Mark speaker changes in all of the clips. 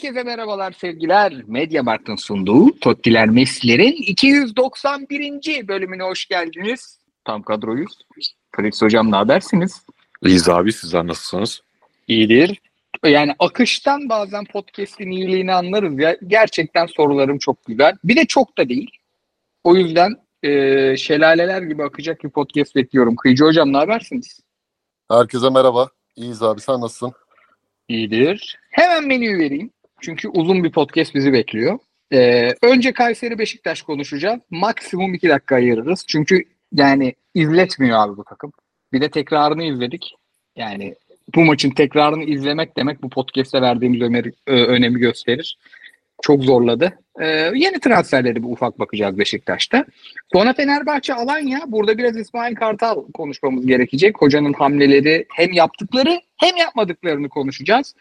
Speaker 1: Herkese merhabalar sevgiler. Mediamarkt'ın sunduğu Tottiler Mesler'in 291. bölümüne hoş geldiniz. Tam kadroyuz. Fritz Hocam ne habersiniz?
Speaker 2: İyiyiz abi sizler nasılsınız?
Speaker 1: İyidir. Yani akıştan bazen podcast'in iyiliğini anlarız ya. Gerçekten sorularım çok güzel. Bir de çok da değil. O yüzden e, şelaleler gibi akacak bir podcast bekliyorum. Kıyıcı Hocam ne habersiniz?
Speaker 3: Herkese merhaba. İyiyiz abi sen nasılsın?
Speaker 1: İyidir. Hemen menüyü vereyim. Çünkü uzun bir podcast bizi bekliyor. Ee, önce Kayseri Beşiktaş konuşacağız. Maksimum iki dakika ayırırız. Çünkü yani izletmiyor abi bu takım. Bir de tekrarını izledik. Yani bu maçın tekrarını izlemek demek bu podcast'e verdiğimiz ömeri, ö- önemi gösterir. Çok zorladı. Ee, yeni transferleri bir ufak bakacağız Beşiktaş'ta. Sonra Fenerbahçe Alanya. Burada biraz İsmail Kartal konuşmamız gerekecek. Hocanın hamleleri hem yaptıkları hem yapmadıklarını konuşacağız.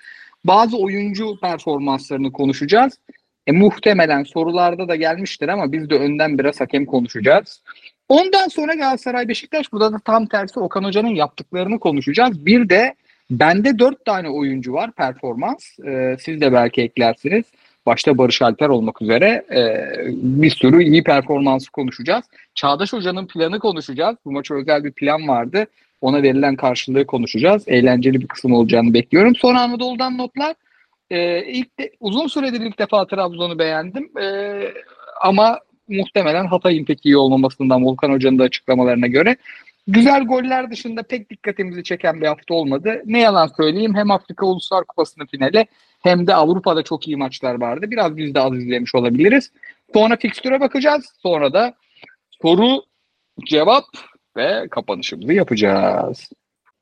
Speaker 1: Bazı oyuncu performanslarını konuşacağız. E, muhtemelen sorularda da gelmiştir ama biz de önden biraz hakem konuşacağız. Ondan sonra Galatasaray Beşiktaş burada da tam tersi Okan Hoca'nın yaptıklarını konuşacağız. Bir de bende dört tane oyuncu var performans. Ee, siz de belki eklersiniz. Başta Barış Alper olmak üzere e, bir sürü iyi performansı konuşacağız. Çağdaş Hoca'nın planı konuşacağız. Bu maça özel bir plan vardı. Ona verilen karşılığı konuşacağız. Eğlenceli bir kısım olacağını bekliyorum. Sonra Anadolu'dan notlar. Ee, ilk de, uzun süredir ilk defa Trabzon'u beğendim. Ee, ama muhtemelen Hatay'ın pek iyi olmamasından Volkan Hoca'nın da açıklamalarına göre. Güzel goller dışında pek dikkatimizi çeken bir hafta olmadı. Ne yalan söyleyeyim hem Afrika Uluslar Kupası'nın finali hem de Avrupa'da çok iyi maçlar vardı. Biraz biz de az izlemiş olabiliriz. Sonra fikstüre bakacağız. Sonra da soru, cevap ve kapanışımızı yapacağız.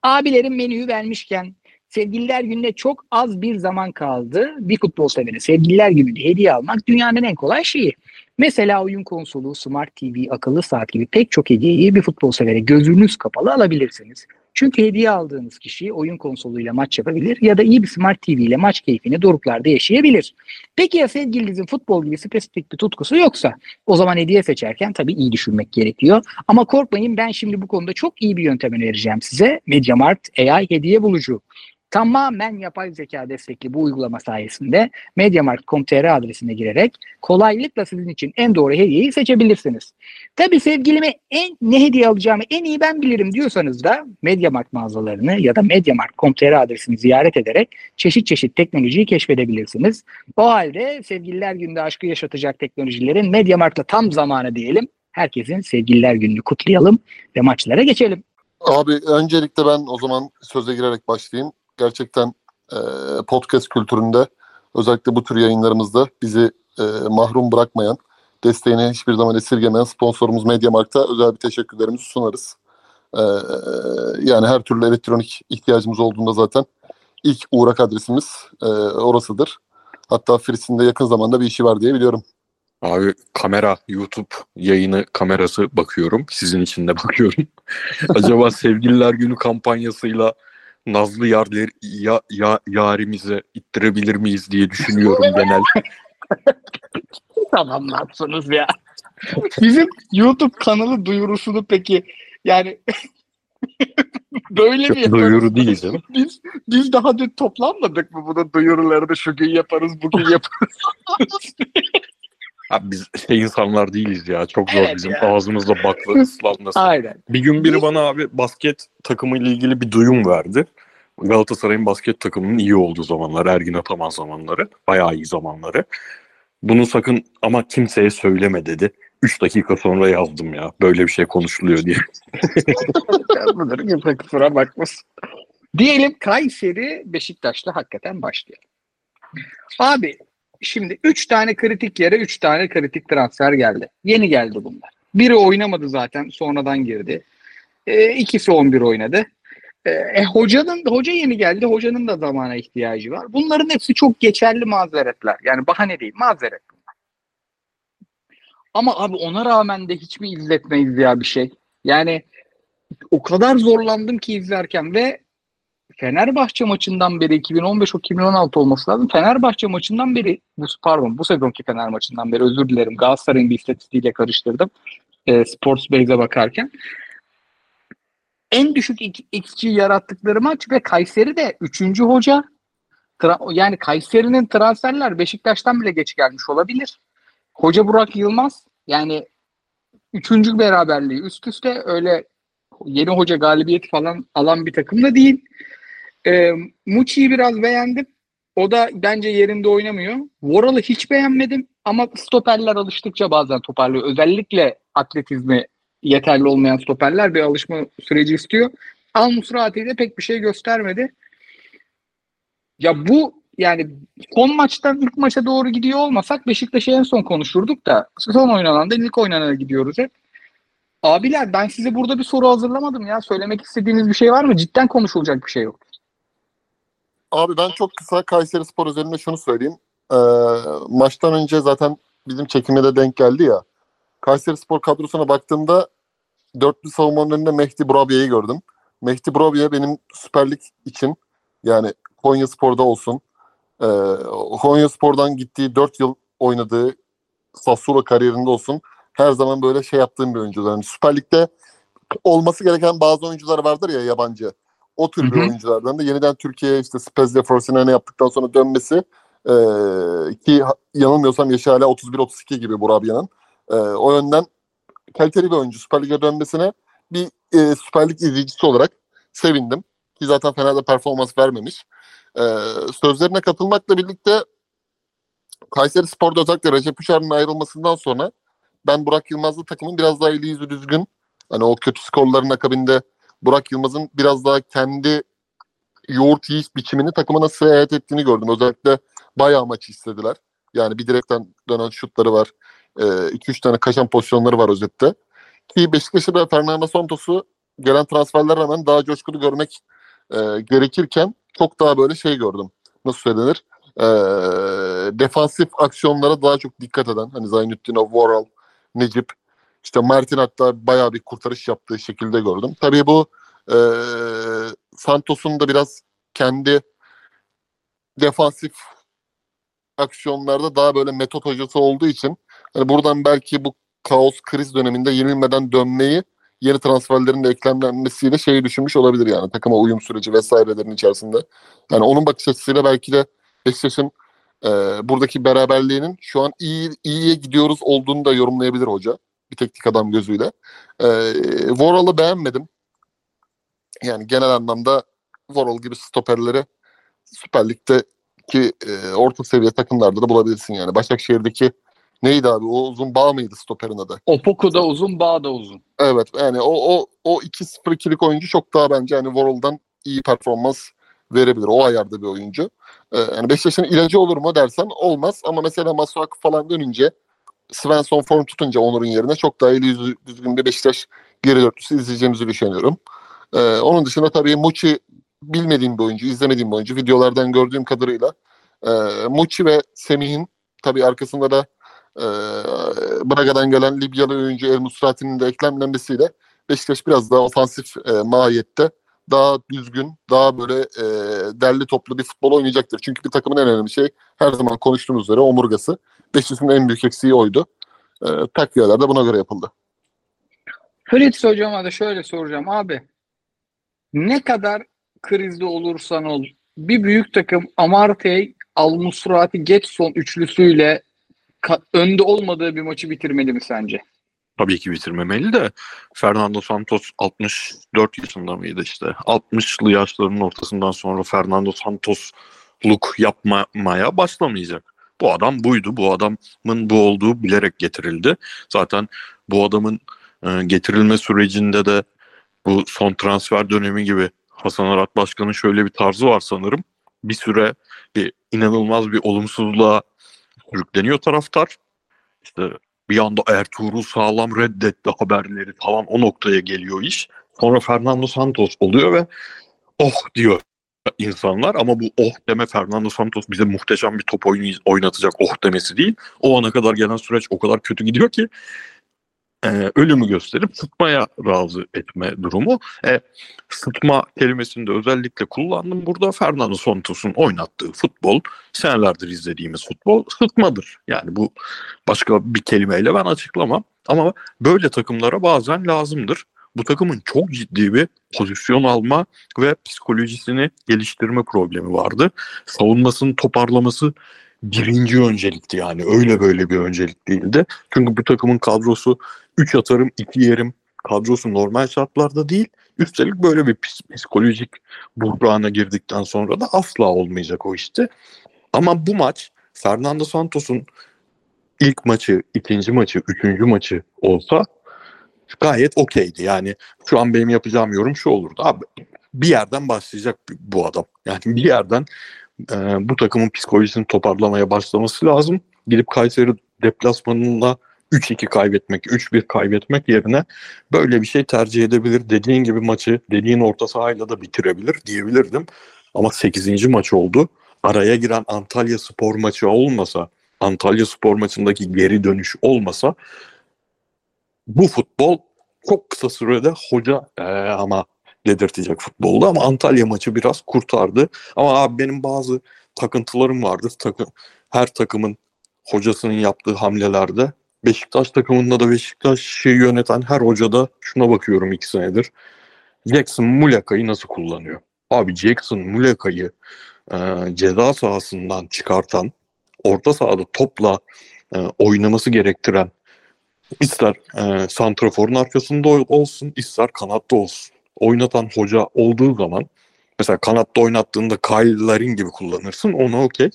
Speaker 1: Abilerin menüyü vermişken Sevgililer Günü'ne çok az bir zaman kaldı. Bir futbol severi Sevgililer Günü'nde hediye almak dünyanın en kolay şeyi. Mesela oyun konsolu, smart TV, akıllı saat gibi pek çok hediyeyi bir futbol severe gözünüz kapalı alabilirsiniz. Çünkü hediye aldığınız kişi oyun konsoluyla maç yapabilir ya da iyi bir smart TV ile maç keyfini doruklarda yaşayabilir. Peki ya sevgilinizin futbol gibi spesifik bir tutkusu yoksa? O zaman hediye seçerken tabii iyi düşünmek gerekiyor. Ama korkmayın ben şimdi bu konuda çok iyi bir yöntem önereceğim size. MediaMarkt AI hediye bulucu. Tamamen yapay zeka destekli bu uygulama sayesinde mediamarkt.com.tr adresine girerek kolaylıkla sizin için en doğru hediyeyi seçebilirsiniz. Tabii sevgilime en ne hediye alacağımı en iyi ben bilirim diyorsanız da Mediamarkt mağazalarını ya da mediamarkt.com.tr adresini ziyaret ederek çeşit çeşit teknolojiyi keşfedebilirsiniz. O halde sevgililer günde aşkı yaşatacak teknolojilerin Mediamarkt'la tam zamanı diyelim. Herkesin sevgililer gününü kutlayalım ve maçlara geçelim.
Speaker 3: Abi öncelikle ben o zaman söze girerek başlayayım. Gerçekten e, podcast kültüründe özellikle bu tür yayınlarımızda bizi e, mahrum bırakmayan, desteğini hiçbir zaman esirgemeyen sponsorumuz Mediamarkt'a özel bir teşekkürlerimizi sunarız. E, yani her türlü elektronik ihtiyacımız olduğunda zaten ilk uğrak adresimiz e, orasıdır. Hatta Fritz'in de yakın zamanda bir işi var diye biliyorum.
Speaker 2: Abi kamera, YouTube yayını kamerası bakıyorum. Sizin için de bakıyorum. Acaba Sevgililer Günü kampanyasıyla Nazlı yarları, ya, ya, yarimize ittirebilir miyiz diye düşünüyorum genel.
Speaker 1: Tamamlarsınız ya. Bizim YouTube kanalı duyurusunu peki yani böyle yaparız?
Speaker 2: Duyuru değil canım.
Speaker 1: Biz, biz daha dün toplanmadık mı bunun duyurularını şu gün yaparız bugün yaparız.
Speaker 2: Abi biz şey insanlar değiliz ya. Çok zor
Speaker 1: Evet
Speaker 2: bizim
Speaker 1: ya.
Speaker 2: ağzımızda bakla ıslanması.
Speaker 1: Aynen.
Speaker 2: Bir gün biri bana abi basket takımı ile ilgili bir duyum verdi. Galatasaray'ın basket takımının iyi olduğu zamanlar, Ergin Ataman zamanları, bayağı iyi zamanları. Bunu sakın ama kimseye söyleme dedi. 3 dakika sonra yazdım ya. Böyle bir şey konuşuluyor diye.
Speaker 1: Budur kimse kusura bakmasın. Diyelim Kayseri Beşiktaş'la hakikaten başlayalım. Abi şimdi 3 tane kritik yere 3 tane kritik transfer geldi. Yeni geldi bunlar. Biri oynamadı zaten sonradan girdi. E, ikisi 11 oynadı. E, e, hocanın hoca yeni geldi. Hocanın da zamana ihtiyacı var. Bunların hepsi çok geçerli mazeretler. Yani bahane değil, mazeret bunlar. Ama abi ona rağmen de hiç mi izletmeyiz ya bir şey? Yani o kadar zorlandım ki izlerken ve Fenerbahçe maçından beri 2015-2016 olması lazım. Fenerbahçe maçından beri bu pardon bu sezonki Fener maçından beri özür dilerim. Galatasaray'ın bir istatistiğiyle karıştırdım. E, Sportsbase'e bakarken. En düşük XG yarattıkları maç ve Kayseri de 3. hoca tra- yani Kayseri'nin transferler Beşiktaş'tan bile geç gelmiş olabilir. Hoca Burak Yılmaz yani üçüncü beraberliği üst üste öyle yeni hoca galibiyeti falan alan bir takım da değil. E, Muçi'yi biraz beğendim. O da bence yerinde oynamıyor. Voral'ı hiç beğenmedim ama stoperler alıştıkça bazen toparlıyor. Özellikle atletizmi yeterli olmayan stoperler bir alışma süreci istiyor. Al Musrati de pek bir şey göstermedi. Ya bu yani son maçtan ilk maça doğru gidiyor olmasak Beşiktaş'ı en son konuşurduk da son oynanan da ilk oynanana gidiyoruz hep. Abiler ben size burada bir soru hazırlamadım ya. Söylemek istediğiniz bir şey var mı? Cidden konuşulacak bir şey yok.
Speaker 3: Abi ben çok kısa Kayseri Spor üzerinde şunu söyleyeyim. Ee, maçtan önce zaten bizim çekime de denk geldi ya. Kayseri Spor kadrosuna baktığımda dörtlü savunmanın önünde Mehdi Burabiye'yi gördüm. Mehdi Burabiye benim Süper Lig için yani Konya Spor'da olsun. E, Konya Spor'dan gittiği 4 yıl oynadığı Sassuolo kariyerinde olsun. Her zaman böyle şey yaptığım bir oyuncu. Yani Süper Lig'de olması gereken bazı oyuncular vardır ya yabancı. O tür bir oyunculardan da yeniden Türkiye'ye işte Spezia Frosinone yaptıktan sonra dönmesi e, ki yanılmıyorsam yaşı hala 31-32 gibi Burabia'nın. E, o yönden kaliteli bir oyuncu Süper Lig'e dönmesine bir e, Süper Lig izleyicisi olarak sevindim. Ki zaten fena da performans vermemiş. E, sözlerine katılmakla birlikte Kayseri Spor'da özellikle Recep Uşar'ın ayrılmasından sonra ben Burak Yılmaz'la takımın biraz daha eli yüzü düzgün. Hani o kötü skorların akabinde Burak Yılmaz'ın biraz daha kendi yoğurt yiyiş biçimini takıma nasıl seyahat ettiğini gördüm. Özellikle bayağı maçı istediler. Yani bir direkten dönen şutları var. 2-3 tane kaşan pozisyonları var özette. Ki Beşiktaş'ı da Fernando Santos'u gelen transferler rağmen daha coşkulu görmek e, gerekirken çok daha böyle şey gördüm. Nasıl söylenir? E, defansif aksiyonlara daha çok dikkat eden. Hani Zaynettinov, Voral, Necip, işte Mert'in hatta bayağı bir kurtarış yaptığı şekilde gördüm. Tabii bu e, Santos'un da biraz kendi defansif aksiyonlarda daha böyle metot hocası olduğu için hani buradan belki bu kaos kriz döneminde yenilmeden dönmeyi yeni transferlerin de eklemlenmesiyle şeyi düşünmüş olabilir yani takıma uyum süreci vesairelerin içerisinde. Yani onun bakış açısıyla belki de Beşiktaş'ın e, buradaki beraberliğinin şu an iyi iyiye gidiyoruz olduğunu da yorumlayabilir hoca. Bir teknik adam gözüyle. E, Voral'ı beğenmedim. Yani genel anlamda Voral gibi stoperleri Süper Lig'deki e, orta seviye takımlarda da bulabilirsin yani. Başakşehir'deki neydi abi? O uzun bağ mıydı stoperin adı?
Speaker 1: Opoku da uzun, bağ da uzun.
Speaker 3: Evet yani o o o 2-0-2'lik oyuncu çok daha bence hani Voral'dan iyi performans verebilir. O ayarda bir oyuncu. Ee, yani Beşiktaş'ın ilacı olur mu dersen olmaz ama mesela Masuaku falan dönünce Svensson form tutunca Onur'un yerine çok daha iyi düzgün bir Beşiktaş geri dörtlüsü izleyeceğimizi düşünüyorum. Ee, onun dışında tabii Muçi bilmediğim bir oyuncu, izlemediğim bir oyuncu. Videolardan gördüğüm kadarıyla e, Muçi ve Semih'in tabii arkasında da e, Braga'dan gelen Libyalı oyuncu El Musrati'nin de eklemlenmesiyle Beşiktaş biraz daha ofansif e, mahiyette daha düzgün, daha böyle e, derli toplu bir futbol oynayacaktır. Çünkü bir takımın en önemli şey her zaman konuştuğumuz üzere omurgası. Beşiktaş'ın en büyük eksiği oydu. E, takviyeler de buna göre yapıldı.
Speaker 1: Fritz hocama da şöyle soracağım abi. Ne kadar krizde olursan ol bir büyük takım Amartey, Al-Musrati, Getson üçlüsüyle önde olmadığı bir maçı bitirmeli mi sence?
Speaker 2: Tabii ki bitirmemeli de Fernando Santos 64 yaşında mıydı işte? 60'lı yaşlarının ortasından sonra Fernando Santosluk yapmaya başlamayacak. Bu adam buydu. Bu adamın bu olduğu bilerek getirildi. Zaten bu adamın e, getirilme sürecinde de bu son transfer dönemi gibi Hasan Arat Başkan'ın şöyle bir tarzı var sanırım. Bir süre bir inanılmaz bir olumsuzluğa sürükleniyor taraftar. İşte bir anda Ertuğrul Sağlam reddetti haberleri falan o noktaya geliyor iş. Sonra Fernando Santos oluyor ve oh diyor insanlar ama bu oh deme Fernando Santos bize muhteşem bir top oyunu oynatacak oh demesi değil. O ana kadar gelen süreç o kadar kötü gidiyor ki e, ölümü gösterip sıtmaya razı etme durumu. E, sıtma kelimesini de özellikle kullandım. Burada Fernando Santos'un oynattığı futbol senelerdir izlediğimiz futbol sıtmadır. Yani bu başka bir kelimeyle ben açıklamam. Ama böyle takımlara bazen lazımdır. bu takımın çok ciddi bir pozisyon alma ve psikolojisini geliştirme problemi vardı. Savunmasının toparlaması birinci öncelikti yani. Öyle böyle bir öncelik değildi. Çünkü bu takımın kadrosu 3 atarım 2 yerim kadrosu normal şartlarda değil. Üstelik böyle bir psikolojik buhrana girdikten sonra da asla olmayacak o işte. Ama bu maç Fernando Santos'un ilk maçı, ikinci maçı, üçüncü maçı olsa gayet okeydi. Yani şu an benim yapacağım yorum şu olurdu. Abi bir yerden başlayacak bu adam. Yani bir yerden e, bu takımın psikolojisini toparlamaya başlaması lazım. Gidip Kayseri deplasmanında 3-2 kaybetmek, 3-1 kaybetmek yerine böyle bir şey tercih edebilir. Dediğin gibi maçı dediğin orta sahayla da bitirebilir diyebilirdim. Ama 8. maç oldu. Araya giren Antalya spor maçı olmasa, Antalya spor maçındaki geri dönüş olmasa bu futbol çok kısa sürede hoca ee, ama dedirtecek futbolda ama Antalya maçı biraz kurtardı. Ama abi benim bazı takıntılarım vardır. Takı, her takımın hocasının yaptığı hamlelerde Beşiktaş takımında da Beşiktaş'ı yöneten her hocada şuna bakıyorum iki senedir. Jackson Muleka'yı nasıl kullanıyor? Abi Jackson Muleka'yı e, ceza sahasından çıkartan, orta sahada topla e, oynaması gerektiren ister e, santraforun arkasında olsun, ister kanatta olsun. Oynatan hoca olduğu zaman mesela kanatta oynattığında Kyle Larin gibi kullanırsın onu okey.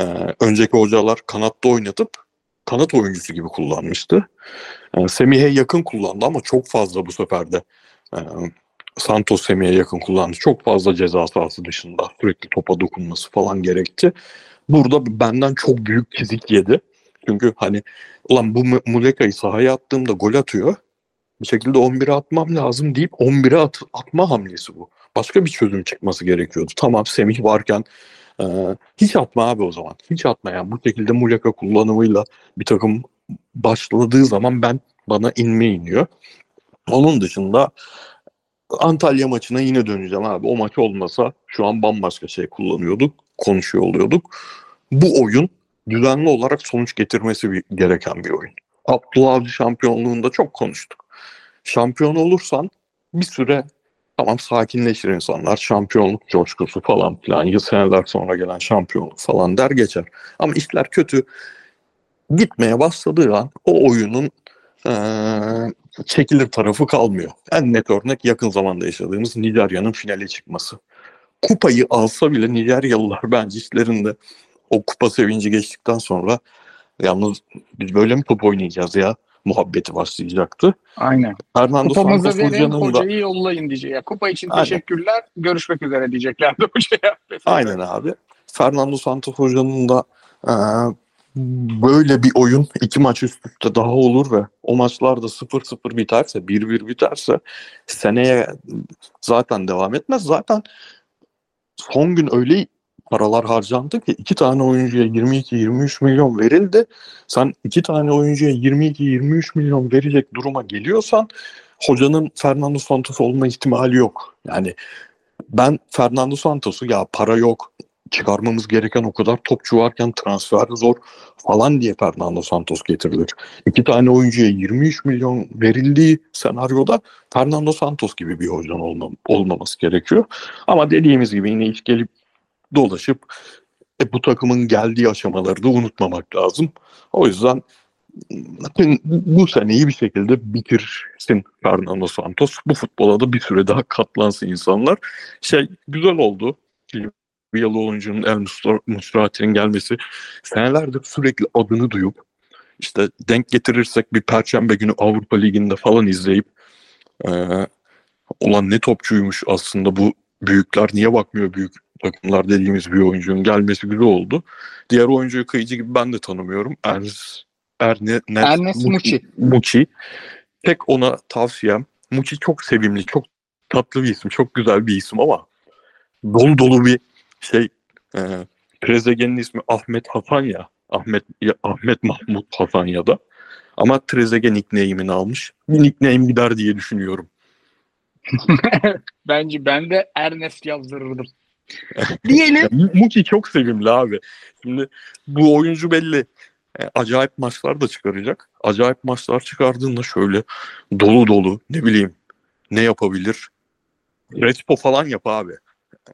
Speaker 2: E, önceki hocalar kanatta oynatıp kanat oyuncusu gibi kullanmıştı. E, Semih'e yakın kullandı ama çok fazla bu sefer de e, Santos Semih'e yakın kullandı. Çok fazla ceza sahası dışında sürekli topa dokunması falan gerekti. Burada benden çok büyük çizik yedi. Çünkü hani ulan bu Muleka'yı sahaya attığımda gol atıyor. Bir şekilde 11'e atmam lazım deyip 11'e at, atma hamlesi bu. Başka bir çözüm çıkması gerekiyordu. Tamam Semih varken e, hiç atma abi o zaman. Hiç atma yani. Bu şekilde Muleka kullanımıyla bir takım başladığı zaman ben bana inme iniyor. Onun dışında Antalya maçına yine döneceğim abi. O maç olmasa şu an bambaşka şey kullanıyorduk, konuşuyor oluyorduk. Bu oyun düzenli olarak sonuç getirmesi gereken bir oyun. Abdullah Avcı şampiyonluğunda çok konuştuk. Şampiyon olursan bir süre tamam sakinleşir insanlar. Şampiyonluk coşkusu falan filan. Yıl seneler sonra gelen şampiyonluk falan der geçer. Ama işler kötü gitmeye başladığı an o oyunun ee, çekilir tarafı kalmıyor. En net örnek yakın zamanda yaşadığımız Nijerya'nın finale çıkması. Kupayı alsa bile Nijeryalılar bence işlerinde o kupa sevinci geçtikten sonra yalnız biz böyle mi top oynayacağız ya muhabbeti başlayacaktı.
Speaker 1: Aynen.
Speaker 2: Fernando
Speaker 1: Kupamızı
Speaker 2: Santos
Speaker 1: verin,
Speaker 2: hocanın da
Speaker 1: hocayı yollayın diyecek. Ya, kupa için
Speaker 2: Aynen.
Speaker 1: teşekkürler, görüşmek üzere diyeceklerdi hocaya.
Speaker 2: aynen abi. Fernando Santos hocanın da e, böyle bir oyun iki maç üst üste daha olur ve o maçlarda 0-0 biterse 1-1 biterse seneye zaten devam etmez. Zaten son gün öyle paralar harcandı ki iki tane oyuncuya 22-23 milyon verildi. Sen iki tane oyuncuya 22-23 milyon verecek duruma geliyorsan hocanın Fernando Santos olma ihtimali yok. Yani ben Fernando Santos'u ya para yok çıkarmamız gereken o kadar topçu varken transfer zor falan diye Fernando Santos getirilir. İki tane oyuncuya 23 milyon verildiği senaryoda Fernando Santos gibi bir hocanın olmam, olmaması gerekiyor. Ama dediğimiz gibi yine iş gelip dolaşıp e, bu takımın geldiği aşamaları da unutmamak lazım. O yüzden bu seneyi bir şekilde bitirsin Fernando Santos. Bu futbola da bir süre daha katlansın insanlar. Şey güzel oldu. Viyalı oyuncunun El Musrati'nin gelmesi. Senelerdir sürekli adını duyup işte denk getirirsek bir Perşembe günü Avrupa Ligi'nde falan izleyip e, olan ne topçuymuş aslında bu büyükler niye bakmıyor büyük takımlar dediğimiz bir oyuncunun gelmesi güzel oldu. Diğer oyuncuyu kıyıcı gibi ben de tanımıyorum. Ernest Erne,
Speaker 1: Ernest Muçi.
Speaker 2: Muçi. Tek ona tavsiyem. Muçi çok sevimli, çok tatlı bir isim, çok güzel bir isim ama dolu dolu bir şey e, Trezeguet'in ismi Ahmet Hasan ya. Ahmet ya, Ahmet Mahmut Hasan ya da. Ama Trezeguet nickname'ini almış. Bir nickname gider diye düşünüyorum.
Speaker 1: Bence ben de Ernest yazdırırdım. Diyelim.
Speaker 2: Muki çok sevimli abi. Şimdi bu oyuncu belli. E, acayip maçlar da çıkaracak. Acayip maçlar çıkardığında şöyle dolu dolu ne bileyim ne yapabilir? Respo falan yap abi.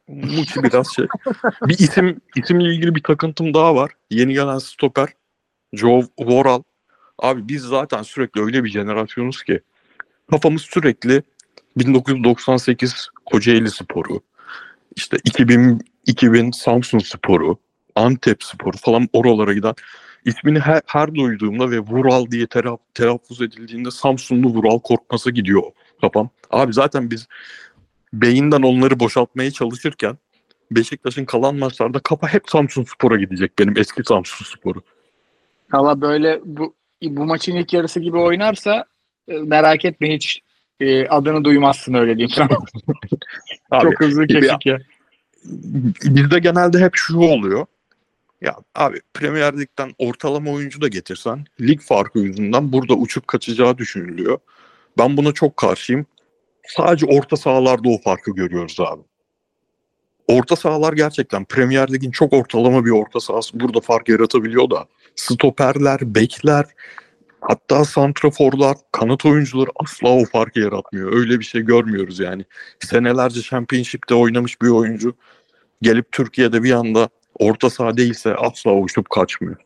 Speaker 2: Muçi biraz şey. Bir isim isimle ilgili bir takıntım daha var. Yeni gelen stoper Joe Voral. Abi biz zaten sürekli öyle bir jenerasyonuz ki kafamız sürekli 1998 Kocaeli Sporu, işte 2000 2000 Samsun Sporu, Antep Sporu falan oralara giden ismini her, her duyduğumda ve Vural diye tera- telaffuz edildiğinde Samsunlu Vural korkması gidiyor kafam. Abi zaten biz beyinden onları boşaltmaya çalışırken Beşiktaş'ın kalan maçlarda kafa hep Samsun Spor'a gidecek benim eski Samsun Spor'u.
Speaker 1: Valla böyle bu, bu maçın ilk yarısı gibi oynarsa e, merak etme hiç e, adını duymazsın öyle diyeyim sana.
Speaker 2: Abi,
Speaker 1: Çok hızlı kesik ya.
Speaker 2: bizde genelde hep şu oluyor. Ya abi Premier Lig'den ortalama oyuncu da getirsen lig farkı yüzünden burada uçup kaçacağı düşünülüyor. Ben buna çok karşıyım. Sadece orta sahalarda o farkı görüyoruz abi. Orta sahalar gerçekten Premier Lig'in çok ortalama bir orta sahası burada fark yaratabiliyor da stoperler, bekler, hatta santraforlar, kanat oyuncuları asla o farkı yaratmıyor. Öyle bir şey görmüyoruz yani. Senelerce Championship'te oynamış bir oyuncu gelip Türkiye'de bir anda orta saha değilse asla uçup kaçmıyor.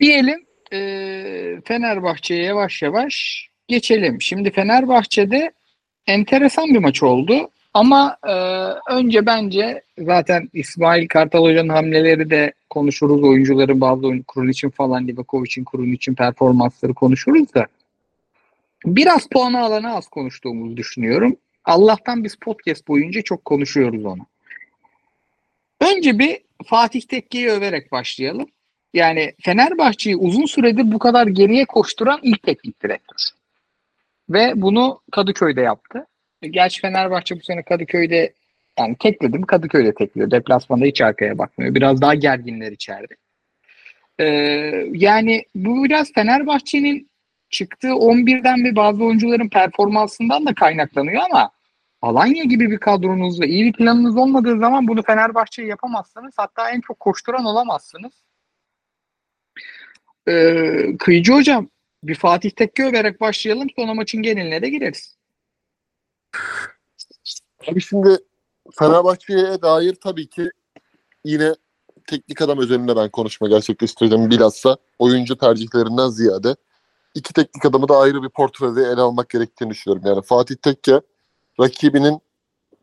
Speaker 1: Diyelim e, Fenerbahçe'ye yavaş yavaş geçelim. Şimdi Fenerbahçe'de enteresan bir maç oldu. Ama e, önce bence zaten İsmail Kartal Hoca'nın hamleleri de konuşuruz. Oyuncuların bazı oyun kurun için falan Livakovic'in kurun için performansları konuşuruz da. Biraz puanı alana az konuştuğumuzu düşünüyorum. Allah'tan biz podcast boyunca çok konuşuyoruz onu. Önce bir Fatih Tekke'yi överek başlayalım. Yani Fenerbahçe'yi uzun süredir bu kadar geriye koşturan ilk teknik direktör. Ve bunu Kadıköy'de yaptı. Gerçi Fenerbahçe bu sene Kadıköy'de yani tekledim Kadıköy'de tekliyor. Deplasmanda hiç arkaya bakmıyor. Biraz daha gerginler içeride. Ee, yani bu biraz Fenerbahçe'nin çıktığı 11'den ve bazı oyuncuların performansından da kaynaklanıyor ama Alanya gibi bir kadronuz ve iyi bir planınız olmadığı zaman bunu Fenerbahçe'ye yapamazsınız. Hatta en çok koşturan olamazsınız. Ee, Kıyıcı Hocam bir Fatih Tekke överek başlayalım. Sonra maçın geneline de gireriz.
Speaker 3: Abi şimdi Fenerbahçe'ye dair tabii ki yine teknik adam üzerinde ben konuşma gerçekleştireceğim bilhassa oyuncu tercihlerinden ziyade iki teknik adamı da ayrı bir portrede ele almak gerektiğini düşünüyorum. Yani Fatih Tekke rakibinin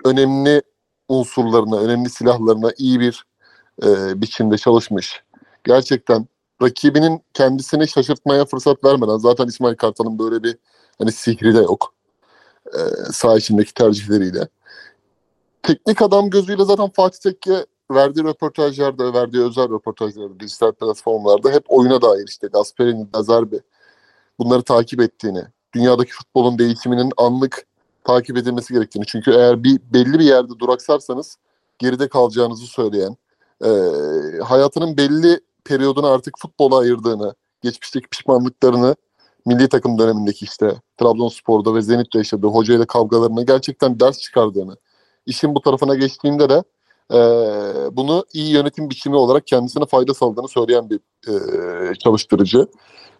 Speaker 3: önemli unsurlarına, önemli silahlarına iyi bir e, biçimde çalışmış. Gerçekten rakibinin kendisini şaşırtmaya fırsat vermeden zaten İsmail Kartal'ın böyle bir hani sihri de yok. E, saha içindeki tercihleriyle. Teknik adam gözüyle zaten Fatih Tekke verdiği röportajlarda, verdiği özel röportajlarda, dijital platformlarda hep oyuna dair işte Gasperini, Lazarbi bunları takip ettiğini, dünyadaki futbolun değişiminin anlık takip edilmesi gerektiğini. Çünkü eğer bir belli bir yerde duraksarsanız geride kalacağınızı söyleyen, e, hayatının belli periyodunu artık futbola ayırdığını, geçmişteki pişmanlıklarını milli takım dönemindeki işte Trabzonspor'da ve Zenit'te yaşadığı hocayla kavgalarına gerçekten ders çıkardığını, işin bu tarafına geçtiğinde de e, bunu iyi yönetim biçimi olarak kendisine fayda sağladığını söyleyen bir e, çalıştırıcı.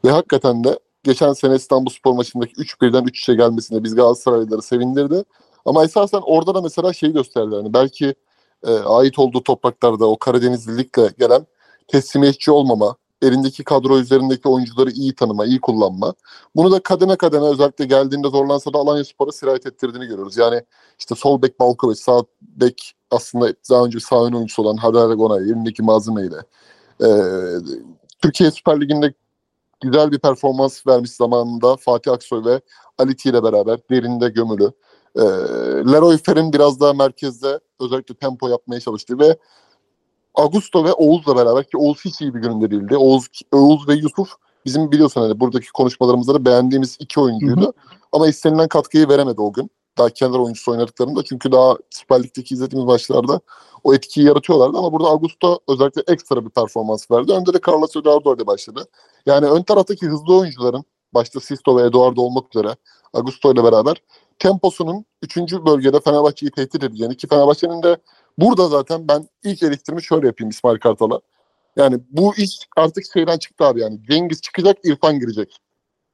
Speaker 3: Ve hakikaten de geçen sene İstanbul Spor maçındaki 3-1'den 3-3'e gelmesine biz Galatasaraylıları sevindirdi. Ama esasen orada da mesela şeyi gösterdi. Yani belki e, ait olduğu topraklarda o Karadenizlilikle gelen teslimiyetçi olmama, elindeki kadro üzerindeki oyuncuları iyi tanıma, iyi kullanma. Bunu da kademe kademe özellikle geldiğinde zorlansa da Alanya Spor'a sirayet ettirdiğini görüyoruz. Yani işte sol bek Balkovic, sağ bek aslında daha önce sağ ön oyuncusu olan Haber Gonay, elindeki malzemeyle. Ee, Türkiye Süper Ligi'nde güzel bir performans vermiş zamanında Fatih Aksoy ve Aliti ile beraber derinde gömülü. Ee, Leroy Fer'in biraz daha merkezde özellikle tempo yapmaya çalıştı ve Augusto ve Oğuz'la beraber ki Oğuz hiç iyi bir gününde değildi. Oğuz, Oğuz ve Yusuf bizim biliyorsun hani buradaki konuşmalarımızda da beğendiğimiz iki oyuncuydu. Hı hı. Ama istenilen katkıyı veremedi o gün. Daha kenar oyuncusu oynadıklarında çünkü daha Süper Lig'deki izlediğimiz maçlarda o etkiyi yaratıyorlardı ama burada Augusto özellikle ekstra bir performans verdi. Önde de Carlos Eduardo ile başladı. Yani ön taraftaki hızlı oyuncuların başta Sisto ve Eduardo olmak üzere Augusto ile beraber temposunun 3. bölgede Fenerbahçe'yi tehdit edeceğini ki Fenerbahçe'nin de burada zaten ben ilk eleştirimi şöyle yapayım İsmail Kartal'a. Yani bu iş artık şeyden çıktı abi yani. Cengiz çıkacak, İrfan girecek.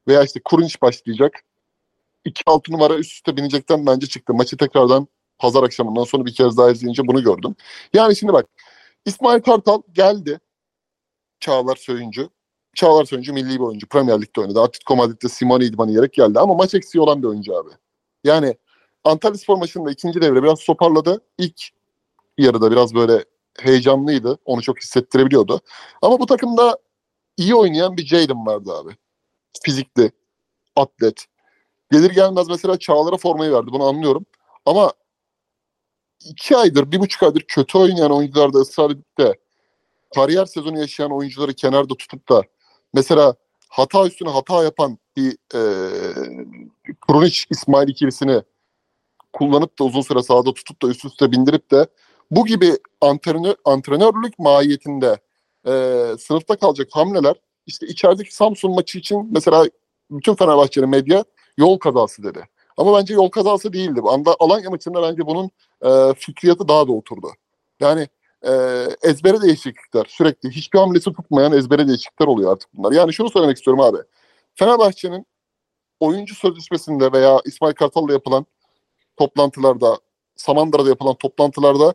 Speaker 3: Veya işte Kurunç başlayacak. iki altı numara üst üste binecekten bence çıktı. Maçı tekrardan pazar akşamından sonra bir kez daha izleyince bunu gördüm. Yani şimdi bak İsmail Kartal geldi. Çağlar Söyüncü. Çağlar Söyüncü milli bir oyuncu. Premier Lig'de oynadı. Atletico Madrid'de Simone idmanı yiyerek geldi. Ama maç eksiği olan bir oyuncu abi. Yani Antalya Spor maçında ikinci devre biraz toparladı. İlk yarıda biraz böyle heyecanlıydı. Onu çok hissettirebiliyordu. Ama bu takımda iyi oynayan bir Jadon vardı abi. Fizikli, atlet. Gelir gelmez mesela Çağlar'a formayı verdi. Bunu anlıyorum. Ama iki aydır, bir buçuk aydır kötü oynayan oyuncularda ısrar edip de kariyer sezonu yaşayan oyuncuları kenarda tutup da mesela hata üstüne hata yapan bir e, Kronic İsmail ikilisini kullanıp da uzun süre sahada tutup da üst üste bindirip de bu gibi antrenör, antrenörlük mahiyetinde e, sınıfta kalacak hamleler işte içerideki Samsun maçı için mesela bütün Fenerbahçeli medya yol kazası dedi. Ama bence yol kazası değildi. Anda Alanya maçında bence bunun e, fikriyatı daha da oturdu. Yani e, ezbere değişiklikler sürekli hiçbir hamlesi tutmayan ezbere değişiklikler oluyor artık bunlar. Yani şunu söylemek istiyorum abi. Fenerbahçe'nin oyuncu sözleşmesinde veya İsmail Kartal'la yapılan toplantılarda, Samandıra'da yapılan toplantılarda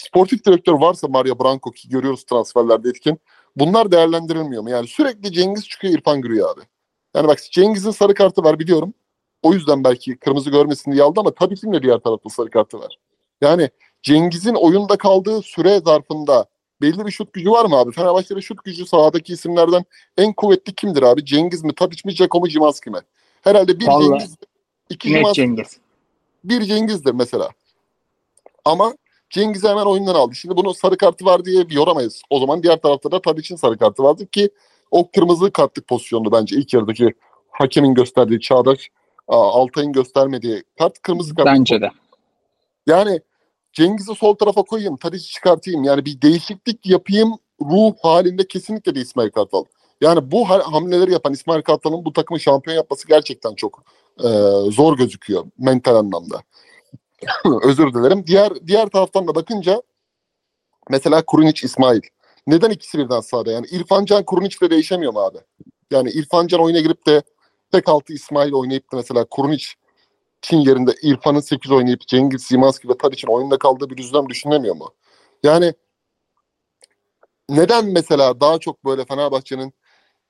Speaker 3: sportif direktör varsa Mario Branco ki görüyoruz transferlerde etkin. Bunlar değerlendirilmiyor mu? Yani sürekli Cengiz çıkıyor İrfan giriyor abi. Yani bak Cengiz'in sarı kartı var biliyorum. O yüzden belki kırmızı görmesin diye aldı ama tabii ki de diğer tarafta sarı kartı var. Yani Cengiz'in oyunda kaldığı süre zarfında belli bir şut gücü var mı abi? Fenerbahçe'de şut gücü sahadaki isimlerden en kuvvetli kimdir abi? Cengiz mi, Tadic mi, Ceko mu, Cimanski mi? Herhalde bir
Speaker 1: Vallahi
Speaker 3: Cengiz, iki Cimanski,
Speaker 1: Cengiz.
Speaker 3: bir Cengiz'dir mesela. Ama Cengiz'i hemen oyundan aldı. Şimdi bunu sarı kartı var diye bir yoramayız. O zaman diğer tarafta da Tadic'in sarı kartı vardı ki o kırmızı kartlık pozisyondu bence ilk yarıdaki hakemin gösterdiği Çağdaş Altay'ın göstermediği kart kırmızı kart.
Speaker 1: Bence de.
Speaker 3: Yani Cengiz'i sol tarafa koyayım, Tadic'i çıkartayım. Yani bir değişiklik yapayım ruh halinde kesinlikle de İsmail Kartal. Yani bu ha- hamleleri yapan İsmail Kartal'ın bu takımı şampiyon yapması gerçekten çok e, zor gözüküyor mental anlamda. Özür dilerim. Diğer diğer taraftan da bakınca mesela Kurunic İsmail. Neden ikisi birden sahada? Yani İrfan Can Kurunic'le değişemiyor mu abi? Yani İrfan Can oyuna girip de tek altı İsmail oynayıp da mesela Kurunic Çin yerinde İrfan'ın 8 oynayıp Cengiz Simanski ve Tadic'in oyunda kaldığı bir düzlem düşünemiyor mu? Yani neden mesela daha çok böyle Fenerbahçe'nin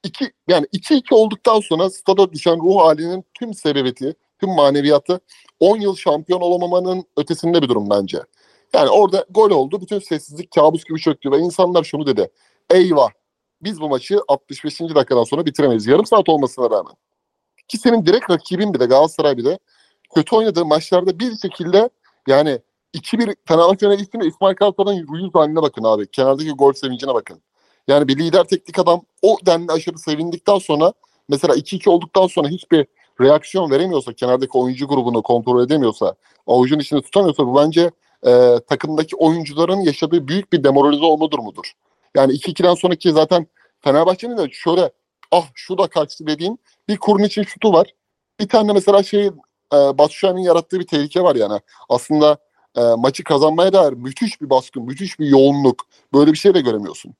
Speaker 3: iki yani 2-2 olduktan sonra stada düşen ruh halinin tüm sebebiyeti, tüm maneviyatı 10 yıl şampiyon olamamanın ötesinde bir durum bence. Yani orada gol oldu. Bütün sessizlik kabus gibi çöktü ve insanlar şunu dedi. Eyvah biz bu maçı 65. dakikadan sonra bitiremeyiz. Yarım saat olmasına rağmen. Ki senin direkt rakibin bir de Galatasaray bir de kötü oynadığı maçlarda bir şekilde yani 2-1 Fenerbahçe öne gittiğinde İsmail Kartal'ın yüz haline bakın abi. Kenardaki gol sevincine bakın. Yani bir lider teknik adam o denli aşırı sevindikten sonra mesela 2-2 olduktan sonra hiçbir reaksiyon veremiyorsa, kenardaki oyuncu grubunu kontrol edemiyorsa, avucun içinde tutamıyorsa bu bence e, takımdaki oyuncuların yaşadığı büyük bir demoralize olma durumudur. Yani 2-2'den sonraki zaten Fenerbahçe'nin de şöyle ah şu da kaçtı dediğin bir kurun için şutu var. Bir tane mesela şey e, Batu Şahin'in yarattığı bir tehlike var yani. Aslında e, maçı kazanmaya dair müthiş bir baskı, müthiş bir yoğunluk. Böyle bir şey de göremiyorsun.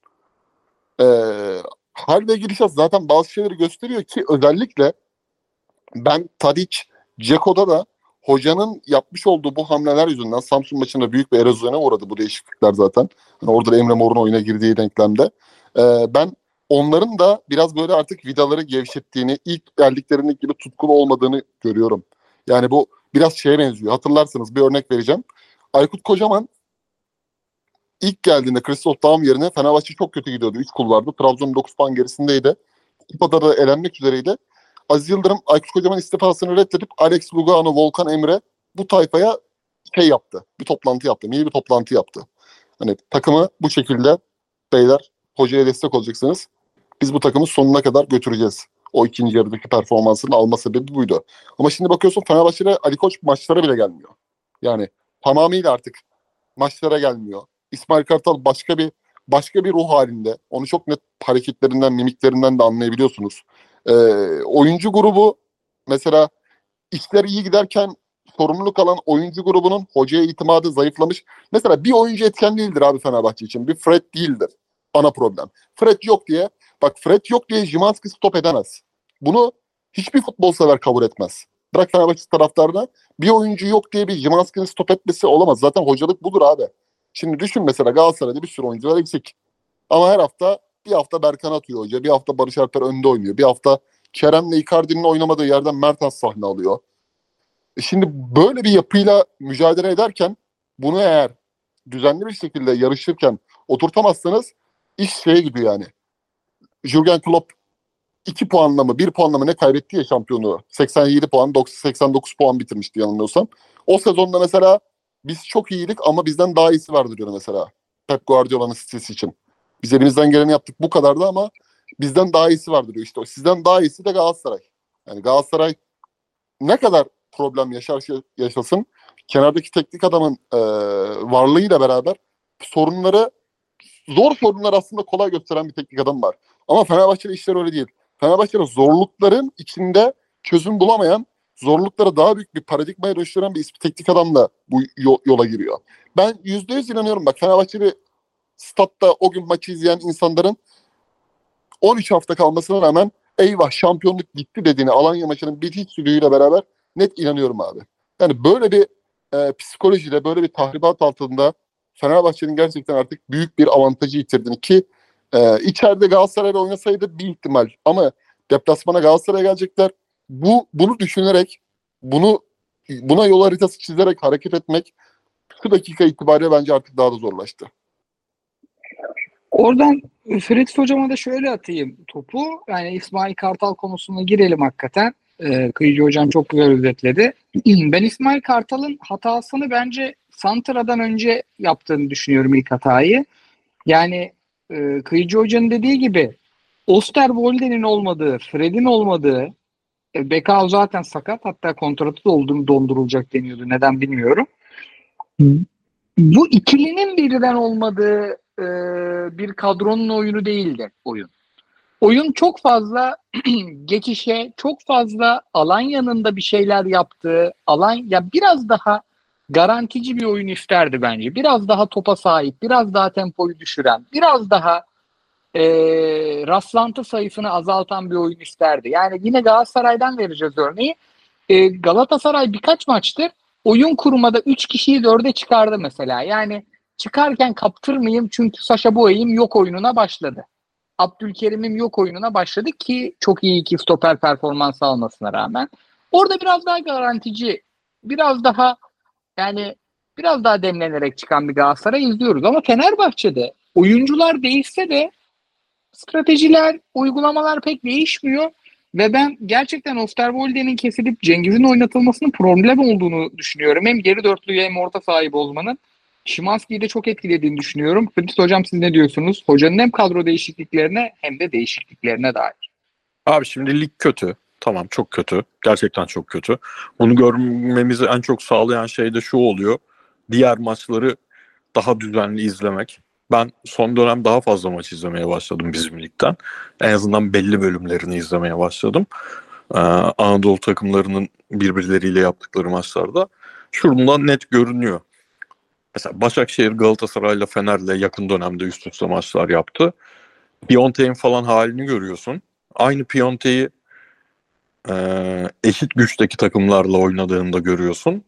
Speaker 3: E, hal ve gidişat zaten bazı şeyleri gösteriyor ki özellikle ben Tadic, Ceko'da da hocanın yapmış olduğu bu hamleler yüzünden Samsun maçında büyük bir erozyona uğradı bu değişiklikler zaten. Yani orada da Emre Mor'un oyuna girdiği denklemde. E, ben onların da biraz böyle artık vidaları gevşettiğini, ilk geldiklerindeki gibi tutkulu olmadığını görüyorum. Yani bu biraz şeye benziyor. Hatırlarsınız bir örnek vereceğim. Aykut Kocaman ilk geldiğinde Christoph Daum yerine Fenerbahçe çok kötü gidiyordu. 3 kulvardı. Trabzon 9 puan gerisindeydi. Kupada da elenmek üzereydi. Aziz Yıldırım Aykut Kocaman istifasını reddedip Alex Lugano, Volkan Emre bu tayfaya şey yaptı. Bir toplantı yaptı. Milli bir toplantı yaptı. Hani takımı bu şekilde beyler hocaya destek olacaksınız. Biz bu takımı sonuna kadar götüreceğiz. O ikinci yarıdaki performansını alma sebebi buydu. Ama şimdi bakıyorsun Fenerbahçe'de Ali Koç maçlara bile gelmiyor. Yani tamamıyla artık maçlara gelmiyor. İsmail Kartal başka bir başka bir ruh halinde. Onu çok net hareketlerinden, mimiklerinden de anlayabiliyorsunuz. Ee, oyuncu grubu mesela işler iyi giderken sorumluluk alan oyuncu grubunun hocaya itimadı zayıflamış. Mesela bir oyuncu etken değildir abi Fenerbahçe için. Bir Fred değildir ana problem. Fred yok diye bak Fred yok diye Jimanski stop edemez. Bunu hiçbir futbol sever kabul etmez. Bırak Fenerbahçe taraftarına bir oyuncu yok diye bir Jimanski'nin stop etmesi olamaz. Zaten hocalık budur abi. Şimdi düşün mesela Galatasaray'da bir sürü oyuncular eksik. Ama her hafta bir hafta Berkan atıyor hoca. Bir hafta Barış Alper önde oynuyor. Bir hafta Kerem'le Icardi'nin oynamadığı yerden Mertens sahne alıyor. E şimdi böyle bir yapıyla mücadele ederken bunu eğer düzenli bir şekilde yarışırken oturtamazsanız iş şeye gidiyor yani. Jurgen Klopp 2 puanla mı 1 puanla mı ne kaybetti ya şampiyonluğu. 87 puan 89 puan bitirmişti yanılmıyorsam. O sezonda mesela biz çok iyiydik ama bizden daha iyisi vardı diyor mesela. Pep Guardiola'nın sitesi için. Biz elimizden geleni yaptık bu kadardı ama bizden daha iyisi vardır diyor. İşte sizden daha iyisi de Galatasaray. Yani Galatasaray ne kadar problem yaşar yaşasın kenardaki teknik adamın e, varlığıyla beraber sorunları zor sorunlar aslında kolay gösteren bir teknik adam var. Ama Fenerbahçe'de işler öyle değil. Fenerbahçe'de zorlukların içinde çözüm bulamayan, zorlukları daha büyük bir paradigmaya dönüştüren bir teknik adamla bu yola giriyor. Ben yüzde yüz inanıyorum. Bak Fenerbahçeli statta o gün maçı izleyen insanların 13 hafta kalmasına rağmen eyvah şampiyonluk gitti dediğini Alanya maçının bir hiç sürüğüyle beraber net inanıyorum abi. Yani böyle bir e, psikolojiyle böyle bir tahribat altında Fenerbahçe'nin gerçekten artık büyük bir avantajı yitirdiğini ki e, içeride Galatasaray'la oynasaydı bir ihtimal ama deplasmana Galatasaray'a gelecekler. Bu bunu düşünerek bunu buna yol haritası çizerek hareket etmek şu dakika itibariyle bence artık daha da zorlaştı.
Speaker 1: Oradan Fritz hocama da şöyle atayım topu. Yani İsmail Kartal konusuna girelim hakikaten. Ee, Kıyıcı hocam çok güzel özetledi. Ben İsmail Kartal'ın hatasını bence Santra'dan önce yaptığını düşünüyorum ilk hatayı. Yani e, Kıyıcı hocanın dediği gibi Osterwolde'nin olmadığı, Fred'in olmadığı e, Bekao zaten sakat hatta kontratı da olduğunu dondurulacak deniyordu. Neden bilmiyorum. Bu ikilinin birden olmadığı e, bir kadronun oyunu değildi oyun. Oyun çok fazla geçişe, çok fazla alan yanında bir şeyler yaptığı, alan ya biraz daha garantici bir oyun isterdi bence. Biraz daha topa sahip, biraz daha tempoyu düşüren, biraz daha e, rastlantı sayısını azaltan bir oyun isterdi. Yani yine Galatasaray'dan vereceğiz örneği. E, Galatasaray birkaç maçtır oyun kurmada 3 kişiyi 4'e çıkardı mesela. Yani çıkarken kaptırmayayım çünkü Saşa Boey'im yok oyununa başladı. Abdülkerim'im yok oyununa başladı ki çok iyi iki stoper performans almasına rağmen. Orada biraz daha garantici, biraz daha yani biraz daha demlenerek çıkan bir Galatasaray izliyoruz. Ama Fenerbahçe'de oyuncular değişse de stratejiler, uygulamalar pek değişmiyor. Ve ben gerçekten Osterwolde'nin kesilip Cengiz'in oynatılmasının problem olduğunu düşünüyorum. Hem geri dörtlüye hem orta sahip olmanın. Şimanski'yi de çok etkilediğini düşünüyorum. Fritz Hocam siz ne diyorsunuz? Hocanın hem kadro değişikliklerine hem de değişikliklerine dair.
Speaker 2: Abi şimdi lig kötü. Tamam çok kötü. Gerçekten çok kötü. Bunu görmemizi en çok sağlayan şey de şu oluyor. Diğer maçları daha düzenli izlemek. Ben son dönem daha fazla maç izlemeye başladım bizim ligden. En azından belli bölümlerini izlemeye başladım. Ee, Anadolu takımlarının birbirleriyle yaptıkları maçlarda. Şuradan net görünüyor. Mesela Başakşehir Galatasaray'la Fener'le yakın dönemde üst üste maçlar yaptı. Piontek'in falan halini görüyorsun. Aynı Piontek'i e, eşit güçteki takımlarla oynadığında görüyorsun.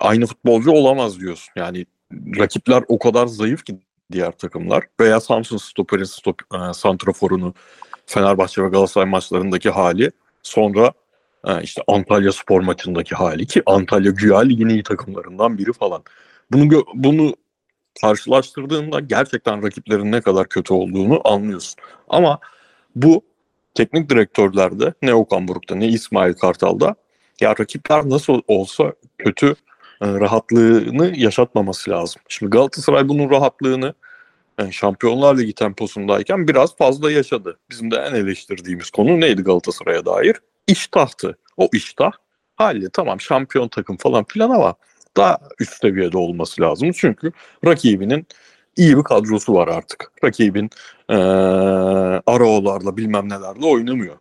Speaker 2: Aynı futbolcu olamaz diyorsun. Yani rakipler o kadar zayıf ki diğer takımlar. Veya Samsun stoperin stop, e, santraforunu Fenerbahçe ve Galatasaray maçlarındaki hali. Sonra e, işte Antalya spor maçındaki hali ki Antalya güya ligin iyi takımlarından biri falan. Bunu bunu karşılaştırdığında gerçekten rakiplerin ne kadar kötü olduğunu anlıyorsun. Ama bu teknik direktörlerde ne Okan Buruk'ta ne İsmail Kartal'da ya rakipler nasıl olsa kötü e, rahatlığını yaşatmaması lazım. Şimdi Galatasaray bunun rahatlığını yani e, Şampiyonlar Ligi temposundayken biraz fazla yaşadı. Bizim de en eleştirdiğimiz konu neydi Galatasaray'a dair? İştahtı. O iştah hali tamam şampiyon takım falan filan ama daha üst seviyede olması lazım. Çünkü rakibinin iyi bir kadrosu var artık. Rakibin ee, Arao'larla bilmem nelerle oynamıyor.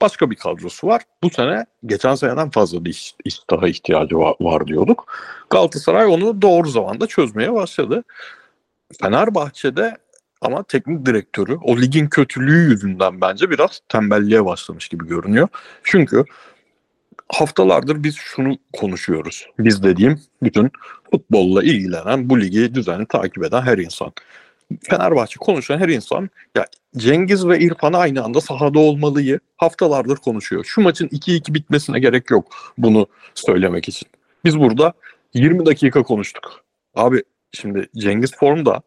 Speaker 2: Başka bir kadrosu var. Bu sene geçen seneden fazla da iş, iştaha ihtiyacı var, var diyorduk. Galatasaray onu doğru zamanda çözmeye başladı. Fenerbahçe'de Ama teknik direktörü o ligin kötülüğü yüzünden bence biraz tembelliğe başlamış gibi görünüyor. Çünkü haftalardır biz şunu konuşuyoruz. Biz dediğim bütün futbolla ilgilenen, bu ligi düzenli takip eden her insan. Fenerbahçe konuşan her insan ya Cengiz ve İrfan aynı anda sahada olmalıyı haftalardır konuşuyor. Şu maçın 2-2 bitmesine gerek yok bunu söylemek için. Biz burada 20 dakika konuştuk. Abi şimdi Cengiz formda.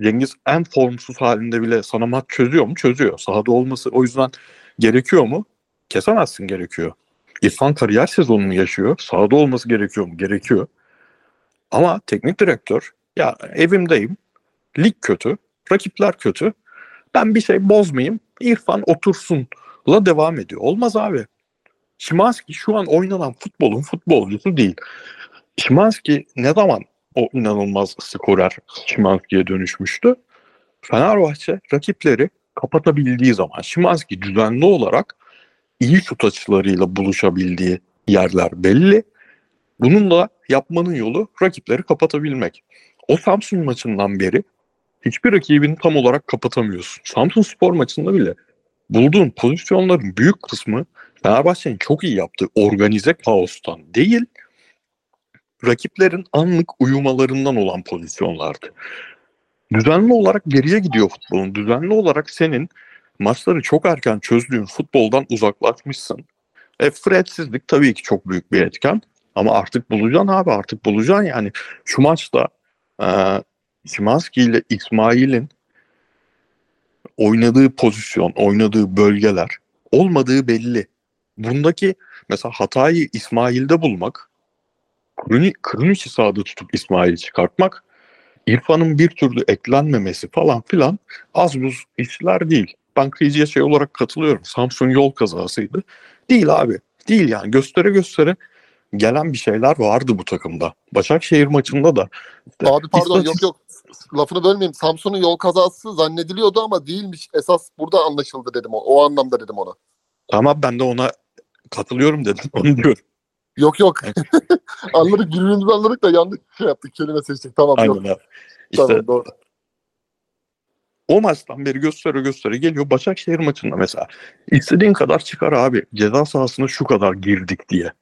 Speaker 2: Cengiz en formsuz halinde bile sana maç çözüyor mu? Çözüyor. Sahada olması o yüzden gerekiyor mu? Kesemezsin gerekiyor. İrfan kariyer sezonunu yaşıyor. Sahada olması gerekiyor mu? Gerekiyor. Ama teknik direktör ya evimdeyim. Lig kötü. Rakipler kötü. Ben bir şey bozmayayım. İrfan otursunla devam ediyor. Olmaz abi. Şimanski şu an oynanan futbolun futbolcusu değil. Şimanski ne zaman o inanılmaz skorer Şimanski'ye dönüşmüştü? Fenerbahçe rakipleri kapatabildiği zaman Şimanski düzenli olarak iyi şut açılarıyla buluşabildiği yerler belli. Bunun da yapmanın yolu rakipleri kapatabilmek. O Samsun maçından beri hiçbir rakibini tam olarak kapatamıyorsun. Samsun Spor maçında bile bulduğun pozisyonların büyük kısmı Fenerbahçe'nin çok iyi yaptığı organize kaostan değil, rakiplerin anlık uyumalarından olan pozisyonlardı. Düzenli olarak geriye gidiyor futbolun. Düzenli olarak senin maçları çok erken çözdüğün futboldan uzaklaşmışsın. E Fred'sizlik tabii ki çok büyük bir etken. Ama artık bulacaksın abi artık bulacaksın yani. Şu maçta e, Şimanski ile İsmail'in oynadığı pozisyon, oynadığı bölgeler olmadığı belli. Bundaki mesela hatayı İsmail'de bulmak, Kruniç'i sağda tutup İsmail'i çıkartmak, İrfan'ın bir türlü eklenmemesi falan filan az buz işler değil. Ben Kıyıcı'ya şey olarak katılıyorum. Samsun yol kazasıydı. Değil abi. Değil yani. Göstere göstere gelen bir şeyler vardı bu takımda. Başakşehir maçında da.
Speaker 3: Işte, Abi pardon
Speaker 2: istatistik...
Speaker 3: yok yok lafını bölmeyeyim. Samsun'un yol kazası zannediliyordu ama değilmiş. Esas burada anlaşıldı dedim. O, o anlamda dedim ona.
Speaker 2: Tamam ben de ona katılıyorum dedim. Onu diyorum.
Speaker 3: Yok yok. anladık birbirimizi anladık da yanlış şey yaptık. Kelime seçtik. Tamam
Speaker 2: Aynen
Speaker 3: yok.
Speaker 2: abi. İşte
Speaker 3: Tamam doğru.
Speaker 2: O maçtan beri göstere göstere geliyor. Başakşehir maçında mesela istediğin kadar çıkar abi. Ceza sahasına şu kadar girdik diye.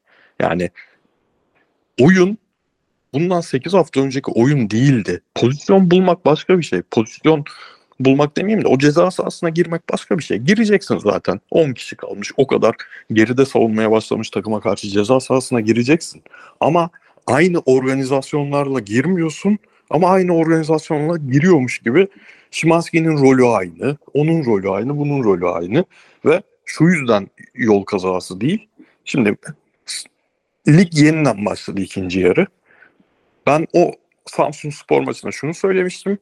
Speaker 2: Yani oyun bundan 8 hafta önceki oyun değildi. Pozisyon bulmak başka bir şey. Pozisyon bulmak demeyeyim de o ceza sahasına girmek başka bir şey. Gireceksin zaten. 10 kişi kalmış. O kadar geride savunmaya başlamış takıma karşı ceza sahasına gireceksin. Ama aynı organizasyonlarla girmiyorsun ama aynı organizasyonla giriyormuş gibi Şimanski'nin rolü aynı, onun rolü aynı, bunun rolü aynı ve şu yüzden yol kazası değil. Şimdi lig yeniden başladı ikinci yarı. Ben o Samsun Spor maçında şunu söylemiştim.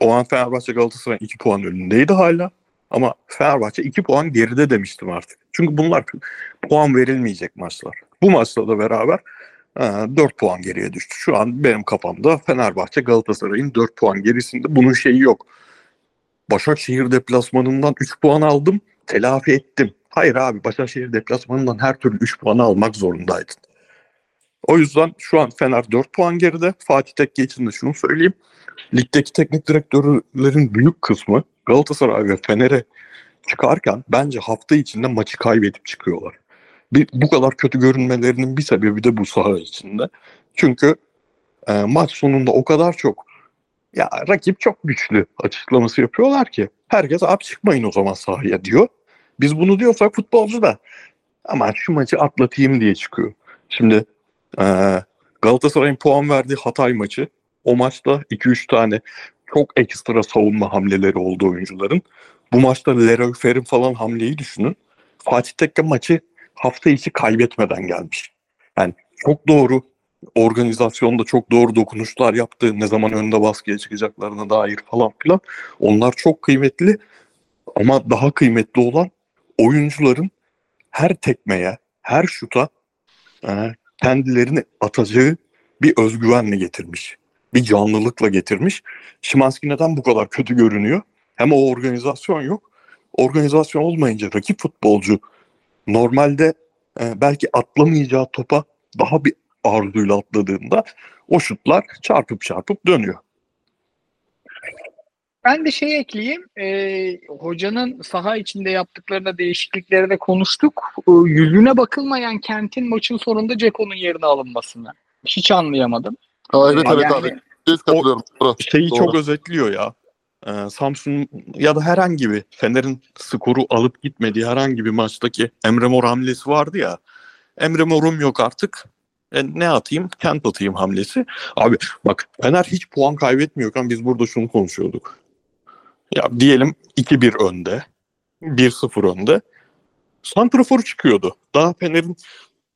Speaker 2: O an Fenerbahçe Galatasaray 2 puan önündeydi hala. Ama Fenerbahçe 2 puan geride demiştim artık. Çünkü bunlar puan verilmeyecek maçlar. Bu maçla da beraber 4 puan geriye düştü. Şu an benim kafamda Fenerbahçe Galatasaray'ın 4 puan gerisinde. Bunun şeyi yok. Başakşehir deplasmanından 3 puan aldım. Telafi ettim. Hayır abi Başakşehir deplasmanından her türlü 3 puanı almak zorundaydın. O yüzden şu an Fener 4 puan geride. Fatih Tekke için de şunu söyleyeyim. Ligdeki teknik direktörlerin büyük kısmı Galatasaray ve Fener'e çıkarken bence hafta içinde maçı kaybedip çıkıyorlar. Bir, bu kadar kötü görünmelerinin bir sebebi de bu saha içinde. Çünkü e, maç sonunda o kadar çok ya rakip çok güçlü açıklaması yapıyorlar ki herkes abi çıkmayın o zaman sahaya diyor. Biz bunu diyorsak futbolcu da ama şu maçı atlatayım diye çıkıyor. Şimdi ee, Galatasaray'ın puan verdiği Hatay maçı. O maçta 2-3 tane çok ekstra savunma hamleleri oldu oyuncuların. Bu maçta Leroy Fer'in falan hamleyi düşünün. Fatih Tekke maçı hafta içi kaybetmeden gelmiş. Yani çok doğru organizasyonda çok doğru dokunuşlar yaptı. Ne zaman önde baskıya çıkacaklarına dair falan filan. Onlar çok kıymetli. Ama daha kıymetli olan oyuncuların her tekmeye, her şuta e, kendilerini atacağı bir özgüvenle getirmiş. Bir canlılıkla getirmiş. Şimanski neden bu kadar kötü görünüyor? Hem o organizasyon yok. Organizasyon olmayınca rakip futbolcu normalde e, belki atlamayacağı topa daha bir arzuyla atladığında o şutlar çarpıp çarpıp dönüyor.
Speaker 1: ben de şey ekleyeyim. E, hocanın saha içinde yaptıklarına değişiklikleri de konuştuk. E, yüzüne bakılmayan Kent'in maçın sonunda Ceko'nun yerine alınmasını. Hiç anlayamadım.
Speaker 3: Ha, evet evet
Speaker 1: yani-
Speaker 3: abi. Biz katılıyorum. Doğru.
Speaker 2: Şeyi
Speaker 3: Doğru.
Speaker 2: çok özetliyor ya. Ee, Samsun ya da herhangi bir Fener'in skoru alıp gitmediği herhangi bir maçtaki Emre Mor hamlesi vardı ya. Emre Mor'um yok artık. E, ne atayım? Kent atayım hamlesi. Abi bak Fener hiç puan kaybetmiyorken biz burada şunu konuşuyorduk. Ya diyelim 2-1 önde. 1-0 önde. Santrafor çıkıyordu. Daha Fener'in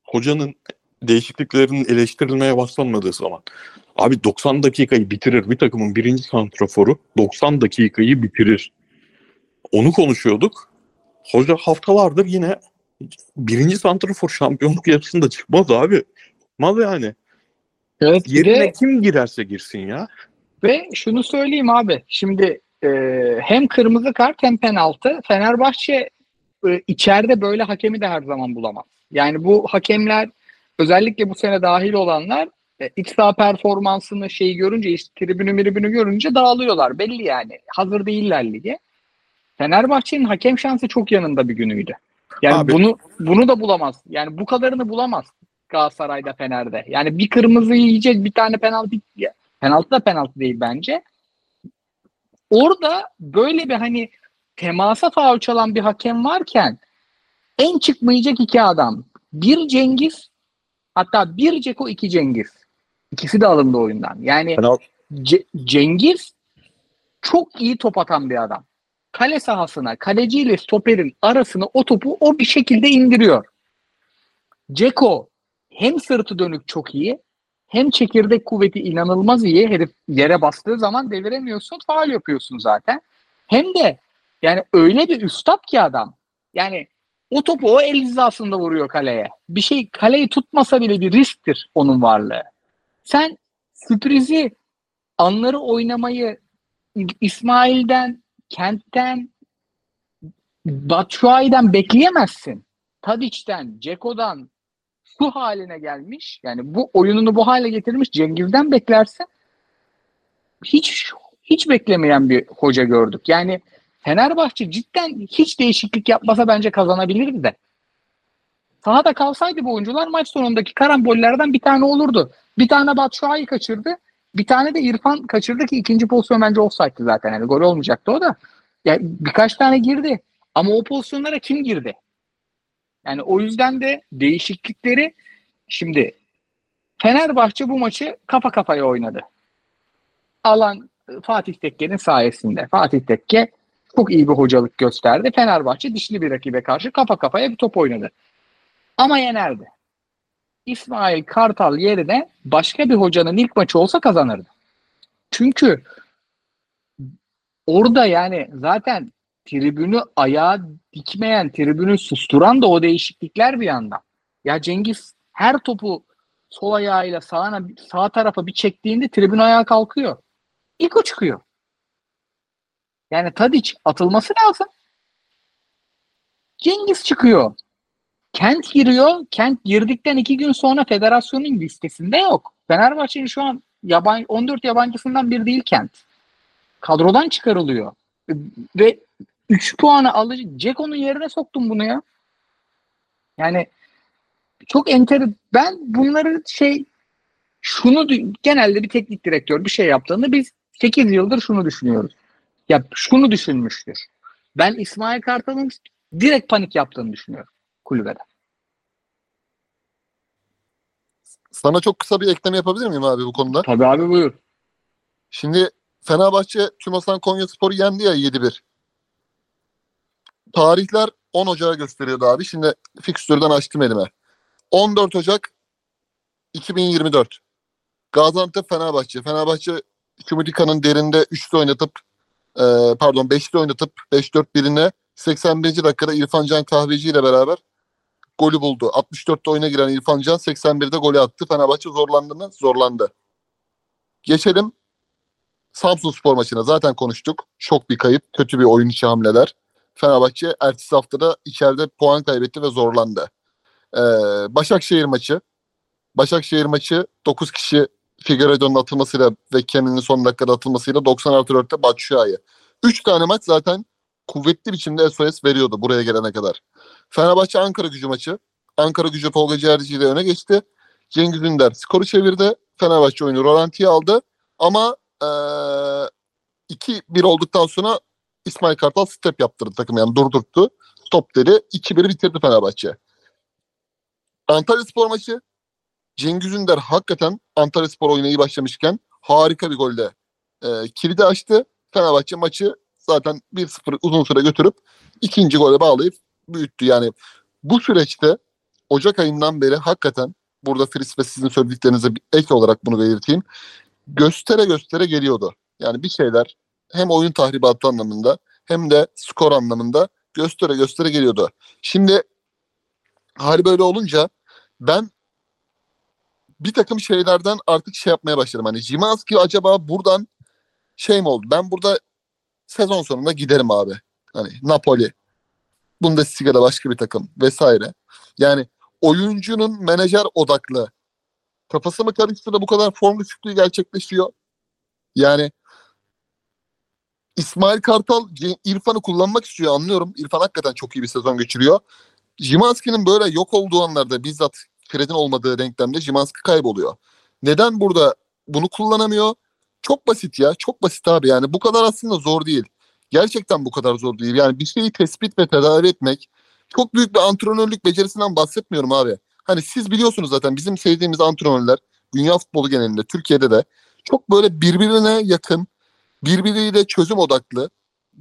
Speaker 2: hocanın değişikliklerinin eleştirilmeye başlanmadığı zaman. Abi 90 dakikayı bitirir. Bir takımın birinci santraforu 90 dakikayı bitirir. Onu konuşuyorduk. Hoca haftalardır yine birinci santrafor şampiyonluk yarışında çıkmaz abi. Çıkmaz yani.
Speaker 1: Evet.
Speaker 2: Yerine
Speaker 1: de-
Speaker 2: kim girerse girsin ya.
Speaker 1: Ve şunu söyleyeyim abi. Şimdi e, hem kırmızı kart hem penaltı. Fenerbahçe e, içeride böyle hakemi de her zaman bulamaz. Yani bu hakemler özellikle bu sene dahil olanlar e, iç saha performansını şeyi görünce işte tribünü miribünü görünce dağılıyorlar. Belli yani. Hazır değiller lige. Fenerbahçe'nin hakem şansı çok yanında bir günüydü. Yani
Speaker 2: Abi-
Speaker 1: bunu bunu da bulamaz. Yani bu kadarını bulamaz Galatasaray'da Fener'de. Yani bir kırmızı yiyecek bir tane penaltı penaltı da penaltı değil bence. Orada böyle bir hani temasa faul çalan bir hakem varken en çıkmayacak iki adam. Bir Cengiz hatta bir Ceko iki Cengiz. İkisi de alındı oyundan. Yani Ce- Cengiz çok iyi top atan bir adam. Kale sahasına, kaleciyle stoperin arasına o topu o bir şekilde indiriyor. Ceko hem sırtı dönük çok iyi hem çekirdek kuvveti inanılmaz iyi. Herif yere bastığı zaman deviremiyorsun, faal yapıyorsun zaten. Hem de yani öyle bir üstad ki adam. Yani o topu o el hizasında vuruyor kaleye. Bir şey kaleyi tutmasa bile bir risktir onun varlığı. Sen sürprizi anları oynamayı İsmail'den, Kent'ten, Batshuayi'den bekleyemezsin. Tadiç'ten, Ceko'dan şu haline gelmiş. Yani bu oyununu bu hale getirmiş Cengiz'den beklersin. Hiç hiç beklemeyen bir hoca gördük. Yani Fenerbahçe cidden hiç değişiklik yapmasa bence kazanabilirdi de. Sahada kalsaydı bu oyuncular maç sonundaki karambollerden bir tane olurdu. Bir tane Batshuayi kaçırdı. Bir tane de İrfan kaçırdı ki ikinci pozisyon bence offside'dı zaten. Yani gol olmayacaktı o da. Yani birkaç tane girdi. Ama o pozisyonlara kim girdi? Yani o yüzden de değişiklikleri şimdi Fenerbahçe bu maçı kafa kafaya oynadı. Alan e, Fatih Tekke'nin sayesinde. Fatih Tekke çok iyi bir hocalık gösterdi. Fenerbahçe dişli bir rakibe karşı kafa kafaya bir top oynadı. Ama yenerdi. İsmail Kartal yerine başka bir hocanın ilk maçı olsa kazanırdı. Çünkü orada yani zaten tribünü ayağa dikmeyen, tribünü susturan da o değişiklikler bir yandan. Ya Cengiz her topu sol ayağıyla sağına, sağ tarafa bir çektiğinde tribün ayağa kalkıyor. İlk o çıkıyor. Yani Tadiç atılması lazım. Cengiz çıkıyor. Kent giriyor. Kent girdikten iki gün sonra federasyonun listesinde yok. Fenerbahçe'nin şu an yabancı, 14 yabancısından bir değil Kent. Kadrodan çıkarılıyor. Ve 3 puanı alıcı. Ceko'nun yerine soktum bunu ya. Yani çok enter ben bunları şey şunu genelde bir teknik direktör bir şey yaptığında biz 8 yıldır şunu düşünüyoruz. Ya şunu düşünmüştür. Ben İsmail Kartal'ın direkt panik yaptığını düşünüyorum kulübede.
Speaker 3: Sana çok kısa bir ekleme yapabilir miyim abi bu konuda?
Speaker 1: Tabii abi buyur.
Speaker 3: Şimdi Fenerbahçe Tümasan Konyaspor'u yendi ya 7-1. Tarihler 10 Ocak'a gösteriyordu abi. Şimdi fikstürden açtım elime. 14 Ocak 2024. Gaziantep Fenerbahçe. Fenerbahçe Kümülika'nın derinde 3'lü oynatıp e, pardon 5'li oynatıp 5-4 birine 81. dakikada İrfan Can Kahveci ile beraber golü buldu. 64'te oyuna giren İrfan Can 81'de golü attı. Fenerbahçe zorlandı mı? Zorlandı. Geçelim Samsun Spor maçına zaten konuştuk. Çok bir kayıp, kötü bir oyun içi hamleler. Fenerbahçe ertesi haftada içeride puan kaybetti ve zorlandı. Ee, Başakşehir maçı. Başakşehir maçı 9 kişi Figueiredo'nun atılmasıyla ve Kenan'ın son dakikada atılmasıyla 90 artı 4'te Batshuayi. 3 tane maç zaten kuvvetli biçimde SOS veriyordu buraya gelene kadar. Fenerbahçe Ankara gücü maçı. Ankara gücü Tolga Ciğerci ile öne geçti. Cengiz Ünder skoru çevirdi. Fenerbahçe oyunu rolantiye aldı. Ama eee 2-1 olduktan sonra İsmail Kartal step yaptırdı takım yani durdurttu. Stop dedi. 2-1 bitirdi Fenerbahçe. Antalya Spor maçı. Cengiz Ünder hakikaten Antalya Spor oyuna iyi başlamışken harika bir golle e, kilidi açtı. Fenerbahçe maçı zaten 1-0 uzun süre götürüp ikinci gole bağlayıp büyüttü. Yani bu süreçte Ocak ayından beri hakikaten burada Fris ve sizin söylediklerinize bir ek olarak bunu belirteyim. Göstere göstere geliyordu. Yani bir şeyler hem oyun tahribatı anlamında hem de skor anlamında göstere göstere geliyordu. Şimdi hali böyle olunca ben bir takım şeylerden artık şey yapmaya başladım. Hani Jimanski acaba buradan şey mi oldu? Ben burada sezon sonunda giderim abi. Hani Napoli, Bundesliga'da başka bir takım vesaire. Yani oyuncunun menajer odaklı kafası mı karıştı da bu kadar form düşüklüğü gerçekleşiyor? Yani İsmail Kartal İrfan'ı kullanmak istiyor anlıyorum. İrfan hakikaten çok iyi bir sezon geçiriyor. Jimanski'nin böyle yok olduğu anlarda bizzat Fred'in olmadığı denklemde Jimanski kayboluyor. Neden burada bunu kullanamıyor? Çok basit ya. Çok basit abi yani. Bu kadar aslında zor değil. Gerçekten bu kadar zor değil. Yani bir şeyi tespit ve tedavi etmek çok büyük bir antrenörlük becerisinden bahsetmiyorum abi. Hani siz biliyorsunuz zaten bizim sevdiğimiz antrenörler dünya futbolu genelinde Türkiye'de de çok böyle birbirine yakın, birbiriyle çözüm odaklı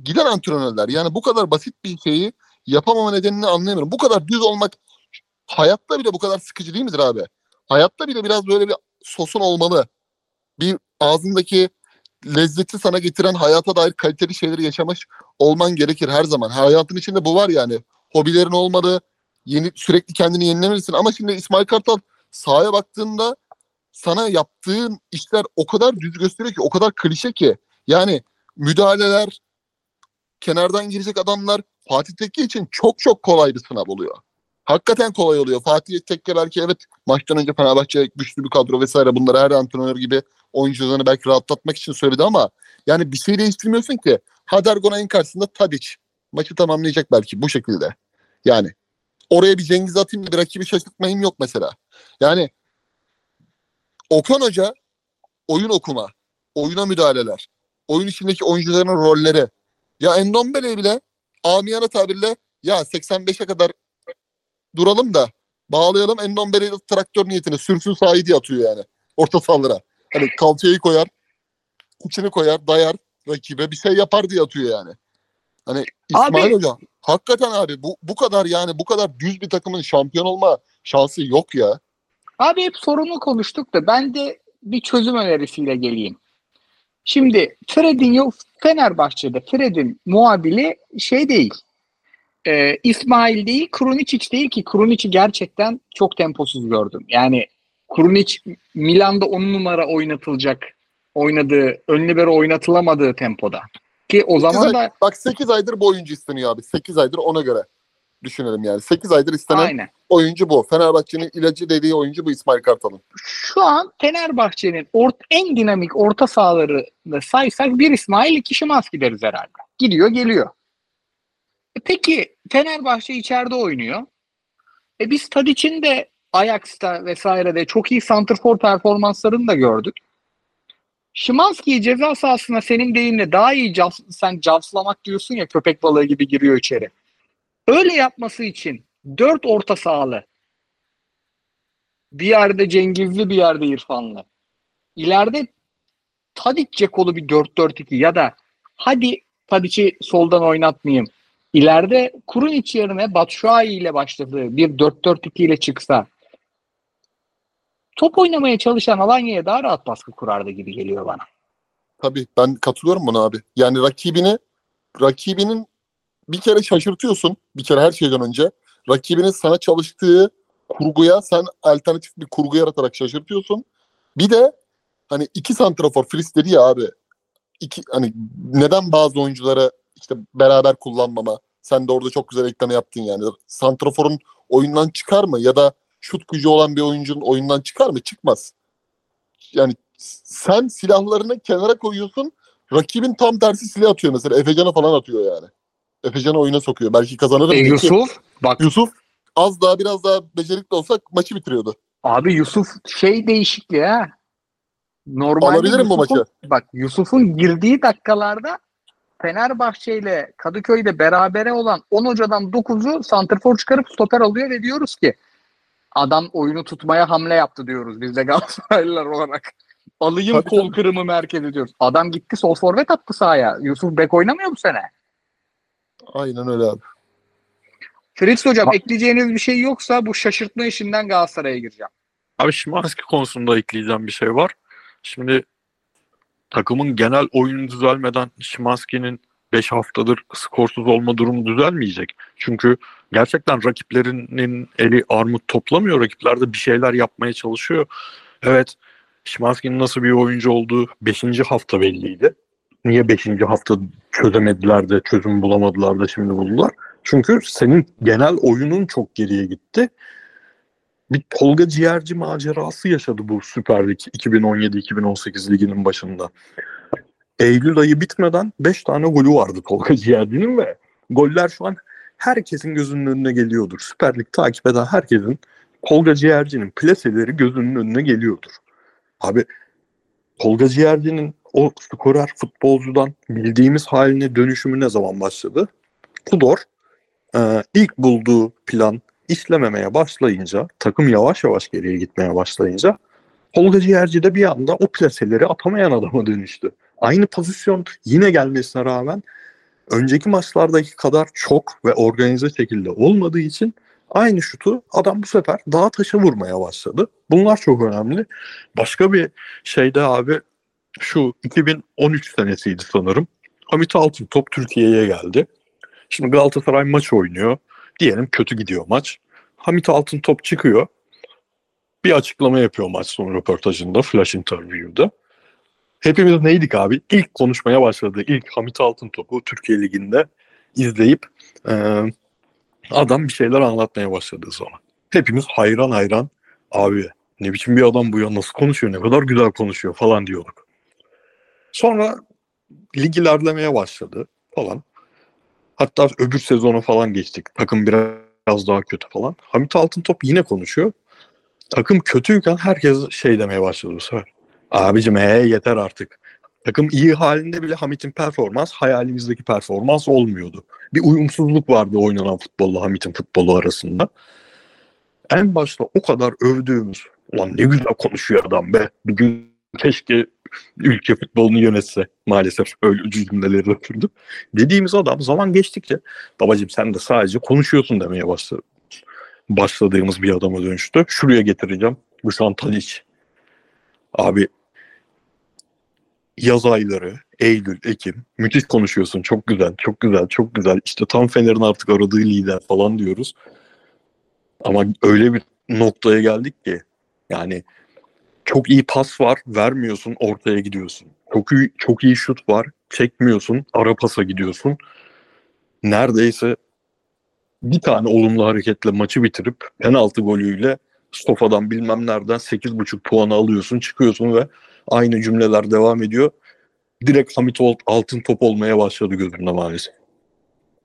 Speaker 3: giden antrenörler. Yani bu kadar basit bir şeyi yapamama nedenini anlayamıyorum. Bu kadar düz olmak hayatta bile bu kadar sıkıcı değil midir abi? Hayatta bile biraz böyle bir sosun olmalı. Bir ağzındaki lezzeti sana getiren hayata dair kaliteli şeyleri yaşamış olman gerekir her zaman. Hayatın içinde bu var yani. Hobilerin olmalı. Yeni, sürekli kendini yenilemelisin. Ama şimdi İsmail Kartal sahaya baktığında sana yaptığın işler o kadar düz gösteriyor ki, o kadar klişe ki. Yani müdahaleler, kenardan girecek adamlar Fatih Tekke için çok çok kolay bir sınav oluyor. Hakikaten kolay oluyor. Fatih Tekke belki evet maçtan önce Fenerbahçe güçlü bir kadro vesaire bunları her antrenör gibi oyuncularını belki rahatlatmak için söyledi ama yani bir şey değiştirmiyorsun ki. Hadergonay'ın karşısında Tadic maçı tamamlayacak belki bu şekilde. Yani oraya bir Cengiz atayım da bir rakibi şaşırtmayayım yok mesela. Yani Okan Hoca oyun okuma, oyuna müdahaleler, oyun içindeki oyuncuların rolleri. Ya Endombele bile amiyane tabirle ya 85'e kadar duralım da bağlayalım Endombele'yi traktör niyetine sürsün sahayı diye atıyor yani. Orta sahalara. Hani kalçayı koyar, içini koyar, dayar rakibe bir şey yapar diye atıyor yani. Hani İsmail
Speaker 1: Abi-
Speaker 3: Hoca hakikaten abi bu bu kadar yani bu kadar düz bir takımın şampiyon olma şansı yok ya.
Speaker 1: Abi hep sorunu konuştuk da ben de bir çözüm önerisiyle geleyim. Şimdi Fred'in yok Fenerbahçe'de Fred'in muhabili şey değil. E, İsmail değil, Krunic değil ki Krunic'i gerçekten çok temposuz gördüm. Yani Krunic Milan'da 10 numara oynatılacak oynadığı, ön libero oynatılamadığı tempoda. Ki o zaman
Speaker 3: ay-
Speaker 1: da
Speaker 3: Bak 8 aydır bu oyuncu isteniyor abi. 8 aydır ona göre düşünelim yani. 8 aydır istenen
Speaker 1: aynen.
Speaker 3: oyuncu bu. Fenerbahçe'nin ilacı dediği oyuncu bu İsmail Kartal'ın.
Speaker 1: Şu an Fenerbahçe'nin ort en dinamik orta sahalarını saysak bir İsmail iki Şimanski deriz herhalde. Gidiyor geliyor. Peki Fenerbahçe içeride oynuyor. E biz Tadic'in de Ajax'ta vesairede çok iyi santrfor performanslarını da gördük. Şimanski'yi ceza sahasına senin deyimle daha iyi cav- sen cavslamak diyorsun ya köpek balığı gibi giriyor içeri. Öyle yapması için dört orta sahalı bir yerde Cengizli bir yerde İrfanlı. İleride Tadic Cekolu bir 4-4-2 ya da hadi Tadic'i soldan oynatmayayım. İleride Kurunic yerine Batshuayi ile başladığı bir 4-4-2 ile çıksa top oynamaya çalışan Alanya'ya daha rahat baskı kurardı gibi geliyor bana.
Speaker 3: Tabii ben katılıyorum buna abi. Yani rakibini rakibinin bir kere şaşırtıyorsun. Bir kere her şeyden önce. Rakibinin sana çalıştığı kurguya sen alternatif bir kurgu yaratarak şaşırtıyorsun. Bir de hani iki santrafor Fris dedi ya abi. iki hani neden bazı oyuncuları işte beraber kullanmama. Sen de orada çok güzel ekleme yaptın yani. Santraforun oyundan çıkar mı ya da şut gücü olan bir oyuncunun oyundan çıkar mı? Çıkmaz. Yani sen silahlarını kenara koyuyorsun. rakibin tam tersi silah atıyor mesela. Efecan'a falan atıyor yani. Efecan'ı oyuna sokuyor. Belki kazanırım.
Speaker 1: E. Yusuf bak
Speaker 3: Yusuf az daha biraz daha becerikli olsak maçı bitiriyordu.
Speaker 1: abi Yusuf şey değişikliği ha. Normalde
Speaker 3: Alabilirim bu
Speaker 1: Yusuf'un-
Speaker 3: maçı.
Speaker 1: Bak Yusuf'un girdiği dakikalarda Fenerbahçe ile Kadıköy'de berabere olan 10 hocadan 9'u santrfor çıkarıp stoper alıyor ve diyoruz ki adam oyunu tutmaya hamle yaptı diyoruz biz de Galatasaraylılar olarak. Alayım
Speaker 3: Tabii,
Speaker 1: kol
Speaker 3: tabii.
Speaker 1: kırımı merkezi diyoruz. Adam gitti sol forvet attı sahaya. Yusuf Bek oynamıyor bu sene.
Speaker 3: Aynen öyle abi.
Speaker 1: Fritz hocam
Speaker 2: Ha-
Speaker 1: ekleyeceğiniz bir şey yoksa bu şaşırtma işinden Galatasaray'a gireceğim.
Speaker 2: Abi Şimanski konusunda ekleyeceğim bir şey var. Şimdi takımın genel oyunu düzelmeden Şimanski'nin 5 haftadır skorsuz olma durumu düzelmeyecek. Çünkü gerçekten rakiplerinin eli armut toplamıyor. Rakipler de bir şeyler yapmaya çalışıyor. Evet Şimanski'nin nasıl bir oyuncu olduğu 5. hafta belliydi. Niye 5. hafta çözemediler de çözüm bulamadılar da şimdi buldular? Çünkü senin genel oyunun çok geriye gitti bir Tolga Ciğerci macerası yaşadı bu Süper Lig 2017-2018 liginin başında. Eylül ayı bitmeden 5 tane golü vardı Tolga Ciğerci'nin ve goller şu an herkesin gözünün önüne geliyordur. Süper Lig takip eden herkesin Tolga Ciğerci'nin plaseleri gözünün önüne geliyordur. Abi Tolga Ciğerci'nin o skorer futbolcudan bildiğimiz haline dönüşümü ne zaman başladı? Tudor e, ilk bulduğu plan işlememeye başlayınca, takım yavaş yavaş geriye gitmeye başlayınca Tolga Ciğerci de bir anda o plaseleri atamayan adama dönüştü. Aynı pozisyon yine gelmesine rağmen önceki maçlardaki kadar çok ve organize şekilde olmadığı için aynı şutu adam bu sefer dağa taşa vurmaya başladı. Bunlar çok önemli. Başka bir şeyde abi şu 2013 senesiydi sanırım. Hamit Altıntop Türkiye'ye geldi. Şimdi Galatasaray maç oynuyor. Diyelim kötü gidiyor maç. Hamit Altıntop çıkıyor. Bir açıklama yapıyor maç sonu röportajında, flash interview'da. Hepimiz neydik abi? İlk konuşmaya başladı. İlk Hamit Altıntop'u Türkiye Ligi'nde izleyip e, adam bir şeyler anlatmaya başladığı zaman. Hepimiz hayran hayran abi ne biçim bir adam bu ya nasıl konuşuyor ne kadar güzel konuşuyor falan diyorduk. Sonra lig ilerlemeye başladı falan. Hatta öbür sezona falan geçtik. Takım biraz daha kötü falan. Hamit Altıntop yine konuşuyor. Takım kötüyken herkes şey demeye başladı bu sefer. Abicim he yeter artık. Takım iyi halinde bile Hamit'in performans hayalimizdeki performans olmuyordu. Bir uyumsuzluk vardı oynanan futbolla Hamit'in futbolu arasında. En başta o kadar övdüğümüz ulan ne güzel konuşuyor adam be. Bir gün keşke ülke futbolunu yönetse. Maalesef öyle cümleleri döküldü. Dediğimiz adam zaman geçtikçe babacım sen de sadece konuşuyorsun demeye başladı. Başladığımız bir adama dönüştü. Şuraya getireceğim. Dušan Tadić. Abi yaz ayları, Eylül, Ekim müthiş konuşuyorsun. Çok güzel, çok güzel, çok güzel. İşte tam Fener'in artık aradığı lider falan diyoruz. Ama öyle bir noktaya geldik ki yani çok iyi pas var, vermiyorsun, ortaya gidiyorsun. Çok iyi, çok iyi şut var, çekmiyorsun, ara pasa gidiyorsun. Neredeyse bir tane olumlu hareketle maçı bitirip penaltı golüyle Stofa'dan bilmem nereden 8.5 puanı alıyorsun, çıkıyorsun ve aynı cümleler devam ediyor. Direkt Hamit altın top olmaya başladı gözümde maalesef.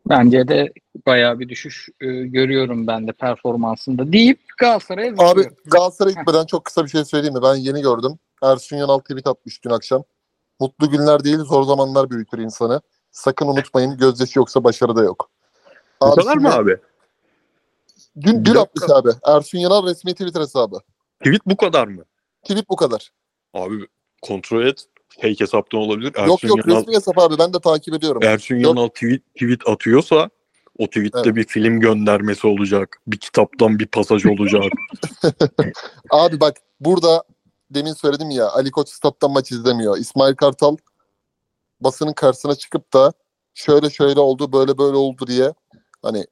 Speaker 1: Bence de bayağı bir düşüş e, görüyorum ben de performansında deyip Galatasaray'a
Speaker 3: Abi. Galatasaray'a gitmeden çok kısa bir şey söyleyeyim mi? Ben yeni gördüm. Ersun Yanal tweet atmış dün akşam. Mutlu günler değil zor zamanlar büyütür insanı. Sakın unutmayın gözyaşı yoksa başarı da yok. Abi
Speaker 2: kadar mı
Speaker 3: şimdi-
Speaker 2: abi?
Speaker 3: Dün, dün atmış abi. Ersun Yanal resmi Twitter hesabı.
Speaker 2: Tweet bu kadar mı?
Speaker 3: Tweet bu kadar.
Speaker 2: Abi kontrol et. Fake hesaptan olabilir. Ersun
Speaker 3: yok yok
Speaker 2: Yanal,
Speaker 3: resmi hesap abi ben de takip ediyorum.
Speaker 2: Ersun
Speaker 3: Yok.
Speaker 2: Yanal tweet, tweet atıyorsa o tweette
Speaker 3: Evet.
Speaker 2: bir film göndermesi olacak. Bir kitaptan bir pasaj olacak.
Speaker 3: Abi bak burada demin söyledim ya Ali Koç stat'tan maç izlemiyor. İsmail Kartal basının karşısına çıkıp da şöyle şöyle oldu böyle böyle oldu diye hani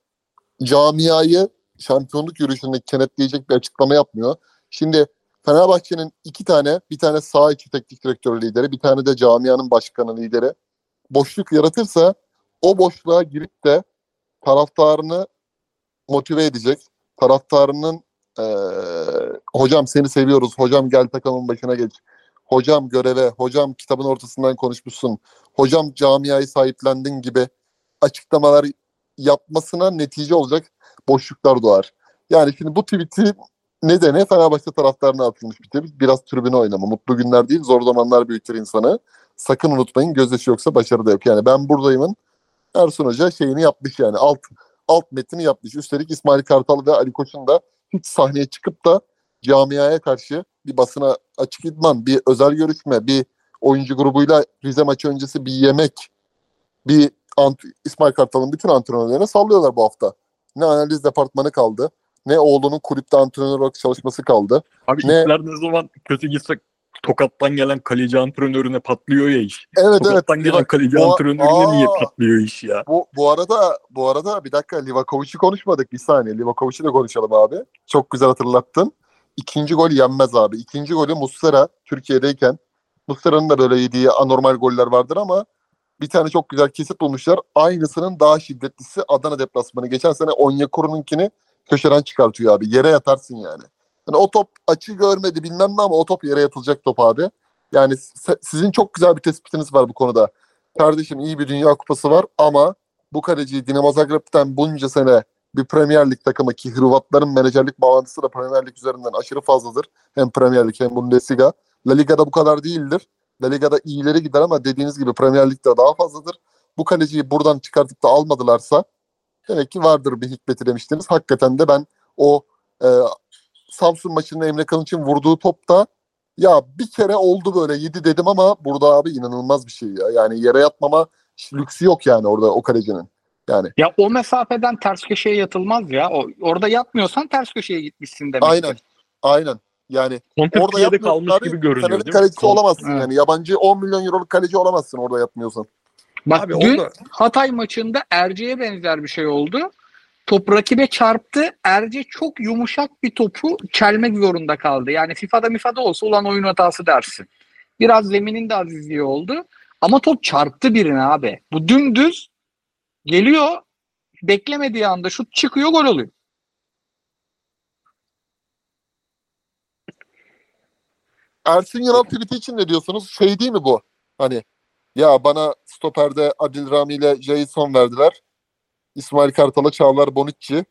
Speaker 3: camiayı şampiyonluk yürüyüşünde kenetleyecek bir açıklama yapmıyor. Şimdi Fenerbahçe'nin iki tane bir tane sağ içi teknik direktör lideri bir tane de camianın başkanı lideri boşluk yaratırsa o boşluğa girip de taraftarını motive edecek taraftarının ee, hocam seni seviyoruz. Hocam gel takımın başına geç. Hocam göreve. Hocam kitabın ortasından konuşmuşsun. hocam camiayı sahiplendin gibi açıklamalar yapmasına netice olacak boşluklar doğar. Yani şimdi bu tweet'i nedeni Fenerbahçe taraftarına atılmış bir tweet. Biraz tribüne oynama. Mutlu günler değil zor zamanlar büyütür insanı. Sakın unutmayın gözyaşı yoksa başarı da yok. Yani ben buradayımın Ersun Hoca şeyini yapmış yani alt alt metni yapmış. Üstelik İsmail Kartal ve Ali Koç'un da hiç sahneye çıkıp da camiaya karşı bir basına açık idman, bir özel görüşme, bir oyuncu grubuyla Rize maçı öncesi bir yemek, bir İsmail Kartal'ın bütün antrenörlerine sallıyorlar bu hafta. Ne analiz departmanı kaldı, ne oğlunun kulüpte antrenör olarak çalışması kaldı.
Speaker 2: Abi
Speaker 3: Ne-
Speaker 2: işler ne zaman kötü gitse Tokat'tan gelen kaleci antrenörüne patlıyor ya iş.
Speaker 3: Evet evet.
Speaker 2: Tokat'tan gelen
Speaker 3: Liva-
Speaker 2: kaleci
Speaker 3: Bu-
Speaker 2: antrenörüne niye
Speaker 3: Aa!
Speaker 2: patlıyor iş ya?
Speaker 3: Bu, bu arada bu arada bir dakika Livakovic'i konuşmadık bir saniye. Livakovic'i de konuşalım abi. Çok güzel hatırlattın. İkinci gol yenmez abi. İkinci golü Muslera Türkiye'deyken Muslera'nın da böyle yediği anormal goller vardır ama bir tane çok güzel kesit bulmuşlar. Aynısının daha şiddetlisi Adana deplasmanı. Geçen sene Onyekuru'nunkini köşeden çıkartıyor abi. Yere yatarsın yani. Yani o top açı görmedi bilmem ne ama o top yere yatılacak top abi. Yani sizin çok güzel bir tespitiniz var bu konuda. Kardeşim iyi bir Dünya Kupası var ama bu kaleciyi Dinamo Zagreb'ten bunca sene bir Premier Lig takımı ki Hırvatların menajerlik bağlantısı da Premier Lig üzerinden aşırı fazladır. Hem Premier Lig hem Bundesliga. La Liga'da bu kadar değildir. La Liga'da iyileri gider ama dediğiniz gibi Premier Lig'de daha fazladır. Bu kaleciyi buradan çıkartıp da almadılarsa demek ki vardır bir hikmeti demiştiniz. Hakikaten de ben o e, Samsun maçında Emre Kılınç'ın vurduğu topta ya bir kere oldu böyle yedi dedim ama burada abi inanılmaz bir şey ya. Yani yere yatmama lüksü yok yani orada o kalecinin. Yani
Speaker 1: Ya o mesafeden ters köşeye yatılmaz ya. O, orada yatmıyorsan ters köşeye gitmişsin demek.
Speaker 3: aynen. Aynen. Yani orada
Speaker 2: Kontrpiyede
Speaker 3: yapmıyorsun
Speaker 2: kalmış
Speaker 3: abi,
Speaker 2: gibi görünüyor
Speaker 3: Fener'in
Speaker 2: değil mi?
Speaker 3: kalecisi
Speaker 2: Kon-
Speaker 3: olamazsın
Speaker 1: Evet.
Speaker 3: yani. Yabancı 10 milyon euroluk kaleci olamazsın orada yapmıyorsan.
Speaker 1: Bak
Speaker 2: Abi
Speaker 1: dün
Speaker 2: orada
Speaker 1: Hatay maçında Erce'ye benzer bir şey oldu. Top rakibe çarptı. Erce çok yumuşak bir topu çelmek zorunda kaldı. Yani FIFA'da MIFA'da olsa ulan oyun hatası dersin. Biraz zeminin de azizliği oldu. Ama top çarptı birine abi. Bu dümdüz geliyor beklemediği anda şut çıkıyor gol oluyor.
Speaker 3: Ersin Yanal tweet'i için ne diyorsunuz? Şey değil mi bu? Hani ya bana stoperde Adil Rami ile Jason verdiler. İsmail Kartal'a Çağlar Bonucci.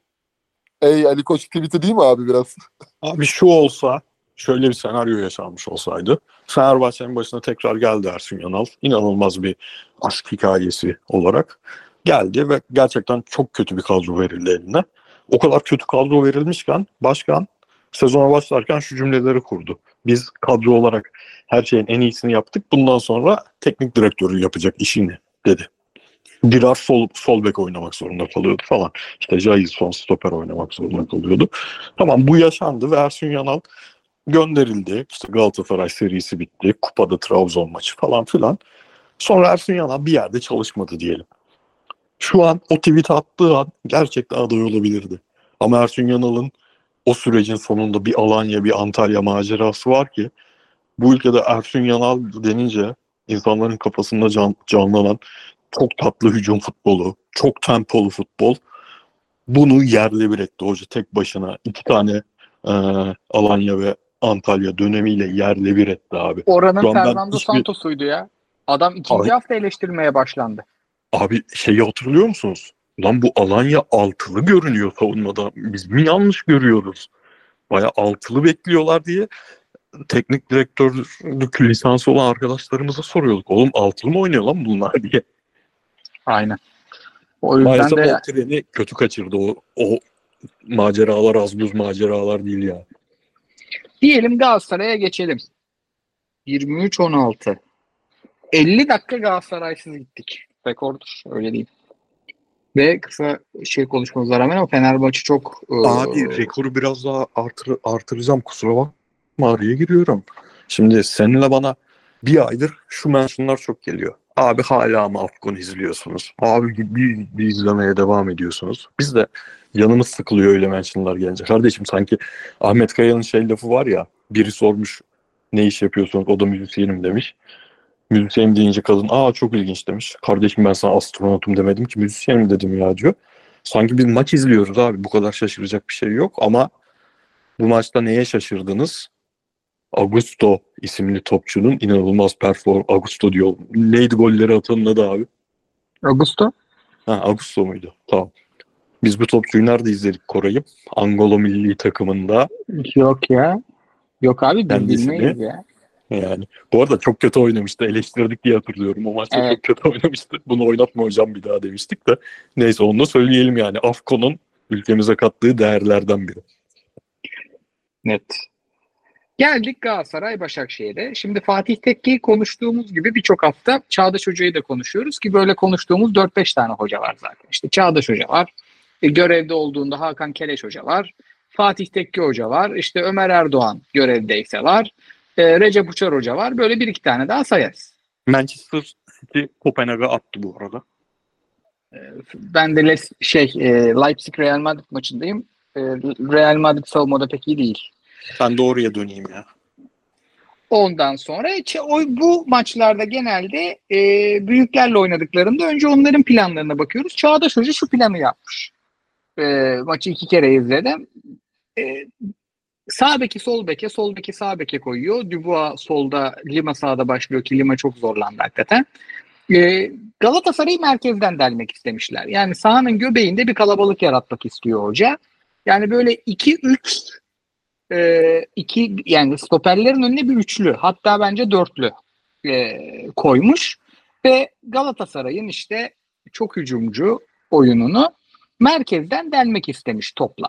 Speaker 3: Ey Ali Koç tweet'i değil mi abi biraz?
Speaker 2: Abi şu olsa şöyle bir senaryo yaşanmış olsaydı Fenerbahçe'nin başına tekrar geldi Ersun Yanal. İnanılmaz bir aşk hikayesi olarak geldi ve gerçekten çok kötü bir kadro verildi eline. O kadar kötü kadro verilmişken başkan sezona başlarken şu cümleleri kurdu. Biz kadro olarak her şeyin en iyisini yaptık. Bundan sonra teknik direktörü yapacak işini dedi. Dirar sol, sol bek oynamak zorunda kalıyordu falan. İşte Jailson stoper oynamak zorunda kalıyordu. Tamam bu yaşandı ve Ersun Yanal gönderildi. İşte Galatasaray serisi bitti. Kupada Trabzon maçı falan filan. Sonra Ersun Yanal bir yerde çalışmadı diyelim. Şu an o tweet attığı an gerçekten aday olabilirdi. Ama Ersun Yanal'ın o sürecin sonunda bir Alanya bir Antalya macerası var ki bu ülkede Ersun Yanal denince insanların kafasında can, canlanan çok tatlı hücum futbolu, çok tempolu futbol bunu yerle bir etti hoca tek başına. iki tane e, Alanya ve Antalya dönemiyle yerle bir etti abi.
Speaker 1: Oranın Fernando
Speaker 2: hiçbir-
Speaker 1: Santos'uydu ya. Adam ikinci
Speaker 2: Abi-
Speaker 1: hafta eleştirmeye başlandı.
Speaker 2: Abi şeyi hatırlıyor musunuz? Lan bu Alanya altılı görünüyor savunmada. Biz mi yanlış görüyoruz? Baya altılı bekliyorlar diye teknik direktörlük lisansı olan arkadaşlarımıza soruyorduk. Oğlum altılı mı oynuyor lan bunlar diye.
Speaker 1: Aynen. O yüzden
Speaker 2: Maalesef
Speaker 1: de
Speaker 2: o treni kötü kaçırdı. O, o maceralar az buz maceralar değil ya.
Speaker 1: Diyelim Galatasaray'a geçelim. 23-16. 50 dakika Galatasaray'sız gittik. Rekordur öyle diyeyim. Ve kısa şey konuşmamıza rağmen ama Fenerbahçe çok e,
Speaker 2: Abi rekoru biraz daha artır, artıracağım kusura bakma araya giriyorum. Şimdi seninle bana bir aydır şu mentionlar çok geliyor. Abi hala mı Afgan izliyorsunuz? Abi bir, bir izlemeye devam ediyorsunuz. Biz de yanımız sıkılıyor öyle mentionlar gelince. Kardeşim sanki Ahmet Kaya'nın şey lafı var ya biri sormuş ne iş yapıyorsunuz o da müzisyenim demiş. Müzisyenim deyince kadın aa çok ilginç demiş. Kardeşim ben sana astronotum demedim ki müzisyenim dedim ya diyor. Sanki bir maç izliyoruz abi. Bu kadar şaşıracak bir şey yok ama bu maçta neye şaşırdınız? Augusto isimli topçunun inanılmaz perform Augusto diyor. Neydi golleri atanın adı abi?
Speaker 1: Augusto.
Speaker 2: Ha Augusto muydu? Tamam. Biz bu topçuyu nerede izledik Koray'ım? Angola milli takımında.
Speaker 1: Yok ya. Yok abi biz bilmeyiz ya.
Speaker 2: Yani bu arada çok kötü oynamıştı. Eleştirdik diye hatırlıyorum. O maçta
Speaker 1: Evet.
Speaker 2: çok kötü oynamıştı. Bunu oynatma hocam bir daha demiştik de. Neyse onu da söyleyelim yani. Afkon'un ülkemize kattığı değerlerden biri.
Speaker 1: Net. Geldik Galatasaray Başakşehir'e. Şimdi Fatih Tekke'yi konuştuğumuz gibi birçok hafta Çağdaş Hoca'yı da konuşuyoruz ki böyle konuştuğumuz 4-5 tane hoca var zaten. İşte Çağdaş Hoca var. E, görevde olduğunda Hakan Keleş Hoca var. Fatih Tekke Hoca var. İşte Ömer Erdoğan görevdeyse var. E, Recep Uçar Hoca var. Böyle bir iki tane daha sayarız.
Speaker 2: Manchester City Kopenhag'a attı bu arada.
Speaker 1: Ben de Les, şey e, Leipzig Real Madrid maçındayım. E, Real Madrid savunmada pek iyi değil.
Speaker 2: Ben de oraya döneyim ya.
Speaker 1: Ondan sonra bu maçlarda genelde e, büyüklerle oynadıklarında önce onların planlarına bakıyoruz. Çağdaş Hoca şu planı yapmış. E, maçı iki kere izledim. E, sağ beki sol beke, sol beki sağ beke koyuyor. Dubois solda, Lima sağda başlıyor ki Lima çok zorlandı hakikaten. E, Galatasaray'ı merkezden delmek istemişler. Yani sahanın göbeğinde bir kalabalık yaratmak istiyor hoca. Yani böyle 2-3 e, iki yani stoperlerin önüne bir üçlü hatta bence dörtlü e, koymuş ve Galatasaray'ın işte çok hücumcu oyununu merkezden delmek istemiş topla.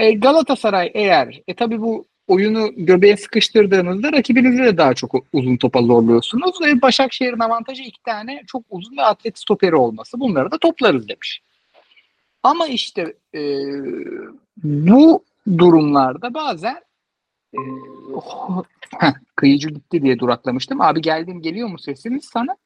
Speaker 1: E, Galatasaray eğer e tabi bu oyunu göbeğe sıkıştırdığınızda rakibinizi de daha çok uzun topa zorluyorsunuz ve Başakşehir'in avantajı iki tane çok uzun ve atlet stoperi olması. Bunları da toplarız demiş. Ama işte e, bu durumlarda bazen e, oh, heh, kıyıcı gitti diye duraklamıştım. Abi geldim geliyor mu sesimiz sana?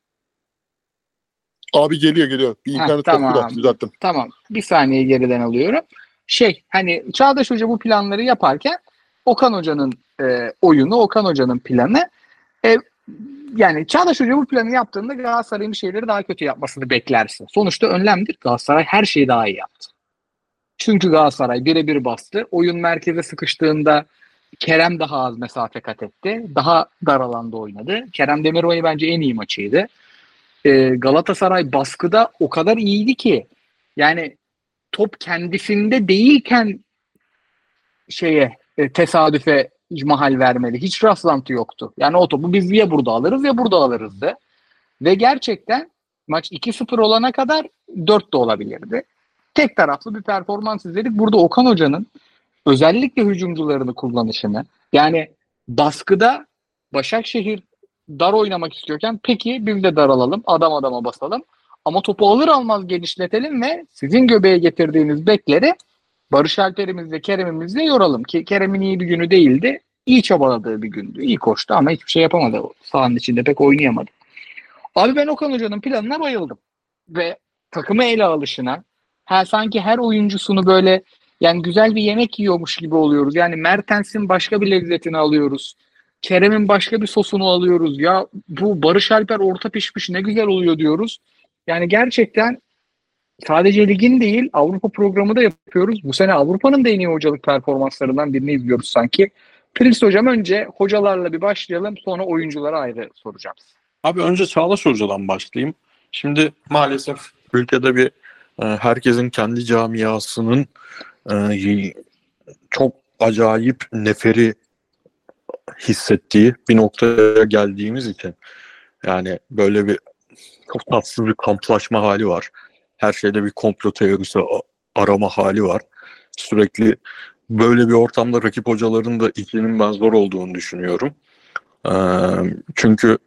Speaker 3: Abi geliyor geliyor. Bir internet
Speaker 1: tamam.
Speaker 3: düzelttim.
Speaker 1: Tamam. Bir saniye geriden alıyorum. Şey hani Çağdaş Hoca bu planları yaparken Okan Hoca'nın e, oyunu, Okan Hoca'nın planı e, yani Çağdaş Hoca bu planı yaptığında Galatasaray'ın bir şeyleri daha kötü yapmasını beklersin. Sonuçta önlemdir. Galatasaray her şeyi daha iyi yaptı. Çünkü Galatasaray birebir bastı. Oyun merkeze sıkıştığında Kerem daha az mesafe kat etti. Daha dar alanda oynadı. Kerem Demirbay bence en iyi maçıydı. Ee, Galatasaray baskıda o kadar iyiydi ki yani top kendisinde değilken şeye e, tesadüfe mahal vermedi. Hiç rastlantı yoktu. Yani o topu biz ya burada alırız ya burada alırızdı. Ve gerçekten maç 2-0 olana kadar 4 de olabilirdi. Tek taraflı bir performans izledik. Burada Okan Hoca'nın özellikle hücumcularını kullanışını yani baskıda Başakşehir dar oynamak istiyorken peki biz de dar alalım, adam adama basalım. Ama topu alır almaz genişletelim ve sizin göbeğe getirdiğiniz bekleri Barış Alper'imizle Kerem'imizle yoralım. Ki Kerem'in iyi bir günü değildi. İyi çabaladığı bir gündü. İyi koştu ama hiçbir şey yapamadı. Sahanın içinde pek oynayamadı. Abi ben Okan Hoca'nın planına bayıldım. Ve takımı ele alışına ha, sanki her oyuncusunu böyle yani güzel bir yemek yiyormuş gibi oluyoruz. Yani Mertens'in başka bir lezzetini alıyoruz. Kerem'in başka bir sosunu alıyoruz. Ya bu Barış Alper orta pişmiş ne güzel oluyor diyoruz. Yani gerçekten sadece ligin değil Avrupa programı da yapıyoruz. Bu sene Avrupa'nın da en iyi hocalık performanslarından birini izliyoruz sanki. Prince hocam önce hocalarla bir başlayalım sonra oyunculara ayrı soracağım.
Speaker 2: Abi önce Çağdaş Hoca'dan başlayayım. Şimdi maalesef ülkede bir e, herkesin kendi camiasının e, çok acayip neferi hissettiği bir noktaya geldiğimiz için yani böyle bir çok tatsız bir kamplaşma hali var. Her şeyde bir komplo teorisi arama hali var. Sürekli böyle bir ortamda rakip hocaların da ikinin ben zor olduğunu düşünüyorum. Çünkü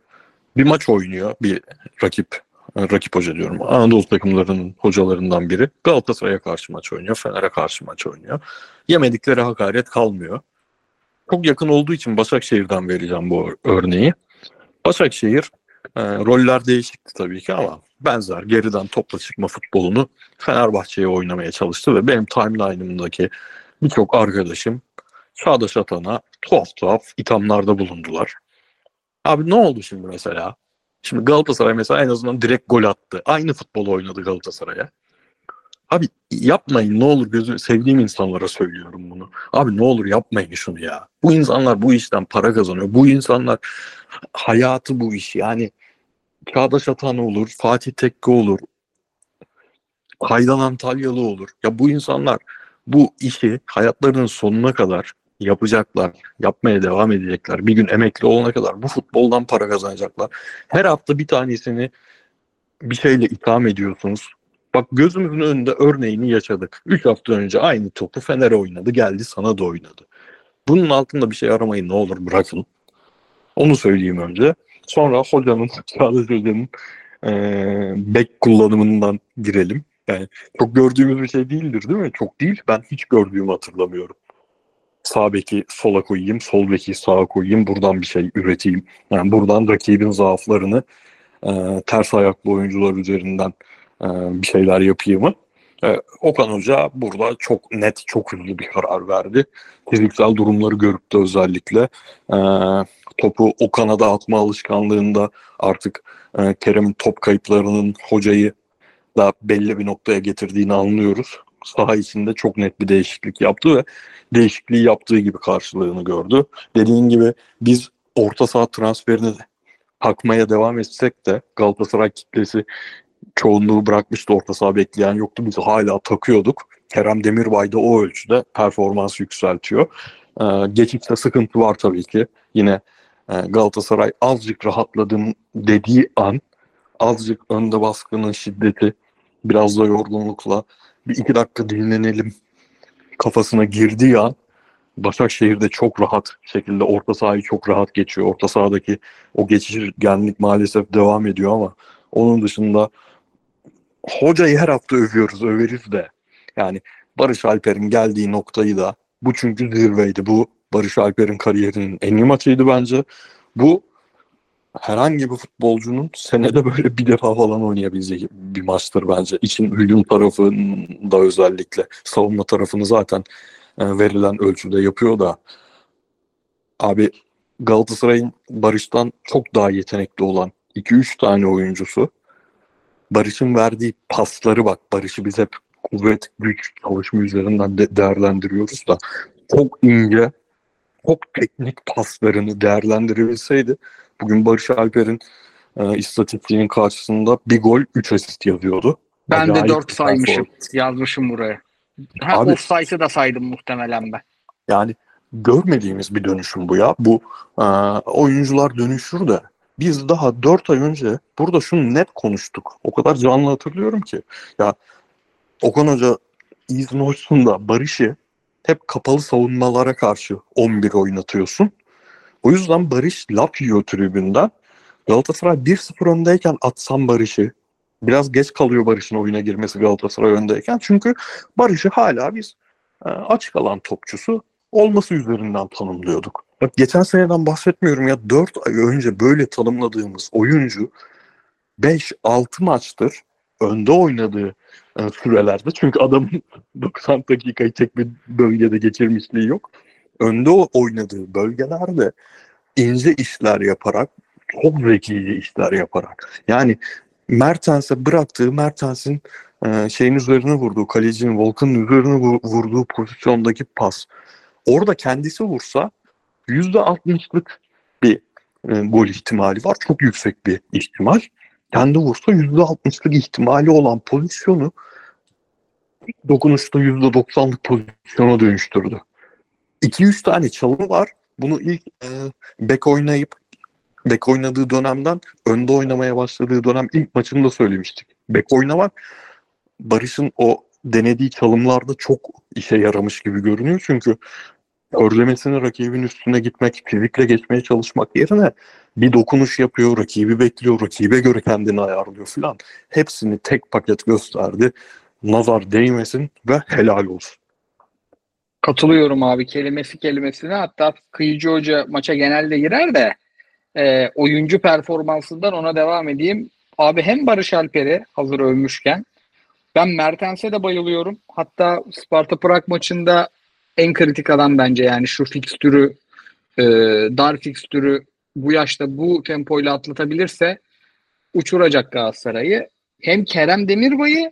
Speaker 2: bir maç oynuyor bir rakip rakip hoca diyorum. Anadolu takımlarının hocalarından biri. Galatasaray'a karşı maç oynuyor. Fener'e karşı maç oynuyor. Yemedikleri hakaret kalmıyor. Çok yakın olduğu için Başakşehir'den vereceğim bu örneği. Başakşehir e, roller değişikti tabii ki ama benzer geriden topla çıkma futbolunu Fenerbahçe'ye oynamaya çalıştı ve benim timeline'ımdaki birçok arkadaşım Çağdaş Atan'a tuhaf tuhaf ithamlarda bulundular. Abi ne oldu şimdi mesela? Şimdi Galatasaray mesela en azından direkt gol attı. Aynı futbolu oynadı Galatasaray'a. Abi yapmayın ne olur gözü sevdiğim insanlara söylüyorum bunu. Abi ne olur yapmayın şunu ya. Bu insanlar bu işten para kazanıyor. Bu insanlar hayatı bu iş. Yani Çağdaş Atan olur, Fatih Tekke olur, Haydan Antalyalı olur. Ya bu insanlar bu işi hayatlarının sonuna kadar yapacaklar, yapmaya devam edecekler. Bir gün emekli olana kadar bu futboldan para kazanacaklar. Her hafta bir tanesini bir şeyle itham ediyorsunuz. Bak gözümüzün önünde örneğini yaşadık. 3 hafta önce aynı topu Fener'e oynadı, geldi sana da oynadı. Bunun altında bir şey aramayın ne olur bırakın. Onu söyleyeyim önce. Sonra hocanın, Çağdaş Hoca'nın eee bek kullanımından girelim. Yani çok gördüğümüz bir şey değildir değil mi? Çok değil. Ben hiç gördüğümü hatırlamıyorum. Sağ beki sola koyayım, sol beki sağa koyayım, buradan bir şey üreteyim. Yani buradan rakibin zaaflarını e, ters ayaklı oyuncular üzerinden bir şeyler yapayım. E, Okan Hoca burada çok net, çok hızlı bir karar verdi. Fiziksel durumları görüp de özellikle e, topu Okan'a da atma alışkanlığında artık e, Kerem'in top kayıplarının hocayı da belli bir noktaya getirdiğini anlıyoruz. Saha içinde çok net bir değişiklik yaptı ve değişikliği yaptığı gibi karşılığını gördü. Dediğin gibi biz orta saha transferini takmaya devam etsek de Galatasaray kitlesi çoğunluğu bırakmıştı orta saha bekleyen yoktu. Biz hala takıyorduk. Kerem Demirbay da o ölçüde performans yükseltiyor. Ee, geçişte sıkıntı var tabii ki. Yine e, Galatasaray azıcık rahatladım dediği an azıcık önde baskının şiddeti biraz da yorgunlukla bir iki dakika dinlenelim kafasına girdiği an Başakşehir'de çok rahat şekilde orta sahayı çok rahat geçiyor. Orta sahadaki o geçirgenlik maalesef devam ediyor ama onun dışında hocayı her hafta övüyoruz, överiz de. Yani Barış Alper'in geldiği noktayı da bu çünkü zirveydi. Bu Barış Alper'in kariyerinin en iyi maçıydı bence. Bu herhangi bir futbolcunun senede böyle bir defa falan oynayabileceği bir maçtır bence. İçin hücum tarafında özellikle savunma tarafını zaten e, verilen ölçüde yapıyor da abi Galatasaray'ın Barış'tan çok daha yetenekli olan 2-3 tane oyuncusu Barış'ın verdiği pasları bak Barış'ı biz hep kuvvet, güç, çalışma üzerinden de değerlendiriyoruz da çok ince, çok teknik paslarını değerlendirebilseydi bugün Barış Alper'in e, istatistiğinin karşısında bir gol 3 asist yazıyordu.
Speaker 1: Ben de
Speaker 2: Acayip
Speaker 1: 4
Speaker 2: bir
Speaker 1: saymışım.
Speaker 2: performans.
Speaker 1: Yazmışım buraya. Ha,
Speaker 2: Abi-
Speaker 1: offside'ı da saydım muhtemelen ben.
Speaker 2: Yani görmediğimiz bir dönüşüm bu ya. Bu e, oyuncular dönüşür de biz daha 4 ay önce burada şunu net konuştuk. O kadar canlı hatırlıyorum ki. Ya Okan Hoca izin olsun da Barış'ı hep kapalı savunmalara karşı 11 oynatıyorsun. O yüzden Barış laf yiyor tribünden. Galatasaray 1-0 öndeyken atsam Barış'ı biraz geç kalıyor Barış'ın oyuna girmesi Galatasaray öndeyken. Çünkü Barış'ı hala biz e, açık alan topçusu olması üzerinden tanımlıyorduk. Bak geçen seneden bahsetmiyorum ya. 4 ay önce böyle tanımladığımız oyuncu 5-6 maçtır önde oynadığı e, sürelerde. Çünkü adamın 90 dakikayı tek bir bölgede geçirmişliği yok. Önde oynadığı bölgelerde ince işler yaparak çok zekice işler yaparak. Yani Mertens'e bıraktığı Mertens'in e, şeyin üzerine vurduğu kalecinin Volkan'ın üzerine vu- vurduğu pozisyondaki pas. Orada kendisi vursa %60'lık bir e, gol ihtimali var. Çok yüksek bir ihtimal. Kendi vursa %60'lık ihtimali olan pozisyonu ilk dokunuşta %90'lık pozisyona dönüştürdü. 2-3 tane çalımı var. Bunu ilk e, bek oynayıp bek oynadığı dönemden önde oynamaya başladığı dönem ilk maçında söylemiştik. Bek oynamak Barış'ın o denediği çalımlarda çok işe yaramış gibi görünüyor. Çünkü örlemesini rakibin üstüne gitmek, fizikle geçmeye çalışmak yerine bir dokunuş yapıyor, rakibi bekliyor, rakibe göre kendini ayarlıyor falan. Hepsini tek paket gösterdi. Nazar değmesin ve helal olsun.
Speaker 1: Katılıyorum abi kelimesi kelimesine. Hatta Kıyıcı Hoca maça genelde girer de e, oyuncu performansından ona devam edeyim. Abi hem Barış Alper'i hazır övmüşken ben Mertens'e de bayılıyorum. Hatta Sparta Prag maçında en kritik adam bence yani şu fikstürü e, dar fikstürü bu yaşta bu tempoyla atlatabilirse uçuracak Galatasaray'ı. Hem Kerem Demirbay'ı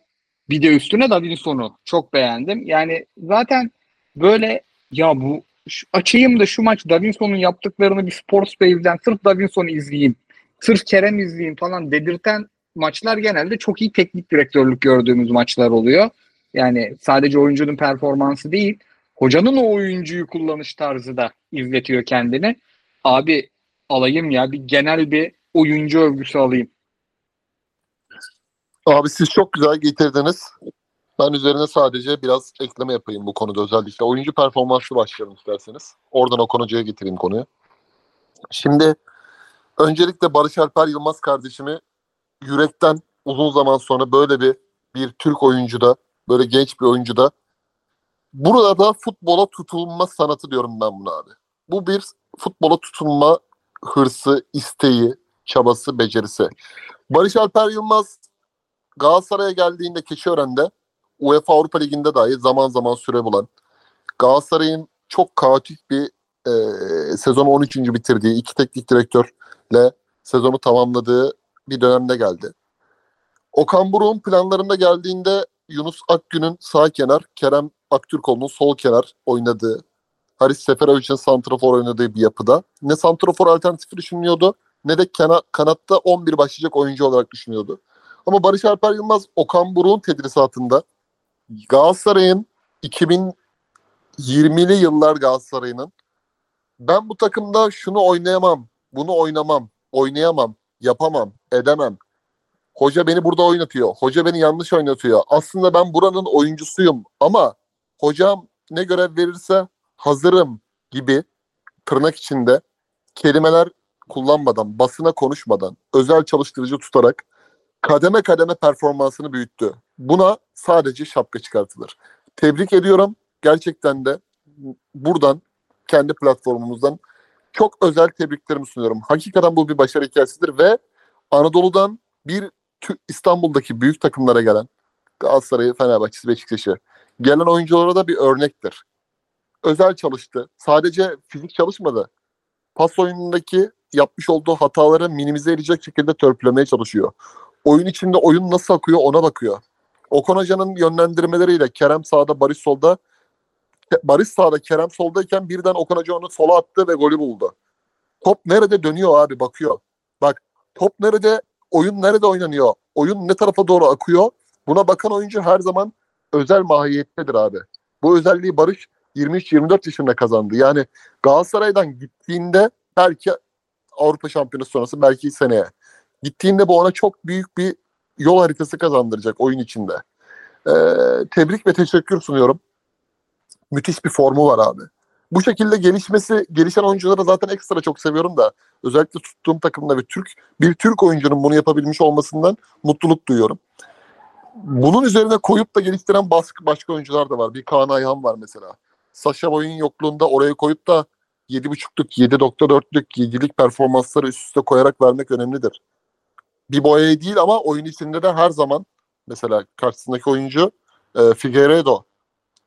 Speaker 1: Bir de üstüne Davinson'u çok beğendim. Yani zaten böyle ya bu şu, açayım da şu maç Davinson'un yaptıklarını bir Sports Wave'den sırf Davinson'u izleyeyim. Sırf Kerem izleyeyim falan dedirten maçlar genelde çok iyi teknik direktörlük gördüğümüz maçlar oluyor. Yani sadece oyuncunun performansı değil, hocanın o oyuncuyu kullanış tarzı da izletiyor kendini. Abi alayım ya bir genel bir oyuncu övgüsü alayım.
Speaker 3: Abi siz çok güzel getirdiniz. Ben üzerine sadece biraz ekleme yapayım bu konuda özellikle. Oyuncu performanslı başlayalım isterseniz. Oradan o konucuya getireyim konuyu. Şimdi öncelikle Barış Alper Yılmaz kardeşimi yürekten uzun zaman sonra böyle bir bir Türk oyuncuda, böyle genç bir oyuncuda burada futbola tutulma sanatı diyorum ben buna abi. Bu bir futbola tutunma hırsı, isteği, çabası, becerisi. Barış Alper Yılmaz Galatasaray'a geldiğinde Keçiören'de UEFA Avrupa Ligi'nde dahi zaman zaman süre bulan Galatasaray'ın çok kaotik bir e, sezonu 13. bitirdiği iki teknik direktörle sezonu tamamladığı bir dönemde geldi. Okan Buruk'un planlarında geldiğinde Yunus Akgün'ün sağ kenar, Kerem Aktürkoğlu'nun sol kenar oynadığı, Haris Seferovic'in santrafor oynadığı bir yapıda ne santrafor alternatifi düşünüyordu ne de kana, kanatta 11 başlayacak oyuncu olarak düşünüyordu. Ama Barış Alper Yılmaz Okan Buruk'un tedrisatında Galatasaray'ın 2020'li yıllar Galatasaray'ının ben bu takımda şunu oynayamam, bunu oynamam, oynayamam, yapamam, edemem. Hoca beni burada oynatıyor. Hoca beni yanlış oynatıyor. Aslında ben buranın oyuncusuyum ama hocam ne görev verirse hazırım gibi tırnak içinde kelimeler kullanmadan, basına konuşmadan, özel çalıştırıcı tutarak kademe kademe performansını büyüttü. Buna sadece şapka çıkartılır. Tebrik ediyorum. Gerçekten de buradan kendi platformumuzdan çok özel tebriklerimi sunuyorum. Hakikaten bu bir başarı hikayesidir ve Anadolu'dan bir İstanbul'daki büyük takımlara gelen Galatasaray'ı, Fenerbahçe'si, Beşiktaş'ı gelen oyunculara da bir örnektir. Özel çalıştı. Sadece fizik çalışmadı. Pas oyunundaki yapmış olduğu hataları minimize edecek şekilde törpülemeye çalışıyor. Oyun içinde oyun nasıl akıyor ona bakıyor. Okan Hoca'nın yönlendirmeleriyle Kerem sağda, Barış solda. Barış sağda, Kerem soldayken birden Okan Hoca onu sola attı ve golü buldu. Top nerede dönüyor abi bakıyor. Bak top nerede, oyun nerede oynanıyor? Oyun ne tarafa doğru akıyor? Buna bakan oyuncu her zaman özel mahiyettedir abi. Bu özelliği Barış 23-24 yaşında kazandı. Yani Galatasaray'dan gittiğinde belki Avrupa Şampiyonası sonrası belki seneye. Gittiğinde bu ona çok büyük bir yol haritası kazandıracak oyun içinde. Ee, tebrik ve teşekkür sunuyorum. Müthiş bir formu var abi. Bu şekilde gelişmesi, gelişen oyuncuları zaten ekstra çok seviyorum da özellikle tuttuğum takımda bir Türk bir Türk oyuncunun bunu yapabilmiş olmasından mutluluk duyuyorum. Bunun üzerine koyup da geliştiren başka, başka oyuncular da var. Bir Kaan Ayhan var mesela. Saşa Boy'un yokluğunda oraya koyup da 7.5'luk, 7.4'lük, 7'lik performansları üst üste koyarak vermek önemlidir. Bir boyayı değil ama oyun içinde de her zaman mesela karşısındaki oyuncu e, Figueiredo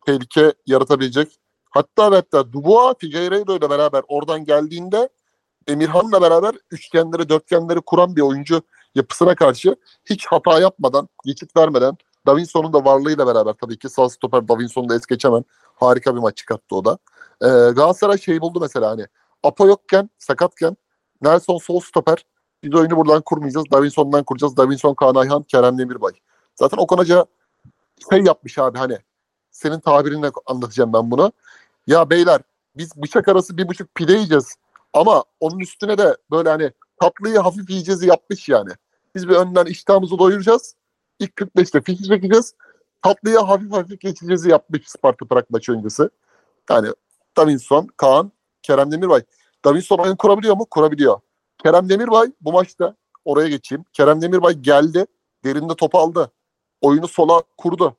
Speaker 3: tehlike yaratabilecek. Hatta ve hatta Dubois Figueiredo ile beraber oradan geldiğinde Emirhan'la beraber üçgenleri, dörtgenleri kuran bir oyuncu yapısına karşı hiç hata yapmadan, geçit vermeden Davinson'un da varlığıyla beraber tabii ki sağ stoper Davinson'u da es geçemem. Harika bir maç çıkarttı o da. Ee, Galatasaray şey buldu mesela hani Apo yokken, sakatken Nelson sol stoper. Biz oyunu buradan kurmayacağız. Davinson'dan kuracağız. Davinson, Kaan Ayhan, Kerem Demirbay. Zaten Okan Hoca şey yapmış abi hani senin tabirinle anlatacağım ben bunu. Ya beyler biz bıçak arası bir buçuk pide yiyeceğiz. Ama onun üstüne de böyle hani tatlıyı hafif yiyeceğiz yapmış yani. Biz bir önden iştahımızı doyuracağız. İlk 45'te fiş çekeceğiz. Tatlıya hafif hafif geçeceğiz yapmış Sparta Prag maçı öncesi. Yani Davinson, Kaan, Kerem Demirbay. Davinson oyun kurabiliyor mu? Kurabiliyor. Kerem Demirbay bu maçta oraya geçeyim. Kerem Demirbay geldi. Derinde topu aldı. Oyunu sola kurdu.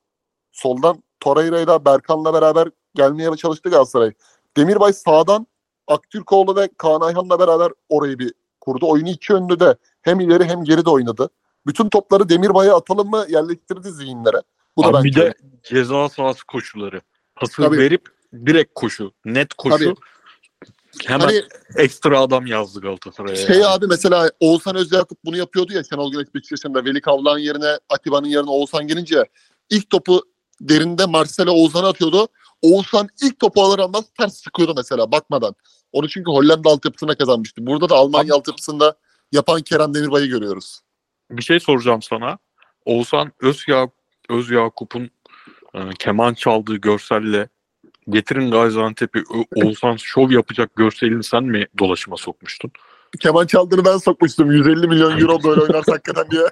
Speaker 3: Soldan Torreira ile Berkan'la beraber gelmeye çalıştı Galatasaray. Demirbay sağdan Aktürkoğlu ve Kaan Ayhan'la beraber orayı bir kurdu. Oyunu iki yönlü de hem ileri hem geri de oynadı. Bütün topları Demirbay'a atalım mı yerleştirdi zihinlere. Bu da
Speaker 2: Abi
Speaker 3: bence
Speaker 2: bir de ceza sahası koşuları. Pası
Speaker 3: Tabii.
Speaker 2: verip direkt koşu. Net koşu.
Speaker 3: Tabii.
Speaker 2: Hemen
Speaker 3: Hani
Speaker 2: ekstra adam yazdı Galatasaray'a.
Speaker 3: Şey
Speaker 2: yani.
Speaker 3: abi mesela Oğuzhan Özyakup bunu yapıyordu ya Şenol Güneş Beşiktaş'ında Veli Kavlan yerine Atiba'nın yerine Oğuzhan gelince ilk topu derinde Marcelo Oğuzhan'a atıyordu. Oğuzhan ilk topu alır almaz ters sıkıyordu mesela bakmadan. Onu çünkü Hollanda altyapısına kazanmıştı. Burada da Almanya altyapısında yapan Kerem Demirbay'ı görüyoruz.
Speaker 2: Bir şey soracağım sana. Oğuzhan Özya Özyakup'un e, keman çaldığı görselle Getirin Gaziantep'i Oğuzhan şov yapacak görselini sen mi dolaşıma sokmuştun?
Speaker 3: Keman çaldığını ben sokmuştum. 150 milyon euro böyle oynarsa hakikaten diye.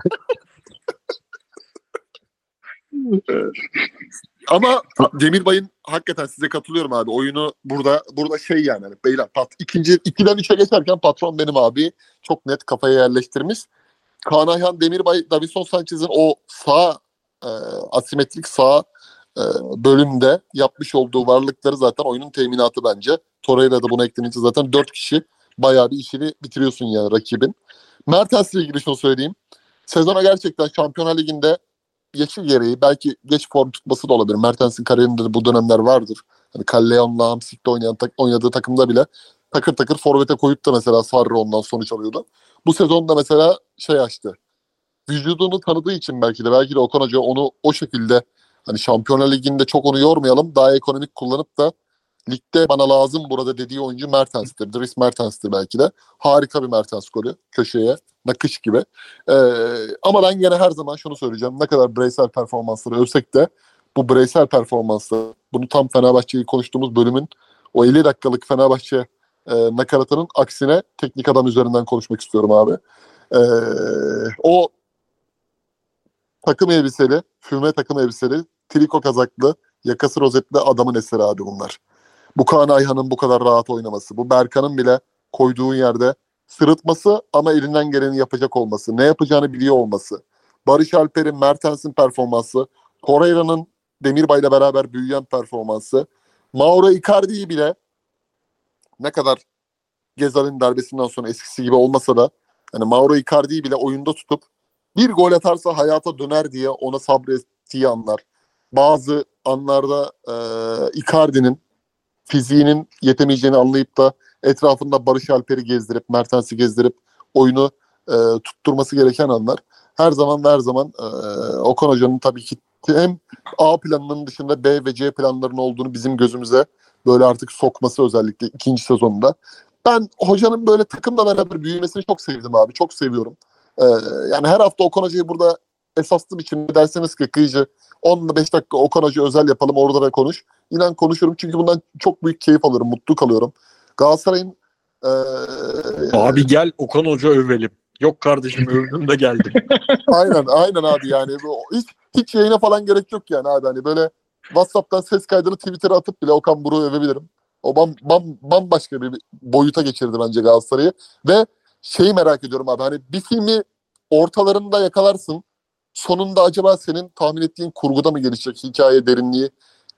Speaker 3: Ama Demirbay'ın hakikaten size katılıyorum abi. Oyunu burada burada şey yani hani beyler pat ikinci ikiden üçe geçerken patron benim abi çok net kafaya yerleştirmiş. Kaan Ayhan Demirbay Davison Sanchez'in o sağ e, asimetrik sağ e, bölümde yapmış olduğu varlıkları zaten oyunun teminatı bence. Torreira da bunu eklenince zaten dört kişi bayağı bir işini bitiriyorsun yani rakibin. Mertens'le ilgili şunu söyleyeyim. Sezona gerçekten Şampiyonlar Ligi'nde yaşı gereği belki geç form tutması da olabilir. Mertens'in kariyerinde de bu dönemler vardır. Hani Calleon'la Hamsik'te oynayan, oynadığı takımda bile takır takır forvete koyup da mesela Sarri ondan sonuç alıyordu. Bu sezonda mesela şey açtı. Vücudunu tanıdığı için belki de belki de Okan Hoca onu o şekilde hani Şampiyonlar Ligi'nde çok onu yormayalım. Daha ekonomik kullanıp da ligde bana lazım burada dediği oyuncu Mertens'tir. Dries Mertens'tir belki de. Harika bir Mertens golü. Köşeye. Nakış gibi. Ee, ama ben gene her zaman şunu söyleyeceğim. Ne kadar bireysel performansları övsek de bu bireysel performansları bunu tam Fenerbahçe'yi konuştuğumuz bölümün o 50 dakikalık Fenerbahçe e, nakaratının aksine teknik adam üzerinden konuşmak istiyorum abi. Ee, o takım elbiseli, füme takım elbiseli, triko kazaklı, yakası rozetli adamın eseri abi bunlar. Bu Kaan Ayhan'ın bu kadar rahat oynaması, bu Berkan'ın bile koyduğu yerde sırıtması ama elinden geleni yapacak olması, ne yapacağını biliyor olması, Barış Alper'in, Mertens'in performansı, Torreira'nın Demirbay'la beraber büyüyen performansı, Mauro Icardi'yi bile ne kadar Gezal'in darbesinden sonra eskisi gibi olmasa da hani Mauro Icardi'yi bile oyunda tutup bir gol atarsa hayata döner diye ona sabrettiği anlar. Bazı anlarda e, Icardi'nin fiziğinin yetemeyeceğini anlayıp da etrafında Barış Alper'i gezdirip, Mertens'i gezdirip oyunu e, tutturması gereken anlar. Her zaman ve her zaman e, Okan Hoca'nın tabii ki hem A planının dışında B ve C planlarının olduğunu bizim gözümüze böyle artık sokması özellikle ikinci sezonunda. Ben hocanın böyle takımla beraber büyümesini çok sevdim abi. Çok seviyorum. Ee, yani her hafta Okan Hoca'yı burada esaslı biçimde derseniz ki kıyıcı 10-5 dakika Okan Hoca özel yapalım orada da konuş. İnan konuşurum çünkü bundan çok büyük keyif alıyorum, mutlu kalıyorum. Galatasaray'ın e,
Speaker 2: Abi gel Okan Hoca övelim. Yok kardeşim övdüm de geldim.
Speaker 3: aynen aynen abi yani hiç hiç yayına falan gerek yok yani abi hani böyle WhatsApp'tan ses kaydını Twitter'a atıp bile Okan Buruk'u övebilirim. O bam, bam, bambaşka bir boyuta geçirdi bence Galatasaray'ı ve şeyi merak ediyorum abi hani bir filmi ortalarında yakalarsın sonunda acaba senin tahmin ettiğin kurguda mı gelişecek hikaye derinliği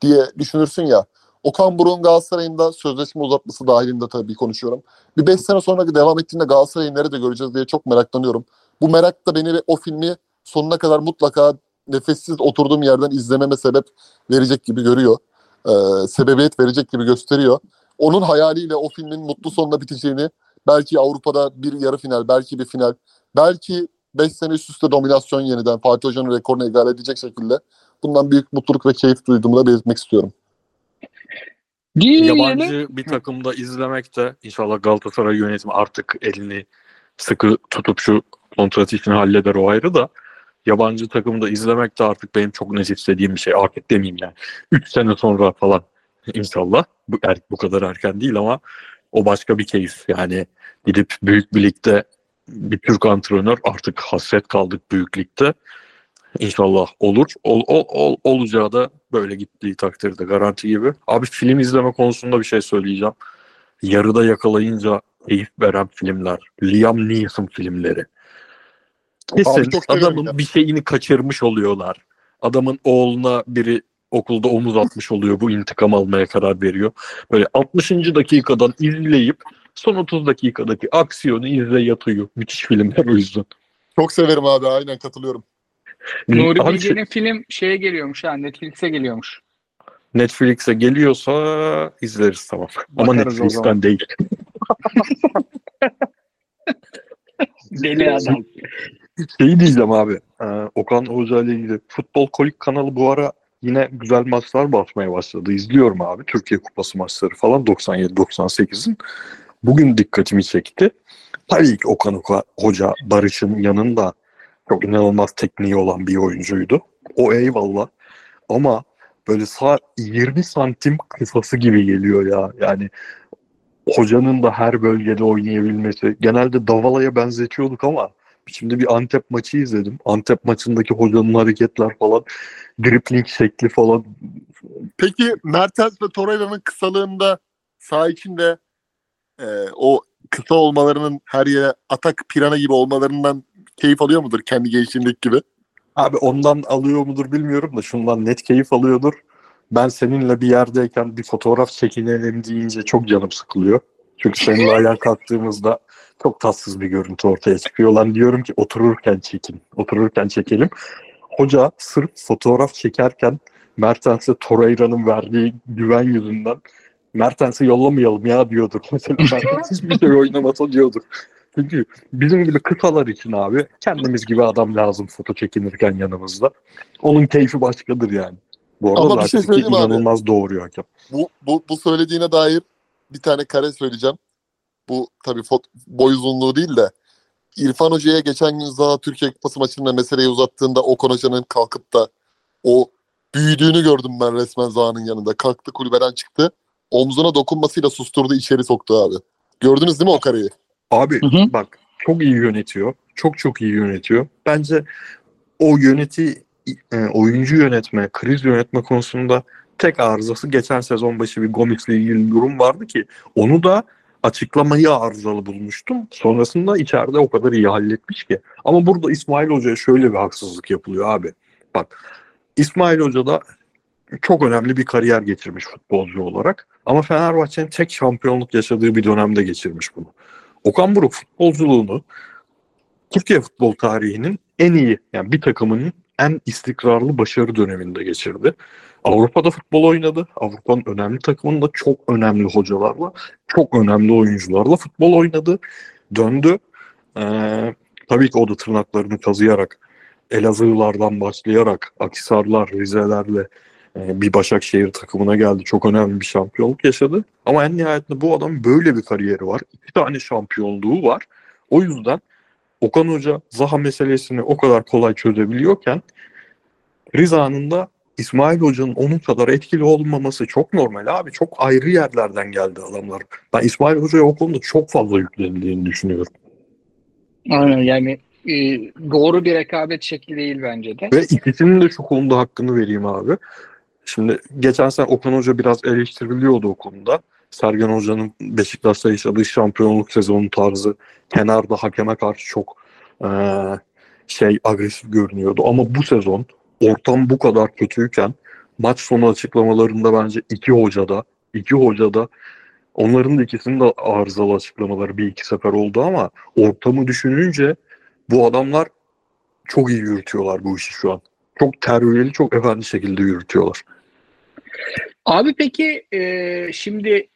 Speaker 3: diye düşünürsün ya. Okan Buruk'un Galatasaray'ın da sözleşme uzatması dahilinde tabii konuşuyorum. Bir 5 sene sonra devam ettiğinde Galatasaray'ı nerede göreceğiz diye çok meraklanıyorum. Bu merak da beni o filmi sonuna kadar mutlaka nefessiz oturduğum yerden izlememe sebep verecek gibi görüyor. Ee, sebebiyet verecek gibi gösteriyor. Onun hayaliyle o filmin mutlu sonla biteceğini belki Avrupa'da bir yarı final, belki bir final, belki 5 sene üst üste dominasyon yeniden Fatih Hoca'nın rekorunu egal edecek şekilde bundan büyük mutluluk ve keyif duyduğumu da belirtmek istiyorum.
Speaker 2: Yabancı bir takımda izlemek de inşallah Galatasaray yönetimi artık elini sıkı tutup şu kontrat işini halleder o ayrı da yabancı takımda izlemek de artık benim çok net istediğim bir şey. Artık demeyeyim yani. 3 sene sonra falan inşallah. Bu, er, bu kadar erken değil ama o başka bir keyif. Yani gidip büyük bir ligde bir Türk antrenör artık hasret kaldık büyük ligde. İnşallah olur. Ol, ol, ol, olacağı da böyle gittiği takdirde garanti gibi. Abi film izleme konusunda bir şey söyleyeceğim. Yarıda yakalayınca keyif veren filmler. Liam Neeson filmleri. Kesin adamın
Speaker 3: ya.
Speaker 2: bir şeyini kaçırmış oluyorlar. Adamın oğluna biri okulda omuz atmış oluyor. Bu intikam almaya karar veriyor. Böyle 60. dakikadan izleyip son 30 dakikadaki aksiyonu izle yatıyor. Müthiş filmler o yüzden.
Speaker 3: Çok severim abi aynen katılıyorum.
Speaker 1: Nuri
Speaker 2: Abi
Speaker 1: Bilge'nin film şeye geliyormuş ha Netflix'e geliyormuş.
Speaker 2: Netflix'e geliyorsa izleriz tamam. Ama
Speaker 1: Bakarız o zaman.
Speaker 2: Netflix'ten değil.
Speaker 1: Deli adam.
Speaker 2: Şeyi diyeceğim abi. Ee, Okan Hoca ile ilgili. Futbol Kolik kanalı bu ara yine güzel maçlar basmaya başladı. İzliyorum abi. Türkiye Kupası maçları falan 97-98'in. Bugün dikkatimi çekti. Tabii ki Okan Oka, Hoca Barış'ın yanında çok inanılmaz tekniği olan bir oyuncuydu. O eyvallah. Ama böyle sağ 20 santim kısası gibi geliyor ya. Yani hocanın da her bölgede oynayabilmesi. Genelde Davala'ya benzetiyorduk ama şimdi bir Antep maçı izledim. Antep maçındaki hocanın hareketler falan, dripling şekli falan.
Speaker 3: Peki Mertens ve Torreira'nın kısalığında sağ içinde e, o kısa olmalarının her yere atak pirana gibi olmalarından keyif alıyor mudur kendi gençliğindeki gibi?
Speaker 2: Abi ondan alıyor mudur bilmiyorum da şundan net keyif alıyordur. Ben seninle bir yerdeyken bir fotoğraf çekinelim deyince çok canım sıkılıyor. Çünkü seninle ayağa kalktığımızda çok tatsız bir görüntü ortaya çıkıyor. Lan diyorum ki otururken çekin. Otururken çekelim. Hoca sırf fotoğraf çekerken Mertens'e Torreira'nın verdiği güven yüzünden Mertens'i yollamayalım ya diyordur. Mesela Mertens hiçbir şey oynamasa diyordur. Çünkü bizim gibi kısalar için abi kendimiz gibi adam lazım foto çekinirken yanımızda. Onun keyfi başkadır yani. Bu arada
Speaker 3: Ama bir şey
Speaker 2: Leipzig'i
Speaker 3: söyleyeyim abi.
Speaker 2: inanılmaz doğuruyor hakem.
Speaker 3: Bu, bu, bu söylediğine dair bir tane kare söyleyeceğim. Bu tabii fot, boy uzunluğu değil de İrfan Hoca'ya geçen gün Zaha Türkiye Kupası maçında meseleyi uzattığında Okan Hoca'nın kalkıp da o büyüdüğünü gördüm ben resmen Zaha'nın yanında. Kalktı kulübeden çıktı. Omzuna dokunmasıyla susturdu içeri soktu abi. Gördünüz değil mi o kareyi?
Speaker 2: Abi
Speaker 1: Hı hı.
Speaker 2: bak çok iyi yönetiyor. Çok çok iyi yönetiyor. Bence o yöneti e, oyuncu yönetme, kriz yönetme konusunda tek arızası geçen sezon başı bir Gomis'le ilgili bir durum vardı ki onu da açıklamayı arızalı bulmuştum. Sonrasında içeride o kadar iyi halletmiş ki. Ama burada İsmail Hoca'ya şöyle bir haksızlık yapılıyor abi. Bak İsmail Hoca da çok önemli bir kariyer geçirmiş futbolcu olarak. Ama Fenerbahçe'nin tek şampiyonluk yaşadığı bir dönemde geçirmiş bunu. Okan Buruk futbolculuğunu Türkiye futbol tarihinin en iyi yani bir takımının en istikrarlı başarı döneminde geçirdi. Avrupa'da futbol oynadı. Avrupa'nın önemli takımında çok önemli hocalarla, çok önemli oyuncularla futbol oynadı. Döndü. Ee, tabii ki o da tırnaklarını kazıyarak Elazığlardan başlayarak Akhisarlar, Rizelerle bir Başakşehir takımına geldi. Çok önemli bir şampiyonluk yaşadı. Ama en nihayetinde bu adam böyle bir kariyeri var. İki tane şampiyonluğu var. O yüzden Okan Hoca Zaha meselesini o kadar kolay çözebiliyorken Riza'nın da İsmail Hoca'nın onun kadar etkili olmaması çok normal abi. Çok ayrı yerlerden geldi adamlar. Ben İsmail Hoca'ya o konuda çok fazla yüklenildiğini düşünüyorum.
Speaker 1: Aynen yani e, doğru bir rekabet şekli değil bence de.
Speaker 2: Ve ikisinin de şu konuda hakkını vereyim abi. Şimdi geçen sene Okan Hoca biraz eleştiriliyordu o konuda. Sergen Hoca'nın Beşiktaş'ta yaşadığı şampiyonluk sezonu tarzı kenarda hakeme karşı çok eee, şey agresif görünüyordu. Ama bu sezon ortam bu kadar kötüyken maç sonu açıklamalarında bence iki hocada iki hocada onların da ikisinin de arızalı açıklamaları bir iki sefer oldu ama ortamı düşününce bu adamlar çok iyi yürütüyorlar bu işi şu an. Çok terbiyeli, çok efendi şekilde yürütüyorlar.
Speaker 1: Abi peki e, şimdi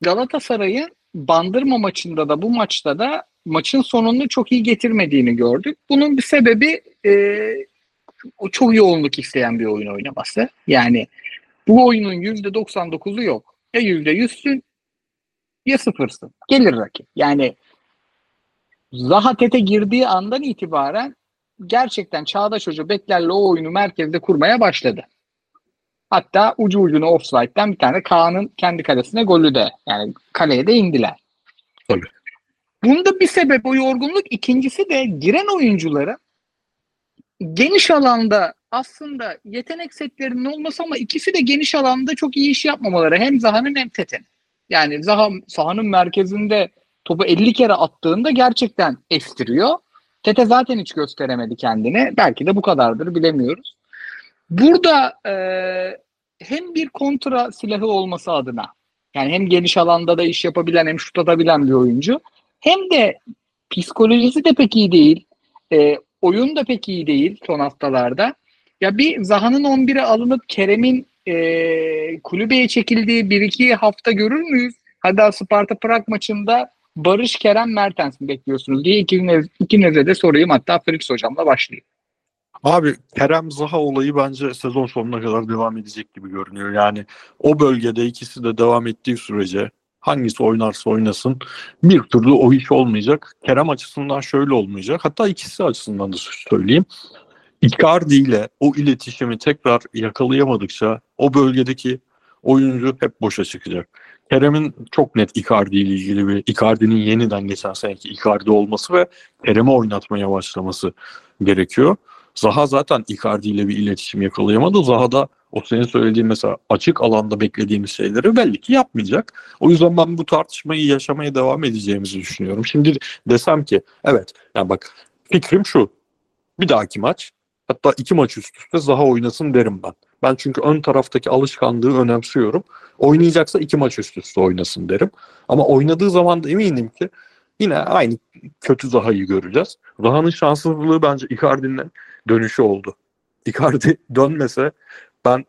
Speaker 1: Galatasaray'ın Bandırma maçında da bu maçta da maçın sonunu çok iyi getirmediğini gördük. Bunun bir sebebi e, çok yoğunluk isteyen bir oyun oynaması. Yani bu oyunun %99'u yok. Ya %100'sün ya sıfırsın. Gelir rakip. Yani Zaha Tete girdiği andan itibaren gerçekten Çağdaş Hoca beklerle o oyunu merkezde kurmaya başladı. Hatta ucu ucuna offside'den bir tane Kaan'ın kendi kalesine golü de yani kaleye de indiler.
Speaker 2: Tabii.
Speaker 1: Bunda bir sebep o yorgunluk. İkincisi de giren oyuncuların geniş alanda aslında yetenek setlerinin olması ama ikisi de geniş alanda çok iyi iş yapmamaları. Hem Zaha'nın hem Tete'nin. Yani Zaha sahanın merkezinde topu 50 kere attığında gerçekten estiriyor. Tete zaten hiç gösteremedi kendini. Belki de bu kadardır bilemiyoruz. Burada e, hem bir kontra silahı olması adına yani hem geniş alanda da iş yapabilen hem şut atabilen bir oyuncu hem de psikolojisi de pek iyi değil. E, oyun da pek iyi değil son haftalarda. Ya bir Zaha'nın 11'e alınıp Kerem'in e, kulübeye çekildiği bir iki hafta görür müyüz? Hatta Sparta Prag maçında Barış Kerem Mertens mi bekliyorsunuz diye ikiniz, ikinize de sorayım. Hatta Felix hocamla başlayayım.
Speaker 2: Abi Kerem Zaha olayı bence sezon sonuna kadar devam edecek gibi görünüyor. Yani o bölgede ikisi de devam ettiği sürece hangisi oynarsa oynasın bir türlü o iş olmayacak. Kerem açısından şöyle olmayacak. Hatta ikisi açısından da söyleyeyim. Icardi ile o iletişimi tekrar yakalayamadıkça o bölgedeki oyuncu hep boşa çıkacak. Kerem'in çok net Icardi ile ilgili bir Icardi'nin yeniden geçen seneki Icardi olması ve Kerem'i oynatmaya başlaması gerekiyor. Zaha zaten Icardi ile bir iletişim yakalayamadı. Zaha da o senin söylediğin mesela açık alanda beklediğimiz şeyleri belli ki yapmayacak. O yüzden ben bu tartışmayı yaşamaya devam edeceğimizi düşünüyorum. Şimdi desem ki evet yani bak fikrim şu. Bir dahaki maç hatta iki maç üst üste Zaha oynasın derim ben. Ben çünkü ön taraftaki alışkanlığı önemsiyorum. Oynayacaksa iki maç üst üste oynasın derim. Ama oynadığı zaman da eminim ki yine aynı kötü Zaha'yı göreceğiz. Zaha'nın şanssızlığı bence Icardi'nin dönüşü oldu. Icardi dönmese ben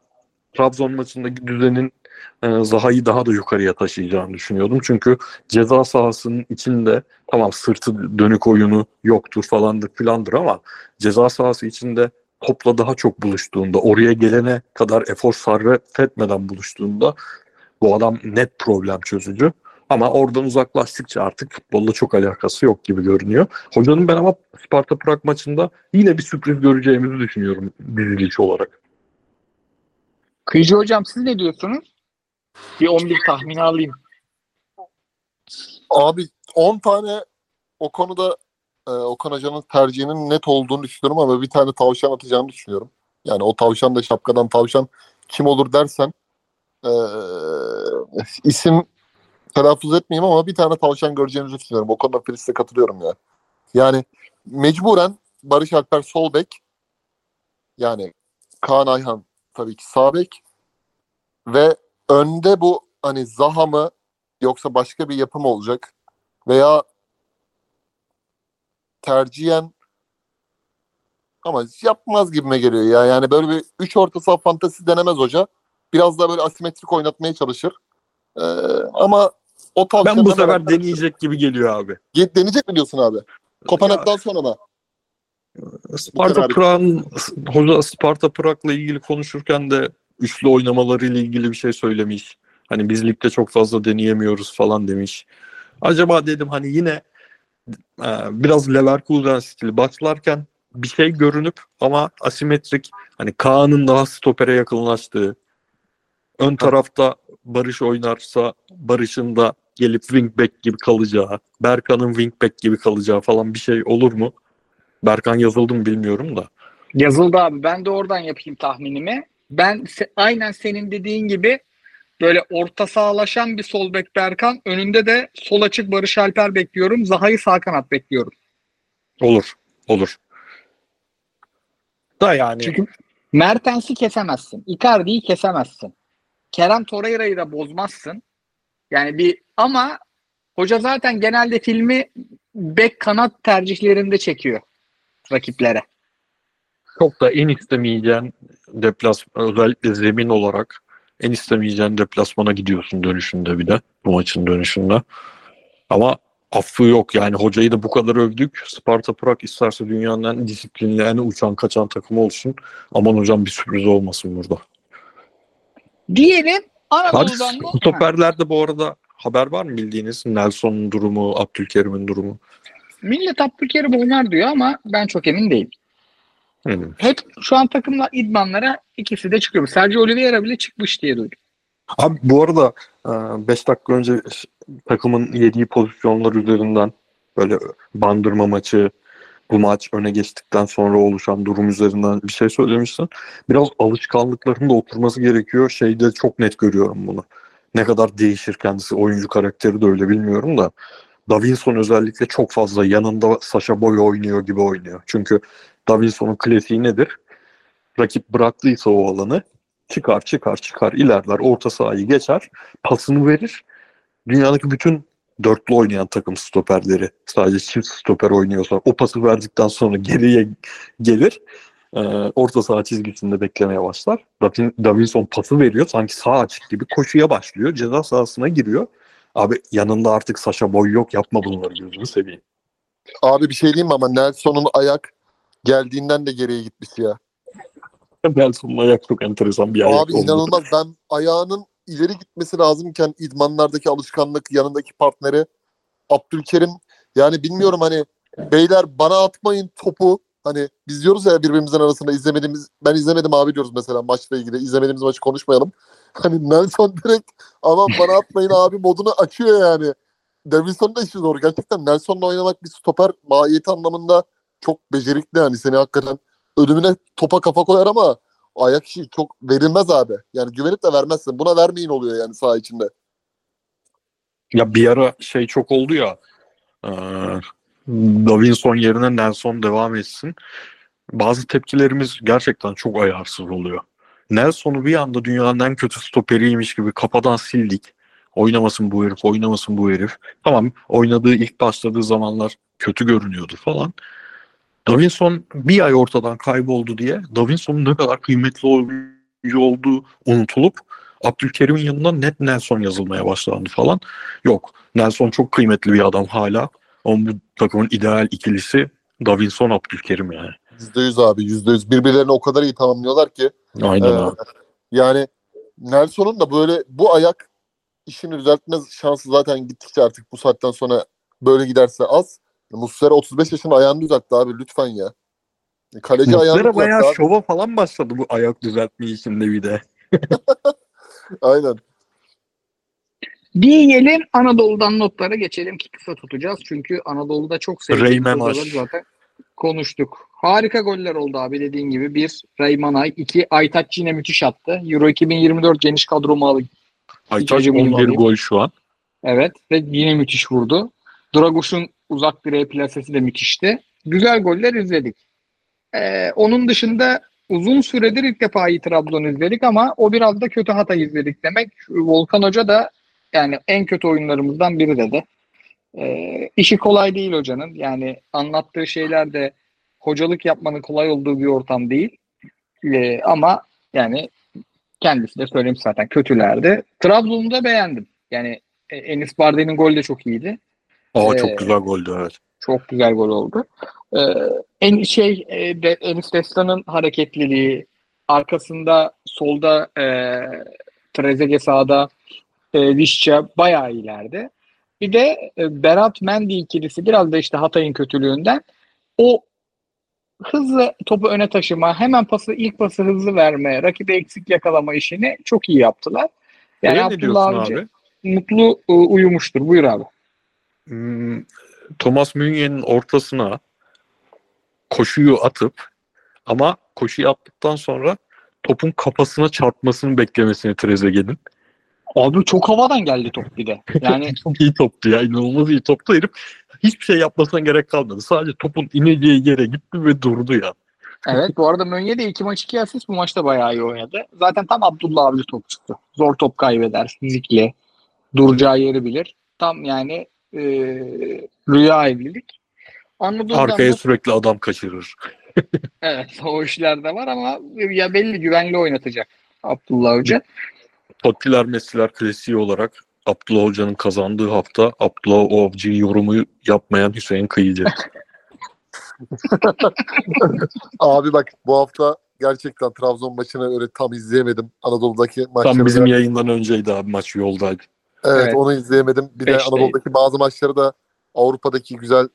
Speaker 2: Trabzon maçındaki düzenin e, Zaha'yı daha da yukarıya taşıyacağını düşünüyordum. Çünkü ceza sahasının içinde tamam sırtı dönük oyunu yoktur falandır filandır ama ceza sahası içinde topla daha çok buluştuğunda, oraya gelene kadar efor sarf etmeden buluştuğunda bu adam net problem çözücü. Ama oradan uzaklaştıkça artık futbolla çok alakası yok gibi görünüyor. Hocanın ben ama Sparta Prag maçında yine bir sürpriz göreceğimizi düşünüyorum diziliş olarak.
Speaker 1: Kıyıcı hocam siz ne diyorsunuz? Bir 11 tahmini alayım.
Speaker 3: Abi 10 tane o konuda e, Okan Hoca'nın tercihinin net olduğunu düşünüyorum ama bir tane tavşan atacağını düşünüyorum. Yani o tavşan da şapkadan tavşan kim olur dersen e, isim telaffuz etmeyeyim ama bir tane tavşan göreceğimizi düşünüyorum. O konuda Filiz'e katılıyorum ya. Yani mecburen Barış Alper sol bek yani Kaan Ayhan tabii ki sağ bek ve önde bu hani Zaha mı yoksa başka bir yapım olacak veya tercihen ama yapmaz gibime geliyor ya. Yani böyle bir 3 orta saha fantezi denemez hoca. Biraz daha böyle asimetrik oynatmaya çalışır. Ee, ama o
Speaker 2: Ben bu sefer deneyecek gibi geliyor abi.
Speaker 3: deneyecek mi diyorsun abi? Kopenhag'dan sonra mı?
Speaker 2: Sparta Prag'ın hoca Sparta Prag'la ilgili konuşurken de üçlü oynamalarıyla ilgili bir şey söylemiş. Hani biz ligde çok fazla deneyemiyoruz falan demiş. Acaba dedim hani yine e, biraz Leverkusen stili başlarken bir şey görünüp ama asimetrik hani Kaan'ın daha stopere yakınlaştığı ön tarafta Barış oynarsa Barış'ın da gelip wingback gibi kalacağı, Berkan'ın wingback gibi kalacağı falan bir şey olur mu? Berkan yazıldı mı bilmiyorum da.
Speaker 1: Yazıldı abi. Ben de oradan yapayım tahminimi. Ben se- aynen senin dediğin gibi böyle orta sağlaşan bir sol bek Berkan. Önünde de sol açık Barış Alper bekliyorum. Zaha'yı sağ kanat bekliyorum.
Speaker 2: Olur. Olur. Da yani
Speaker 1: Çünkü Mertens'i kesemezsin. Icardi'yi kesemezsin. Kerem Torreira'yı da bozmazsın. Yani bir ama hoca zaten genelde filmi bek kanat tercihlerinde çekiyor rakiplere.
Speaker 2: çok da en istemeyeceğin deplasman özellikle zemin olarak en istemeyeceğin deplasmana gidiyorsun dönüşünde bir de bu maçın dönüşünde. Ama affı yok yani hocayı da bu kadar övdük. Sparta Prag isterse dünyanın en disiplinli, en uçan kaçan takımı olsun. Aman hocam bir sürpriz olmasın burada.
Speaker 1: Diyelim Anadolu'dan da
Speaker 2: stoperlerde bu arada haber var mı bildiğiniz? Nelson'un durumu, Abdülkerim'in durumu.
Speaker 1: Millet Abdülkerim oynar diyor ama ben çok emin değilim.
Speaker 2: Hmm.
Speaker 1: Hep şu an takımla idmanlara ikisi de çıkıyor. Sergio Oliveira bile çıkmış diye duydum.
Speaker 2: Abi bu arada 5 dakika önce takımın yediği pozisyonlar üzerinden böyle bandırma maçı, bu maç öne geçtikten sonra oluşan durum üzerinden bir şey söylemişsin. Biraz alışkanlıkların da oturması gerekiyor. Şeyde çok net görüyorum bunu. Ne kadar değişir kendisi oyuncu karakteri de öyle bilmiyorum da. Davinson özellikle çok fazla yanında Sasha Boy oynuyor gibi oynuyor. Çünkü Davinson'un klasiği nedir? Rakip bıraktıysa o alanı çıkar çıkar çıkar ilerler orta sahayı geçer pasını verir dünyadaki bütün dörtlü oynayan takım stoperleri sadece çift stoper oynuyorsa o pası verdikten sonra geriye gelir Ee, orta saha çizgisinde beklemeye başlar Davin- Davinson pası veriyor sanki sağ açık gibi koşuya başlıyor ceza sahasına giriyor Abi yanında artık Sasha Boy yok yapma bunları gözünü seveyim.
Speaker 3: Abi bir şey diyeyim mi ama Nelson'un ayak geldiğinden de geriye gitmiş ya.
Speaker 2: Nelson'un ayak çok enteresan bir ayak
Speaker 3: Abi
Speaker 2: oldu.
Speaker 3: inanılmaz. Ben ayağının ileri gitmesi lazımken idmanlardaki alışkanlık yanındaki partneri Abdülkerim yani bilmiyorum hani beyler bana atmayın topu hani biz diyoruz ya birbirimizin arasında izlemediğimiz ben izlemedim abi diyoruz mesela maçla ilgili izlemediğimiz maçı konuşmayalım. Hani Nelson direkt aman bana atmayın abi modunu açıyor yani. Davinson'un da işi zor. Gerçekten Nelson'la oynamak bir stoper mahiyeti anlamında çok becerikli yani seni hakikaten ölümüne topa kafa koyar ama ayak işi çok verilmez abi. Yani güvenip de vermezsin. Buna vermeyin oluyor yani saha içinde.
Speaker 2: Ya bir ara şey çok oldu ya. E, Davinson yerine Nelson devam etsin. Bazı tepkilerimiz gerçekten çok ayarsız oluyor. Nelson'u bir anda dünyanın en kötü stoperiymiş gibi kafadan sildik. Oynamasın bu herif, oynamasın bu herif. Tamam oynadığı ilk başladığı zamanlar kötü görünüyordu falan. Davinson bir ay ortadan kayboldu diye Davinson'un ne kadar kıymetli oyuncu olduğu unutulup Abdülkerim'in yanına net Nelson yazılmaya başlandı falan. Yok. Nelson çok kıymetli bir adam hala. Ama bu takımın ideal ikilisi Davinson Abdülkerim yani.
Speaker 3: %100 abi %100. Birbirlerini o kadar iyi tamamlıyorlar ki.
Speaker 2: Aynen
Speaker 3: Ee,
Speaker 2: abi.
Speaker 3: yani Nelson'un da böyle bu ayak işini düzeltme şansı zaten gittikçe artık bu saatten sonra böyle giderse az. Muslera 35 yaşında ayağını düzeltti abi lütfen ya. Kaleci ayağını
Speaker 2: Muslera
Speaker 3: düzeltti
Speaker 2: bayağı
Speaker 3: abi.
Speaker 2: şova falan başladı bu ayak düzeltme işinde bir de.
Speaker 3: Aynen.
Speaker 1: Diyelim Anadolu'dan notlara geçelim ki kısa tutacağız. Çünkü Anadolu'da çok sevdiğimiz zaten konuştuk. Harika goller oldu abi dediğin gibi. Bir Reyman Ay, iki Aytaç yine müthiş attı. Euro 2024 geniş kadromu alayım.
Speaker 2: Aytaç
Speaker 1: Hicacı
Speaker 2: 11
Speaker 1: bulmalıyım.
Speaker 2: gol şu an.
Speaker 1: Evet ve yine müthiş vurdu. Draguş'un uzak direğe plasesi de müthişti. Güzel goller izledik. Ee, onun dışında uzun süredir ilk defa iyi Trabzon izledik ama o biraz da kötü Hatay izledik demek. Volkan Hoca da yani en kötü oyunlarımızdan biri dedi. Ee, işi kolay değil hocanın. Yani anlattığı şeyler de hocalık yapmanın kolay olduğu bir ortam değil. Ee, ama yani kendisi de söylemiş zaten kötülerdi. Trabzon'u da beğendim. Yani e, Enis Bardi'nin golü de çok iyiydi.
Speaker 2: Aa
Speaker 1: Ee,
Speaker 2: çok güzel goldü evet.
Speaker 1: Çok güzel gol oldu. Ee, en şey e, de, Enis Destan'ın hareketliliği, arkasında solda e, Trezeguet sağda e, Vişça bayağı ileride. Bir de e, Berat Mendy ikilisi biraz da işte Hatay'ın kötülüğünden o hızlı topu öne taşıma, hemen pası ilk pası hızlı verme, rakibi eksik yakalama işini çok iyi yaptılar. Yani
Speaker 2: diyorsun
Speaker 1: Abdullah Avcı
Speaker 2: abi?
Speaker 1: mutlu e, uyumuştur. Buyur abi.
Speaker 2: Hmm, Thomas Münye'nin ortasına koşuyu atıp ama koşuyu attıktan sonra topun kafasına çarpmasını beklemesini Trezeguet'in.
Speaker 1: Abi çok havadan geldi top bir de. Yani
Speaker 2: Çok iyi toptu ya. inanılmaz iyi toptu herif. Hiçbir şey yapmasına gerek kalmadı. Sadece topun ineceği yere gitti ve durdu ya.
Speaker 1: evet bu arada Mönye de iki maç iki asist bu maçta bayağı iyi oynadı. Zaten tam Abdullah Avcı top çıktı. Zor top kaybeder fizikle. Duracağı yeri bilir. Tam yani e, rüya evlilik. Anadolu'dan
Speaker 2: Arkaya
Speaker 1: da-
Speaker 2: sürekli adam kaçırır.
Speaker 1: evet o işler de var ama ya belli güvenli oynatacak Abdullah Avcı.
Speaker 2: Tottiler Messiler klasiği olarak Abdullah Hoca'nın kazandığı hafta Abdullah Avcı yorumu yapmayan Hüseyin Kıyıcı.
Speaker 3: Abi bak bu hafta gerçekten Trabzon maçını öyle tam izleyemedim. Anadolu'daki maçları.
Speaker 2: Tam bizim
Speaker 3: da-
Speaker 2: yayından önceydi abi maç yoldaydı.
Speaker 3: Evet,
Speaker 1: Evet.
Speaker 3: onu izleyemedim. Bir de
Speaker 1: Beşteydi.
Speaker 3: Anadolu'daki bazı maçları da Avrupa'daki güzel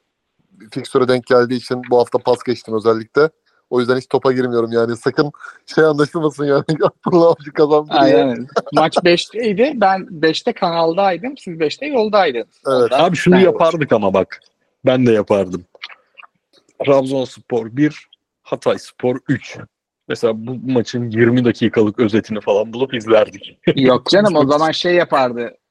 Speaker 3: fiksüre denk geldiği için bu hafta pas geçtim özellikle. O yüzden hiç topa girmiyorum yani. Sakın şey anlaşılmasın yani. Abdullah Avcı kazandı.
Speaker 1: Aynen. Maç 5'teydi. Ben 5'te kanaldaydım. Siz 5'te yoldaydınız.
Speaker 3: Evet.
Speaker 1: Ondan
Speaker 2: Abi şunu
Speaker 1: ben-
Speaker 2: yapardık ama bak. Ben de yapardım. Trabzonspor 1, Hatay Spor 3. Mesela bu maçın 20 dakikalık özetini falan bulup izlerdik.
Speaker 1: Yok canım o zaman şey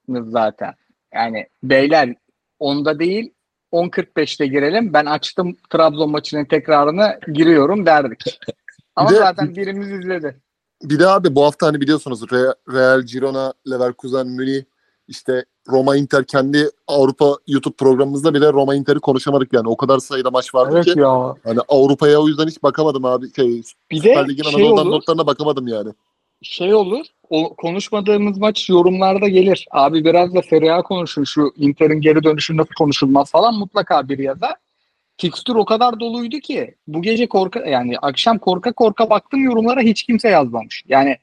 Speaker 1: yapardınız zaten. Yani beyler onda değil 10.45'te girelim. Ben açtım Trabzon maçının tekrarını giriyorum derdik. Ama
Speaker 3: Bir de-
Speaker 1: zaten birimiz izledi.
Speaker 3: Bir de abi bu hafta hani biliyorsunuz Re- Real Girona, Leverkusen, Münih, işte Roma Inter kendi Avrupa YouTube programımızda bile Roma Inter'i konuşamadık yani. O kadar sayıda maç vardı ki.
Speaker 1: ya.
Speaker 3: Hani Avrupa'ya o yüzden hiç bakamadım abi. Şey,
Speaker 1: Bir
Speaker 3: Süper
Speaker 1: de
Speaker 3: Lig'in
Speaker 1: şey
Speaker 3: Anadolu'dan
Speaker 1: olur.
Speaker 3: notlarına bakamadım yani.
Speaker 1: Şey olur. O konuşmadığımız maç yorumlarda gelir. Abi biraz da Serie A konuşun. Şu Inter'in geri dönüşü nasıl konuşulmaz falan mutlaka bir yazar. Fikstür o kadar doluydu ki bu gece korka yani akşam korka korka baktım yorumlara hiç kimse yazmamış. Yani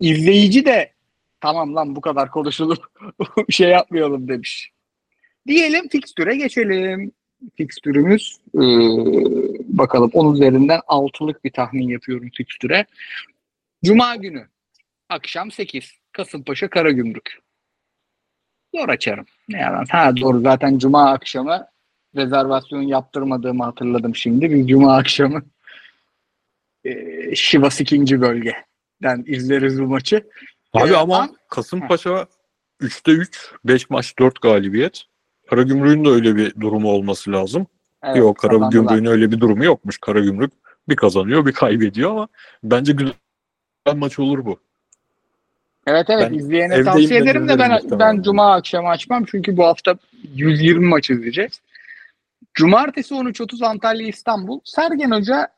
Speaker 1: izleyici de tamam lan bu kadar konuşulup şey yapmayalım demiş. Diyelim fikstüre geçelim. Fikstürümüz ee, bakalım 10 üzerinden 6'lık bir tahmin yapıyorum fikstüre. Cuma günü akşam 8 Kasımpaşa Karagümrük. Zor açarım. Ne yalan. Ha doğru zaten cuma akşamı rezervasyon yaptırmadığımı hatırladım şimdi. Biz cuma akşamı e, Şivas ikinci bölgeden izleriz bu maçı.
Speaker 2: Abi
Speaker 1: Ee,
Speaker 2: ama
Speaker 1: an-
Speaker 2: Kasımpaşa 3'te 3, 5 maç 4 galibiyet. Karagümrük'ün de öyle bir durumu olması lazım.
Speaker 1: Evet,
Speaker 2: Yok. Karagümrük'ün öyle bir durumu yokmuş. Karagümrük bir kazanıyor bir kaybediyor ama bence güzel maç olur bu.
Speaker 1: Evet evet
Speaker 2: Ben
Speaker 1: izleyene tavsiye
Speaker 2: de
Speaker 1: ederim de ben
Speaker 2: muhtemelen.
Speaker 1: ben cuma akşamı açmam çünkü bu hafta 120 maç izleyeceğiz. Cumartesi 13.30 Antalya İstanbul. Sergen Hoca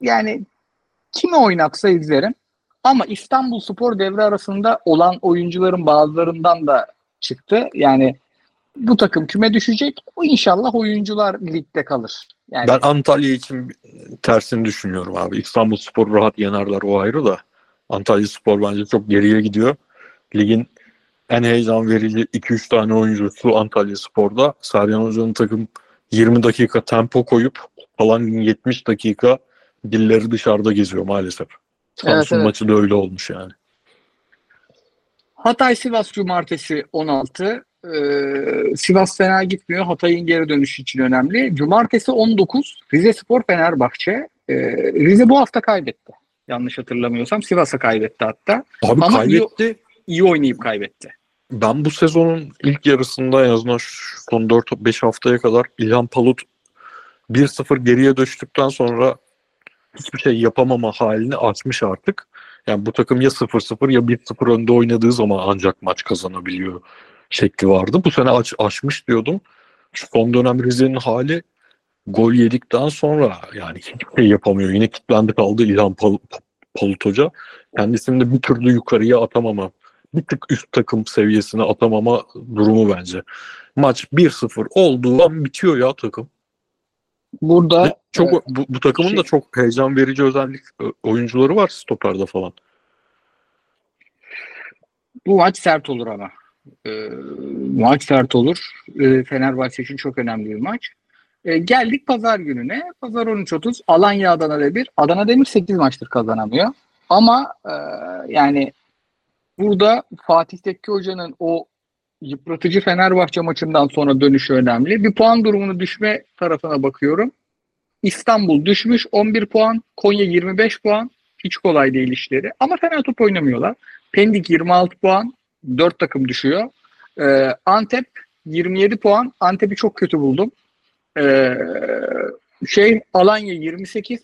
Speaker 1: yani kimi oynatsa izlerim. Ama İstanbul Spor devre arasında olan oyuncuların bazılarından da çıktı. Yani bu takım küme düşecek. O inşallah oyuncular ligde kalır. Yani
Speaker 2: Ben Antalya için tersini düşünüyorum abi. İstanbul Spor rahat yenerler o ayrı da. Antalya Spor bence çok geriye gidiyor. Ligin en heyecan verici 2-3 tane oyuncusu Antalya Spor'da. Sergen Hoca'nın takım 20 dakika tempo koyup falan 70 dakika dilleri dışarıda geziyor maalesef. Samsun
Speaker 1: evet.
Speaker 2: maçı da öyle olmuş yani.
Speaker 1: Hatay Sivas Cumartesi 16. Ee, Sivas fena gitmiyor. Hatay'ın geri dönüşü için önemli. Cumartesi 19. Rize Spor Fenerbahçe. Ee, Rize bu hafta kaybetti. Yanlış hatırlamıyorsam. Sivas'a kaybetti hatta.
Speaker 2: Abi
Speaker 1: Ama
Speaker 2: kaybetti.
Speaker 1: İyi oynayıp kaybetti.
Speaker 2: Ben bu sezonun ilk yarısında en azından son 4-5 haftaya kadar İlhan Palut 1-0 geriye düştükten sonra hiçbir şey yapamama halini açmış artık. Yani bu takım ya 0-0 ya 1-0 önde oynadığı zaman ancak maç kazanabiliyor şekli vardı. Bu sene aç, açmış diyordum. Şu son dönem Rize'nin hali gol yedikten sonra yani hiçbir şey yapamıyor. Yine kilitlendi kaldı İlhan Pal- Palut Hoca. Kendisini de bir türlü yukarıya atamama bir tık üst takım seviyesine atamama durumu bence. Maç 1-0 olduğu an bitiyor ya takım.
Speaker 1: Burada
Speaker 2: Ve çok
Speaker 1: e,
Speaker 2: bu, bu takımın
Speaker 1: şey-
Speaker 2: da çok heyecan verici özellik oyuncuları var stoperde falan.
Speaker 1: bu maç sert olur ama. Ee, maç sert olur. Ee, Fenerbahçe için çok önemli bir maç. Ee, geldik pazar gününe. Pazar 13.30 Alanya Adana Demir. Adana Demir 8 maçtır kazanamıyor. Ama e, yani burada Fatih Tekke Hoca'nın o yıpratıcı Fenerbahçe maçından sonra dönüşü önemli. Bir puan durumunu düşme tarafına bakıyorum. İstanbul düşmüş 11 puan. Konya 25 puan. Hiç kolay değil işleri. Ama fena top oynamıyorlar. Pendik 26 puan. 4 takım düşüyor. Ee, Antep 27 puan. Antep'i çok kötü buldum. Ee, şey Alanya 28.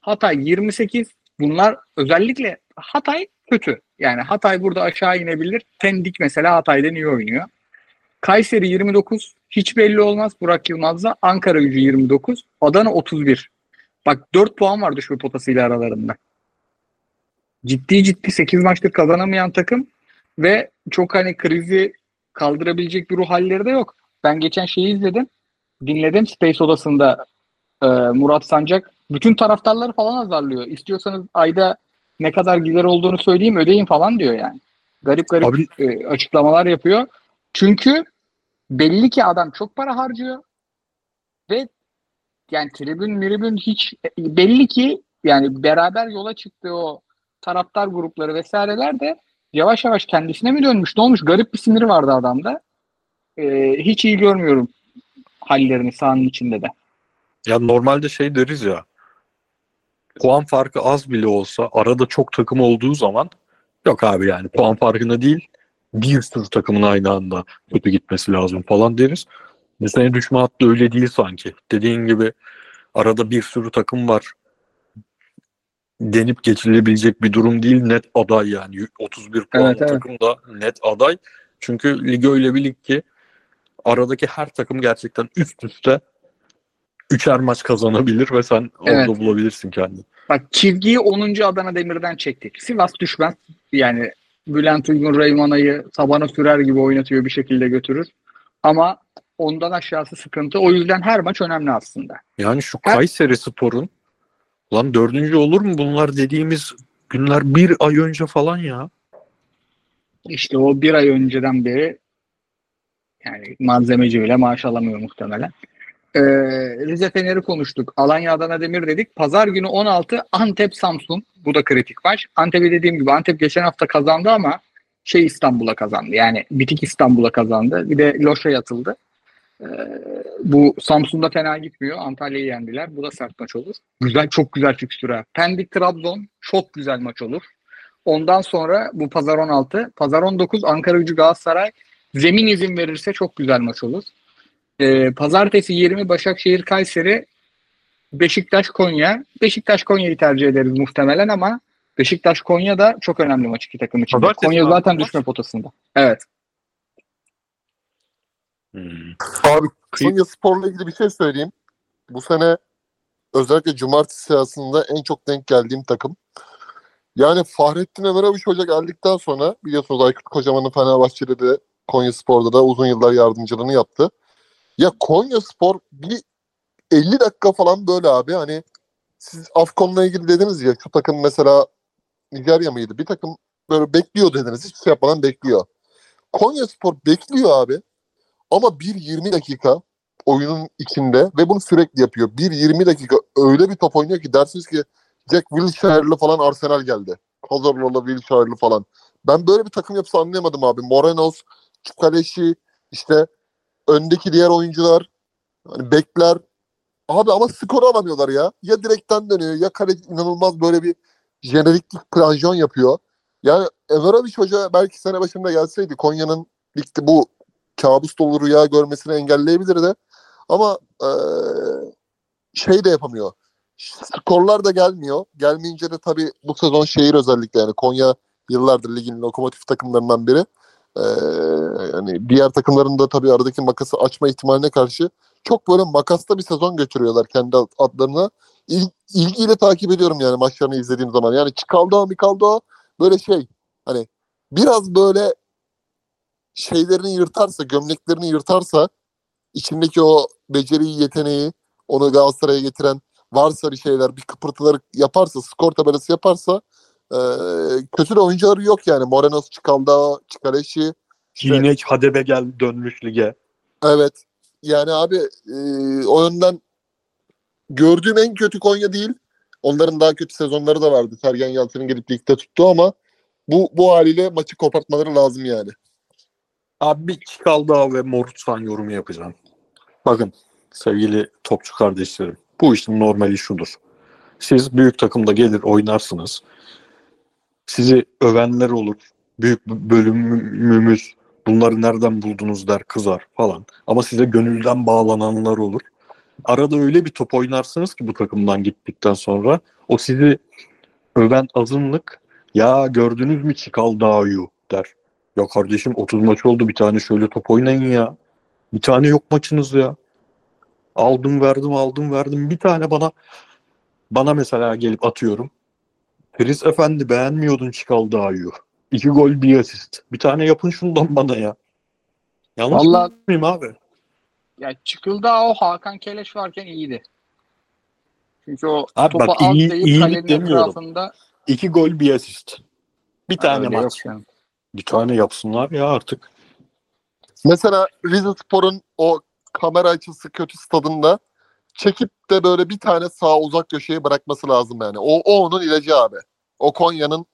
Speaker 1: Hatay 28. Bunlar özellikle Hatay kötü. Yani Hatay burada aşağı inebilir. Pendik mesela Hatay'dan iyi oynuyor. Kayseri 29. Hiç belli olmaz Burak Yılmaz'la. Ankara gücü 29. Adana 31. Bak 4 puan var düşme potasıyla aralarında. Ciddi ciddi 8 maçtır kazanamayan takım ve çok hani krizi kaldırabilecek bir ruh halleri de yok. Ben geçen şeyi izledim. Dinledim Space odasında e, Murat Sancak bütün taraftarları falan azarlıyor. İstiyorsanız ayda ne kadar gider olduğunu söyleyeyim ödeyin falan diyor yani. Garip garip
Speaker 2: Abi-
Speaker 1: e, açıklamalar yapıyor. Çünkü belli ki adam çok para harcıyor ve yani tribün miribün hiç belli ki yani beraber yola çıktığı o taraftar grupları vesaireler de yavaş yavaş kendisine mi dönmüş ne olmuş garip bir siniri vardı adamda. Ee, hiç iyi görmüyorum hallerini sahanın içinde de.
Speaker 2: Ya normalde şey deriz ya puan farkı az bile olsa arada çok takım olduğu zaman yok abi yani puan farkında değil bir sürü takımın aynı anda kötü gitmesi lazım falan deriz. Mesela düşme hattı öyle değil sanki. Dediğin gibi arada bir sürü takım var. Denip geçilebilecek bir durum değil. Net aday yani. 31 puanlı
Speaker 1: Evet, evet.
Speaker 2: takım da net aday. Çünkü lig öyle bir lig ki aradaki her takım gerçekten üst üste üçer maç kazanabilir ve sen
Speaker 1: Evet.
Speaker 2: orada bulabilirsin kendini.
Speaker 1: Bak çizgiyi 10. Adana Demir'den çektik. Sivas düşmez. Yani Bülent Uygun Reymana'yı tabana sürer gibi oynatıyor bir şekilde götürür. Ama ondan aşağısı sıkıntı. O yüzden her maç önemli aslında.
Speaker 2: Yani şu
Speaker 1: Ha-
Speaker 2: Kayseri Spor'un lan dördüncü olur mu bunlar dediğimiz günler bir ay önce falan ya.
Speaker 1: İşte o bir ay önceden beri yani malzemeci bile maaş alamıyor muhtemelen. Ee, Rize Fener'i konuştuk. Alanya Adana Demir dedik. Pazar günü 16 Antep Samsun. Bu da kritik maç. Antep'i dediğim gibi Antep geçen hafta kazandı ama şey İstanbul'a kazandı. Yani bitik İstanbul'a kazandı. Bir de Loş'a yatıldı. Ee, bu Samsun'da fena gitmiyor. Antalya'yı yendiler. Bu da sert maç olur. Güzel, çok güzel fikstür ha. Pendik Trabzon çok güzel maç olur. Ondan sonra bu pazar 16. Pazar 19 Ankara Gücü Galatasaray. Zemin izin verirse çok güzel maç olur. Ee, pazartesi 20 Başakşehir Kayseri Beşiktaş Konya. Beşiktaş Konya'yı tercih ederiz muhtemelen ama Beşiktaş Konya da çok önemli maç iki takım için.
Speaker 2: Pazartesi
Speaker 1: Konya
Speaker 2: mi
Speaker 1: zaten
Speaker 2: abi?
Speaker 1: düşme potasında. Evet.
Speaker 2: Hmm.
Speaker 3: Abi Konya Spor'la ilgili bir şey söyleyeyim. Bu sene özellikle cumartesi sırasında en çok denk geldiğim takım. Yani Fahrettin Ömeraviç Hoca geldikten sonra biliyorsunuz Aykut Kocaman'ın Fenerbahçe'de de Konya Spor'da da uzun yıllar yardımcılığını yaptı. Ya Konya Spor bir 50 dakika falan böyle abi hani siz Afkon'la ilgili dediniz ya şu takım mesela Nijerya mıydı? Bir takım böyle bekliyor dediniz. Hiçbir şey yapmadan bekliyor. Konya Spor bekliyor abi. Ama bir 20 dakika oyunun içinde ve bunu sürekli yapıyor. Bir 20 dakika öyle bir top oynuyor ki dersiniz ki Jack Wilshere'lı falan Arsenal geldi. Cazorla'lı Wilshere'lı falan. Ben böyle bir takım yapısı anlayamadım abi. Morenos, Çukaleşi, işte öndeki diğer oyuncular, hani bekler. Abi ama skoru alamıyorlar ya. Ya direkten dönüyor ya kaleci inanılmaz böyle bir jeneriklik planjon yapıyor. Yani Everovic Hoca belki sene başında gelseydi Konya'nın ligde bu kabus dolu rüya görmesini engelleyebilirdi. Ama eee, şey de yapamıyor. Skorlar da gelmiyor. Gelmeyince de tabii bu sezon şehir özellikle yani Konya yıllardır ligin lokomotif takımlarından biri. Yani diğer takımların da tabii aradaki makası açma ihtimaline karşı çok böyle makasta bir sezon götürüyorlar kendi ad- adlarına. İl, ilgiyle takip ediyorum yani maçlarını izlediğim zaman. Yani Çikaldo, Mikaldo böyle şey hani biraz böyle şeylerini yırtarsa, gömleklerini yırtarsa içindeki o beceriyi, yeteneği onu Galatasaray'a getiren varsa bir şeyler, bir kıpırtıları yaparsa, skor tabelası yaparsa e, kötü de oyuncuları yok yani. Morenos, Çikalda, Çikaleşi işte,
Speaker 2: Yine Hadebe gel dönmüş lige.
Speaker 3: Evet. Yani abi e, o yönden gördüğüm en kötü Konya değil. Onların daha kötü sezonları da vardı. Sergen Yalçın'ın gelip ligde tuttu ama bu bu haliyle maçı kopartmaları lazım yani.
Speaker 2: Abi bir Çikalda ve Morutsan yorumu yapacağım. Bakın sevgili topçu kardeşlerim. Bu işin normali şudur. Siz büyük takımda gelir oynarsınız. Sizi övenler olur. Büyük bölümümüz bunları nereden buldunuz der kızar falan. Ama size gönülden bağlananlar olur. Arada öyle bir top oynarsınız ki bu takımdan gittikten sonra o sizi öven azınlık ya gördünüz mü Çikaldağ'ı der. Ya kardeşim 30 maç oldu bir tane şöyle top oynayın ya. Bir tane yok maçınız ya. Aldım verdim aldım verdim bir tane bana bana mesela gelip atıyorum. Feris Efendi beğenmiyordun Çikaldağ'ı. İki gol bir asist. Bir tane yapın şundan bana ya. Yanlış
Speaker 1: Vallahi-
Speaker 2: mıyım abi?
Speaker 1: Ya çıkıldı o Hakan Keleş varken iyiydi. Çünkü o
Speaker 2: Abi
Speaker 1: topu
Speaker 2: bak,
Speaker 1: alt
Speaker 2: iyi- iyilik
Speaker 1: kalenin
Speaker 2: demiyorum.
Speaker 1: etrafında
Speaker 2: İki gol bir asist. Bir tane
Speaker 1: Öyle yok
Speaker 2: maç.
Speaker 1: yani.
Speaker 2: Bir tane yapsınlar ya artık.
Speaker 3: Mesela Rize Spor'un o kamera açısı kötü stadında çekip de böyle bir tane sağ uzak köşeye bırakması lazım yani. O, o onun ilacı abi. O Konya'nın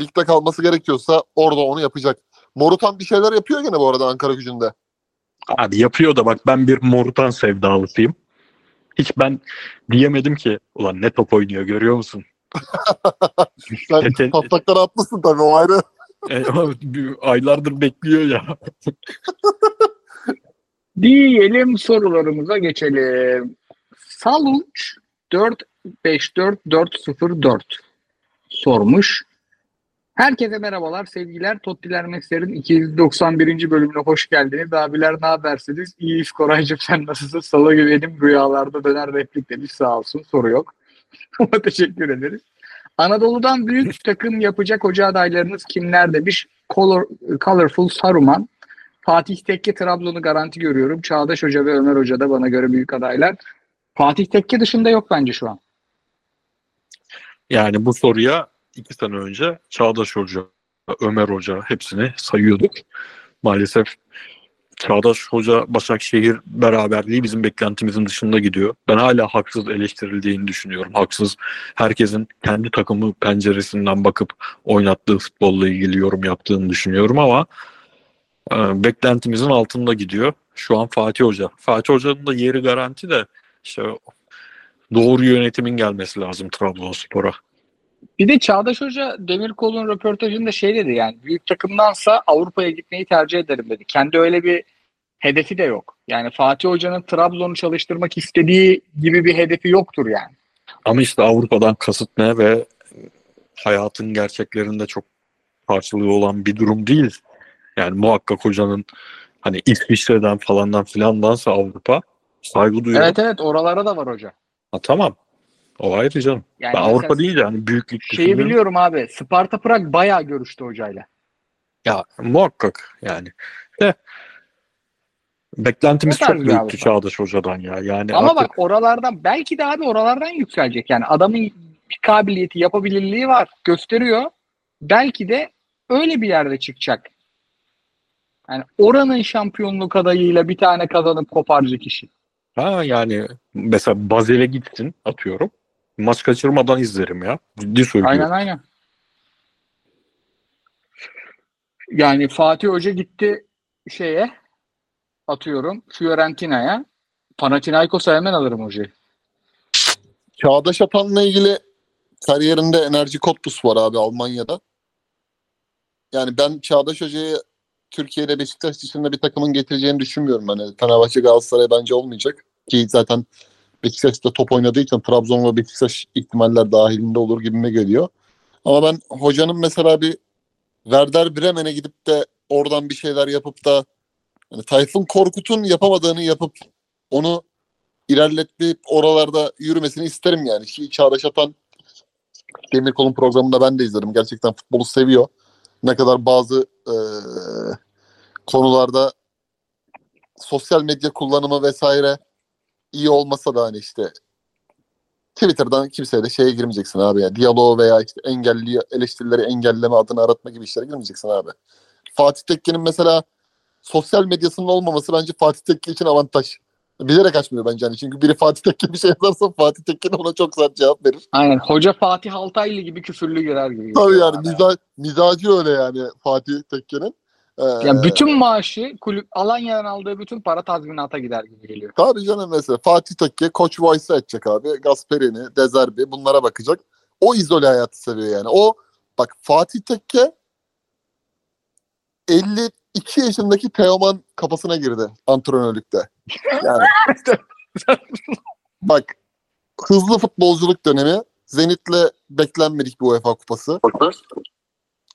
Speaker 3: ligde kalması gerekiyorsa orada onu yapacak. Morutan bir şeyler yapıyor gene bu arada Ankara gücünde.
Speaker 2: Abi yapıyor da bak ben bir Morutan sevdalısıyım. Hiç ben diyemedim ki ulan ne top oynuyor görüyor musun?
Speaker 3: Sen taslaklara atmışsın tabii o ayrı.
Speaker 2: E, aylardır bekliyor ya.
Speaker 1: Diyelim sorularımıza geçelim. Salunç 4-5-4-4-0-4 sormuş. Herkese merhabalar, sevgiler. Tottiler Mesler'in 291. bölümüne hoş geldiniz. Abiler ne habersiniz? İyiyiz Koraycığım sen nasılsın? Salı gibi benim rüyalarda döner replik demiş sağ olsun soru yok. Ama teşekkür ederiz. Anadolu'dan büyük takım yapacak hoca adaylarınız kimler demiş. Color, Colorful Saruman. Fatih Tekke Trabzon'u garanti görüyorum. Çağdaş Hoca ve Ömer Hoca da bana göre büyük adaylar. Fatih Tekke dışında yok bence şu an.
Speaker 2: Yani bu soruya iki sene önce Çağdaş Hoca, Ömer Hoca hepsini sayıyorduk. Maalesef Çağdaş Hoca Başakşehir beraberliği bizim beklentimizin dışında gidiyor. Ben hala haksız eleştirildiğini düşünüyorum. Haksız herkesin kendi takımı penceresinden bakıp oynattığı futbolla ilgili yorum yaptığını düşünüyorum ama e, beklentimizin altında gidiyor. Şu an Fatih Hoca. Fatih Hoca'nın da yeri garanti de işte doğru yönetimin gelmesi lazım Trabzonspor'a.
Speaker 1: Bir de Çağdaş Hoca Demirkol'un röportajında şey dedi yani büyük takımdansa Avrupa'ya gitmeyi tercih ederim dedi. Kendi öyle bir hedefi de yok. Yani Fatih Hoca'nın Trabzon'u çalıştırmak istediği gibi bir hedefi yoktur yani.
Speaker 2: Ama işte Avrupa'dan kasıt ne ve hayatın gerçeklerinde çok karşılığı olan bir durum değil. Yani muhakkak hocanın hani İsviçre'den falandan filandansa Avrupa saygı duyuyorum.
Speaker 1: Evet evet oralara da var hoca.
Speaker 2: Ha, tamam. O ayrı canım.
Speaker 1: Yani
Speaker 2: Ben Avrupa değil yani büyüklük
Speaker 1: Şeyi
Speaker 2: düşünüyorum.
Speaker 1: biliyorum abi. Sparta Prag bayağı görüştü hocayla.
Speaker 2: Ya muhakkak yani. De beklentimiz çok büyüktü
Speaker 1: Avrupa.
Speaker 2: Çağdaş Hoca'dan ya. Yani
Speaker 1: Ama
Speaker 2: artık
Speaker 1: bak oralardan belki de abi oralardan yükselecek. Yani adamın bir kabiliyeti, yapabilirliği var. Gösteriyor. Belki de öyle bir yerde çıkacak. Yani oranın şampiyonluk adayıyla bir tane kazanıp koparacak işi.
Speaker 2: Ha yani mesela Bazel'e gitsin atıyorum. Maç kaçırmadan izlerim ya. Ciddi söylüyorum.
Speaker 1: Aynen aynen. Yani Fatih Hoca gitti şeye atıyorum Fiorentina'ya. Panathinaikos'a hemen alırım hocayı.
Speaker 3: Çağdaş Atan'la ilgili kariyerinde Enerji Cottbus var abi Almanya'da. Yani ben Çağdaş Hoca'yı Türkiye'de Beşiktaş dışında bir takımın getireceğini düşünmüyorum. Hani Fenerbahçe Galatasaray bence olmayacak. Ki zaten Beşiktaş'ta top oynadığı için Trabzon ve Beşiktaş ihtimaller dahilinde olur gibime geliyor. Ama ben hocanın mesela bir Werder Bremen'e gidip de oradan bir şeyler yapıp da hani Tayfun Korkut'un yapamadığını yapıp onu ilerletip oralarda yürümesini isterim yani. Ki Çağdaş Atan Demirkol'un programında ben de izledim. Gerçekten futbolu seviyor. Ne kadar bazı eee, konularda sosyal medya kullanımı vesaire iyi olmasa da hani işte Twitter'dan kimseye de şeye girmeyeceksin abi ya. Diyaloğu veya işte engelli eleştirileri engelleme adını aratma gibi işlere girmeyeceksin abi. Fatih Tekke'nin mesela sosyal medyasının olmaması bence Fatih Tekke için avantaj. Bilerek açmıyor bence hani. Çünkü biri Fatih Tekke bir şey yazarsa Fatih Tekke ona çok sert cevap verir.
Speaker 1: Aynen. Hoca Fatih Altaylı gibi küfürlü girer gibi.
Speaker 3: Tabii yani miza, mizacı öyle yani Fatih Tekke'nin. Ee,
Speaker 1: Yani bütün maaşı kulüp Alanya'dan aldığı bütün para tazminata gider gibi geliyor.
Speaker 3: Tabii canım mesela Fatih Tekke, Koç Weiss'e edecek abi. Gasperini, Dezerbi bunlara bakacak. O izole hayatı seviyor yani. O bak Fatih Tekke 52 yaşındaki Teoman kafasına girdi antrenörlükte. Yani bak hızlı futbolculuk dönemi Zenit'le beklenmedik bir UEFA kupası.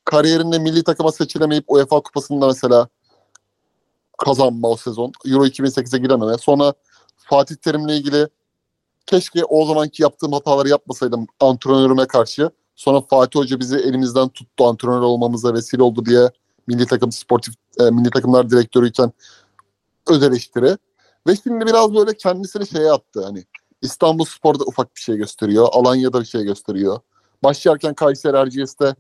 Speaker 3: Kariyerinde milli takıma seçilemeyip UEFA kupasında mesela kazanma o sezon. Euro 2008'e girememe. Sonra Fatih Terim'le ilgili keşke o zamanki yaptığım hataları yapmasaydım antrenörüme karşı. Sonra Fatih Hoca bizi elimizden tuttu antrenör olmamıza vesile oldu diye milli takım sportif e, milli takımlar direktörüyken öz eleştiri. Ve şimdi biraz böyle kendisini şeye attı hani İstanbul Spor'da ufak bir şey gösteriyor. Alanya'da bir şey gösteriyor. Başlarken Kayseri Erciyes'te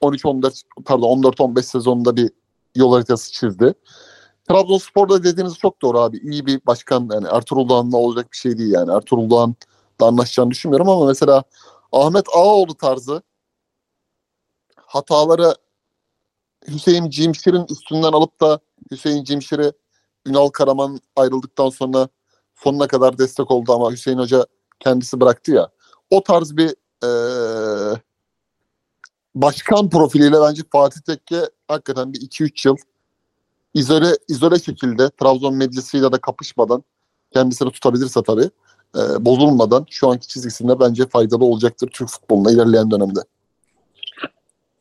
Speaker 3: 13-14 pardon 14-15 sezonunda bir yol haritası çizdi. Trabzonspor'da dediğiniz çok doğru abi. İyi bir başkan yani Ertuğrul Doğan'la olacak bir şey değil yani. Ertuğrul Doğan'la anlaşacağını düşünmüyorum ama mesela Ahmet Ağaoğlu tarzı hataları Hüseyin Cimşir'in üstünden alıp da Hüseyin Cimşir'i Ünal Karaman ayrıldıktan sonra sonuna kadar destek oldu ama Hüseyin Hoca kendisi bıraktı ya. O tarz bir eee, başkan profiliyle bence Fatih Tekke hakikaten bir 2-3 yıl izole izole şekilde Trabzon medyasıyla da kapışmadan kendisini tutabilirse tabii e, bozulmadan şu anki çizgisinde bence faydalı olacaktır Türk futboluna ilerleyen dönemde.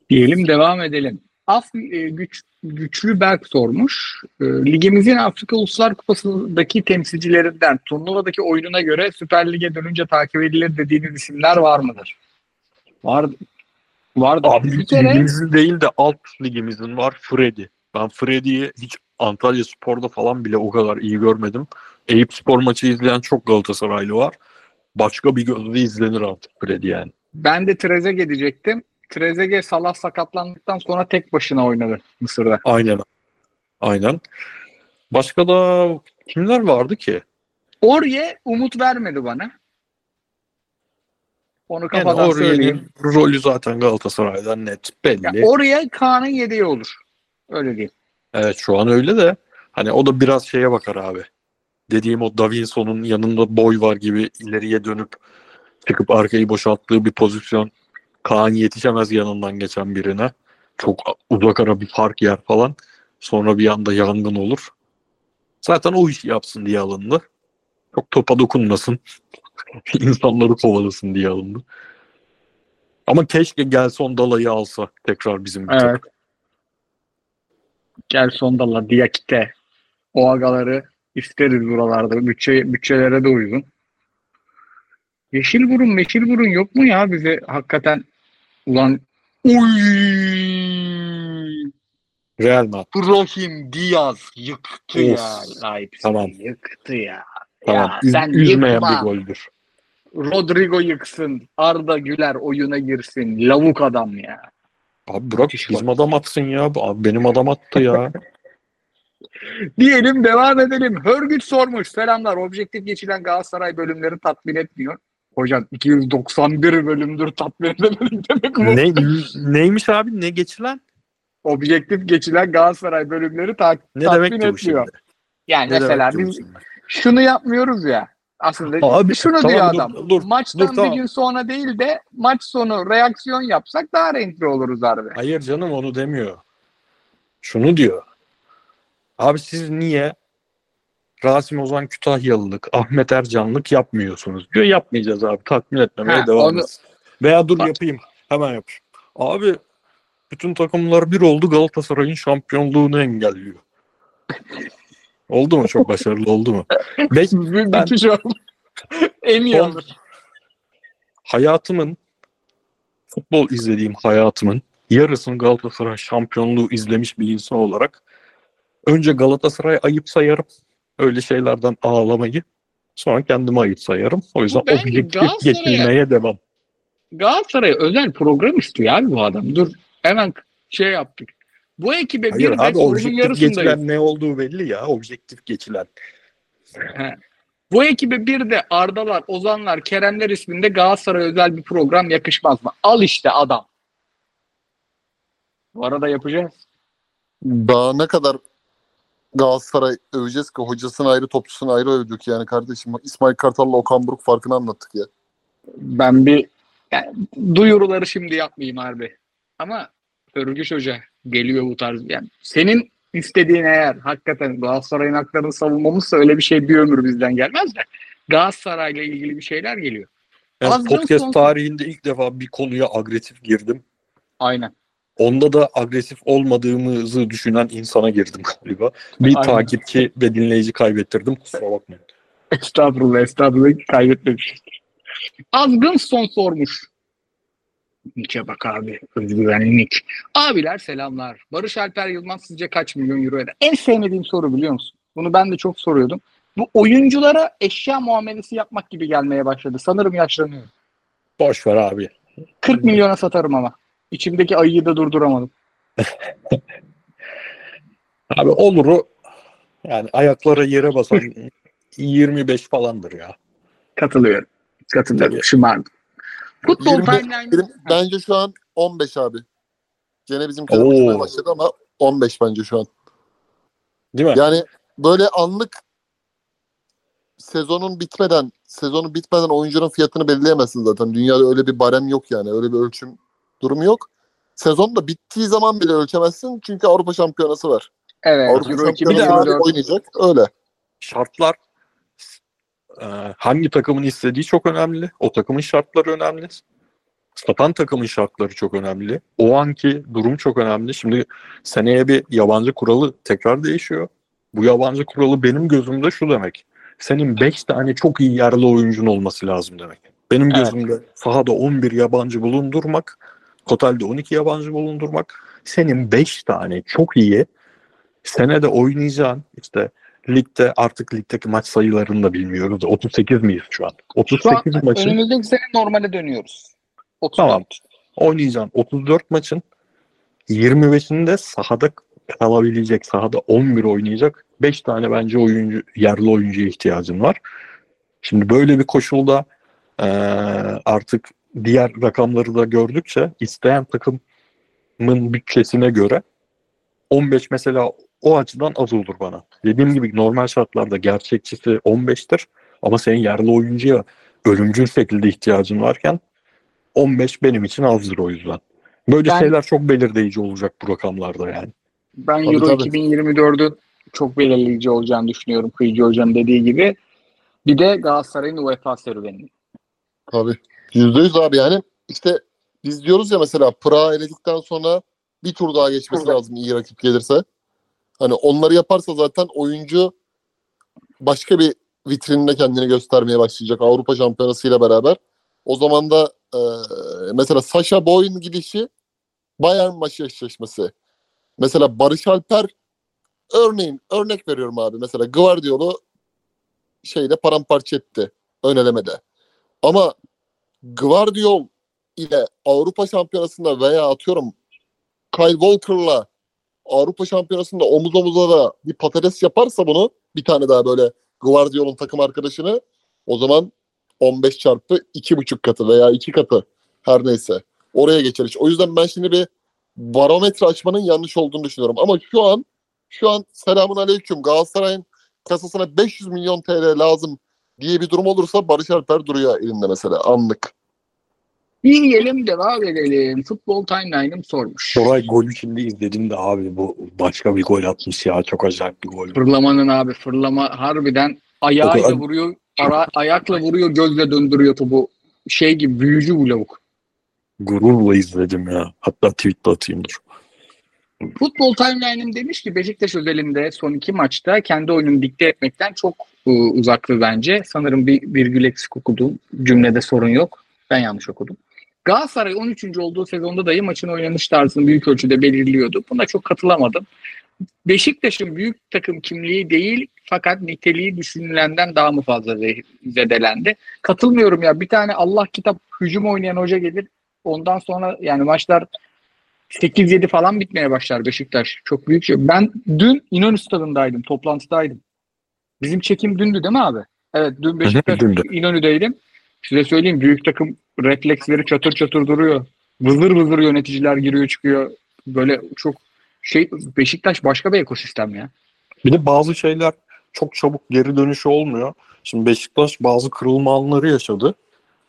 Speaker 1: Diyelim devam edelim. Af e, güç, güçlü Berk sormuş. E, ligimizin Afrika Uluslar Kupası'ndaki temsilcilerinden turnuvadaki oyununa göre Süper Lig'e dönünce takip edilir dediğiniz isimler var mıdır? Var. Vardır.
Speaker 2: Abi
Speaker 1: bir kere
Speaker 2: ligimizin değil de alt ligimizin var Freddy. Ben Freddy'yi hiç Antalya Spor'da falan bile o kadar iyi görmedim. Eyüp Spor maçı izleyen çok Galatasaraylı var. Başka bir gözle izlenir artık Freddy yani.
Speaker 1: ben de Trezeguet diyecektim. Trezeguet Salah sakatlandıktan sonra tek başına oynadı Mısır'da.
Speaker 2: Aynen. Aynen. Başka da kimler vardı ki?
Speaker 1: Orye umut vermedi bana. Onu
Speaker 2: Yani
Speaker 1: kafadan söyleyeyim.
Speaker 2: Oriye'nin rolü zaten Galatasaray'dan net belli.
Speaker 1: Ya oraya Kaan'ın yedeği olur. Öyle diyeyim.
Speaker 2: Evet şu an öyle de hani o da biraz şeye bakar abi. Dediğim o Davinson'un yanında boy var gibi ileriye dönüp çıkıp arkayı boşalttığı bir pozisyon. Kaan yetişemez yanından geçen birine. Çok uzak ara bir fark yer falan. Sonra bir anda yangın olur. Zaten o işi yapsın diye alındı. Çok topa dokunmasın. İnsanları kovalasın diye alındı. Ama keşke Gelson Dalay'ı alsa tekrar bizim bir
Speaker 1: Evet.
Speaker 2: takım.
Speaker 1: Gel Sondala, Diakite. O agaları isteriz buralarda. Bütçe, bütçelere de uygun. Yeşil burun, meşil burun yok mu ya bize hakikaten ulan Uy!
Speaker 2: Real Madrid.
Speaker 1: Brahim Diaz yıktı
Speaker 2: Of.
Speaker 1: ya. Leipzig
Speaker 2: Tamam.
Speaker 1: yıktı ya.
Speaker 2: Tamam.
Speaker 1: Ya
Speaker 2: üz-
Speaker 1: sen
Speaker 2: üzmeyen
Speaker 1: yıkma.
Speaker 2: bir goldür.
Speaker 1: Rodrigo yıksın. Arda Güler oyuna girsin. Lavuk adam ya.
Speaker 2: Abi bırak bizim adam atsın ya. Abi benim adam attı ya.
Speaker 1: Diyelim devam edelim. Hörgüç sormuş. Selamlar. Objektif geçilen Galatasaray bölümleri tatmin etmiyor. Hocam 291 bölümdür tatmin edemedik demek bu.
Speaker 2: ne neymiş abi? Ne geçilen?
Speaker 1: Objektif geçilen Galatasaray bölümleri ta-
Speaker 2: Ne
Speaker 1: tatmin
Speaker 2: demek
Speaker 1: etmiyor. Yani
Speaker 2: Ne
Speaker 1: mesela biz şunu yapmıyoruz ya. Aslında
Speaker 2: Abi,
Speaker 1: şunu
Speaker 2: tamam,
Speaker 1: diyor
Speaker 2: dur,
Speaker 1: adam.
Speaker 2: dur,
Speaker 1: Maçtan
Speaker 2: dur, tamam.
Speaker 1: bir gün sonra değil de maç sonu reaksiyon yapsak daha renkli oluruz harbi.
Speaker 2: Hayır canım onu demiyor. Şunu diyor. Abi siz niye Rasim Ozan Kütahyalılık, Ahmet Ercanlık yapmıyorsunuz diyor. Yapmayacağız abi. Tatmin etmemeye
Speaker 1: Ha,
Speaker 2: devam
Speaker 1: onu-.
Speaker 2: Veya dur
Speaker 1: Bak-
Speaker 2: yapayım. Hemen yapayım. Abi bütün takımlar bir oldu Galatasaray'ın şampiyonluğunu engelliyor. oldu mu? Çok başarılı oldu mu?
Speaker 1: Bir
Speaker 2: ben-
Speaker 1: en iyi olur.
Speaker 2: hayatımın futbol izlediğim hayatımın yarısını Galatasaray şampiyonluğu izlemiş bir insan olarak önce Galatasaray ayıp sayarım. Öyle şeylerden ağlamayı. Sonra kendime ayıp sayarım. O yüzden
Speaker 1: Ben
Speaker 2: objektif
Speaker 1: Galatasaray'a-
Speaker 2: getirmeye devam.
Speaker 1: Galatasaray özel program istiyor abi bu adam. Dur hemen şey yaptık. Bu ekibe
Speaker 2: Hayır
Speaker 1: bir de
Speaker 2: abi objektif geçilen ne olduğu belli ya. Objektif geçilen.
Speaker 1: Bu ekibe bir de Ardalar, Ozanlar, Keremler isminde Galatasaray özel bir program yakışmaz mı? Al işte adam. Bu arada yapacağız.
Speaker 3: Daha ne kadar Galatasaray öveceğiz ki hocasını ayrı topçusunu ayrı övdük yani kardeşim. İsmail Kartal'la Okan Buruk farkını anlattık ya.
Speaker 1: Ben bir yani, duyuruları şimdi yapmayayım harbi. Ama Örgüç Hoca geliyor bu tarz. Yani senin istediğin eğer hakikaten Galatasaray'ın haklarını savunmamızsa öyle bir şey bir ömür bizden gelmez de Galatasaray'la ilgili bir şeyler geliyor.
Speaker 2: Yani podcast
Speaker 1: son-
Speaker 2: tarihinde ilk defa bir konuya agresif girdim.
Speaker 1: Aynen.
Speaker 2: Onda da agresif olmadığımızı düşünen insana girdim galiba. Bir
Speaker 1: Aynen.
Speaker 2: takipçi ve dinleyici kaybettirdim. Kusura bakmayın.
Speaker 1: Estağfurullah, estağfurullah kaybetmemişizdir. Azgın son sormuş. Nick'e bak abi. Özgüvenli Nick. Abiler selamlar. Barış Alper Yılmaz sizce kaç milyon euro eder? En sevmediğim soru biliyor musun? Bunu ben de çok soruyordum. Bu oyunculara eşya muamelesi yapmak gibi gelmeye başladı. Sanırım yaşlanıyorum.
Speaker 2: Boş ver abi.
Speaker 1: 40 milyona satarım ama. İçimdeki ayıyı da durduramadım.
Speaker 2: Abi oluru yani ayaklara yere basan 25 falandır ya.
Speaker 1: Katılıyorum. Katılıyorum.
Speaker 2: Tabii.
Speaker 1: Şımardım. Futbol
Speaker 3: 20
Speaker 1: timeline.
Speaker 3: Benim, bence şu an 15 abi. Gene
Speaker 2: Oo.
Speaker 3: uçmaya başladı ama 15 bence şu an.
Speaker 2: Değil mi?
Speaker 3: Yani böyle anlık sezonun bitmeden sezonu bitmeden oyuncunun fiyatını belirleyemezsin zaten. Dünyada öyle bir barem yok yani. Öyle bir ölçüm durumu yok. Sezon da bittiği zaman bile ölçemezsin. Çünkü Avrupa Şampiyonası var.
Speaker 1: Evet.
Speaker 3: Avrupa
Speaker 1: Euro
Speaker 3: Şampiyonası
Speaker 1: 2024.
Speaker 3: oynayacak. Öyle.
Speaker 2: Şartlar e, hangi takımın istediği çok önemli. O takımın şartları önemli. satan takımın şartları çok önemli. O anki durum çok önemli. Şimdi seneye bir yabancı kuralı tekrar değişiyor. Bu yabancı kuralı benim gözümde şu demek. Senin 5 tane çok iyi yerli oyuncun olması lazım demek. Benim
Speaker 1: Evet.
Speaker 2: gözümde sahada 11 yabancı bulundurmak, totalde 12 yabancı bulundurmak, senin 5 tane çok iyi senede oynayacağın işte ligde artık ligdeki maç sayılarını da bilmiyoruz da 38 miyiz şu an?
Speaker 1: Şu an
Speaker 2: 38 maçın
Speaker 1: önümüzdeki sene normale dönüyoruz. 34.
Speaker 2: Tamam. oynayacağın 34 maçın 25'inde sahada kalabilecek, sahada 11 oynayacak 5 tane bence oyuncu, yerli oyuncuya ihtiyacın var. Şimdi böyle bir koşulda eee, artık diğer rakamları da gördükçe isteyen takımın bütçesine göre 15 mesela o açıdan az olur bana. Dediğim gibi normal şartlarda gerçekçisi 15'tir ama senin yerli oyuncuya ölümcül şekilde ihtiyacın varken 15 benim için azdır o yüzden. Böyle
Speaker 1: Ben-
Speaker 2: şeyler çok belirleyici olacak bu rakamlarda yani.
Speaker 1: Ben
Speaker 3: Tabii,
Speaker 1: Euro
Speaker 3: tabii.
Speaker 1: 2024'ün çok belirleyici olacağını düşünüyorum Kıyıcı Hoca'nın dediği gibi. Bir de Galatasaray'ın UEFA serüveni.
Speaker 3: Tabii. Yüzde yüz abi yani işte biz diyoruz ya mesela Prag'ı eledikten sonra bir tur daha geçmesi
Speaker 1: Tur daha.
Speaker 3: lazım iyi rakip gelirse. Hani onları yaparsa zaten oyuncu başka bir vitrininde kendini göstermeye başlayacak Avrupa Şampiyonası ile beraber. O zaman da e, mesela Sasha Boy'un gidişi Bayern maçı eşleşmesi. Mesela Barış Alper örneğin örnek veriyorum abi. Mesela Guardiola'u şeyde paramparça etti ön elemede. Ama Guardiol ile Avrupa Şampiyonası'nda veya atıyorum Kyle Walker'la Avrupa Şampiyonası'nda omuz omuza da bir patates yaparsa bunu bir tane daha böyle Guardiol'un takım arkadaşını o zaman 15 çarpı 2,5 katı veya 2 katı her neyse oraya geçer. O yüzden ben şimdi bir barometre açmanın yanlış olduğunu düşünüyorum. Ama şu an şu an selamun aleyküm Galatasaray'ın kasasına 500 milyon TL lazım diye bir durum olursa Barış Alper duruyor elinde mesela anlık.
Speaker 1: Yiyelim devam edelim. Futbol Timeline'ım sormuş.
Speaker 2: Koray golü şimdi izledim de abi bu başka bir gol atmış ya çok acayip bir gol.
Speaker 1: Fırlamanın abi fırlama harbiden ayağıyla
Speaker 2: da-
Speaker 1: vuruyor, ara, ayakla vuruyor, gözle döndürüyor topu. Şey gibi büyücü bu lavuk.
Speaker 2: Gururla izledim ya. Hatta tweet de atayım dur.
Speaker 1: Futbol Timeline'ım demiş ki Beşiktaş özelinde son iki maçta kendi oyununu dikte etmekten çok e, uzaklı bence. Sanırım bir virgül eksik okudum. Cümlede sorun yok. Ben yanlış okudum. Galatasaray 13. olduğu sezonda dahi maçın oynanış tarzını büyük ölçüde belirliyordu. Buna çok katılamadım. Beşiktaş'ın büyük takım kimliği değil fakat niteliği düşünülenden daha mı fazla ze- zedelendi? Katılmıyorum ya. Bir tane Allah kitap hücum oynayan hoca gelir. Ondan sonra yani maçlar 8-7 falan bitmeye başlar Beşiktaş. Çok büyük şey. Ben dün İnönü stadındaydım. Toplantıdaydım. Bizim çekim dündü değil mi abi? Evet dün Beşiktaş. İnönü'deydim. Size söyleyeyim büyük takım refleksleri çatır çatır duruyor. Vızır vızır yöneticiler giriyor çıkıyor. Böyle çok şey Beşiktaş başka bir ekosistem ya.
Speaker 2: Bir de bazı şeyler çok çabuk geri dönüşü olmuyor. Şimdi Beşiktaş bazı kırılma anları yaşadı.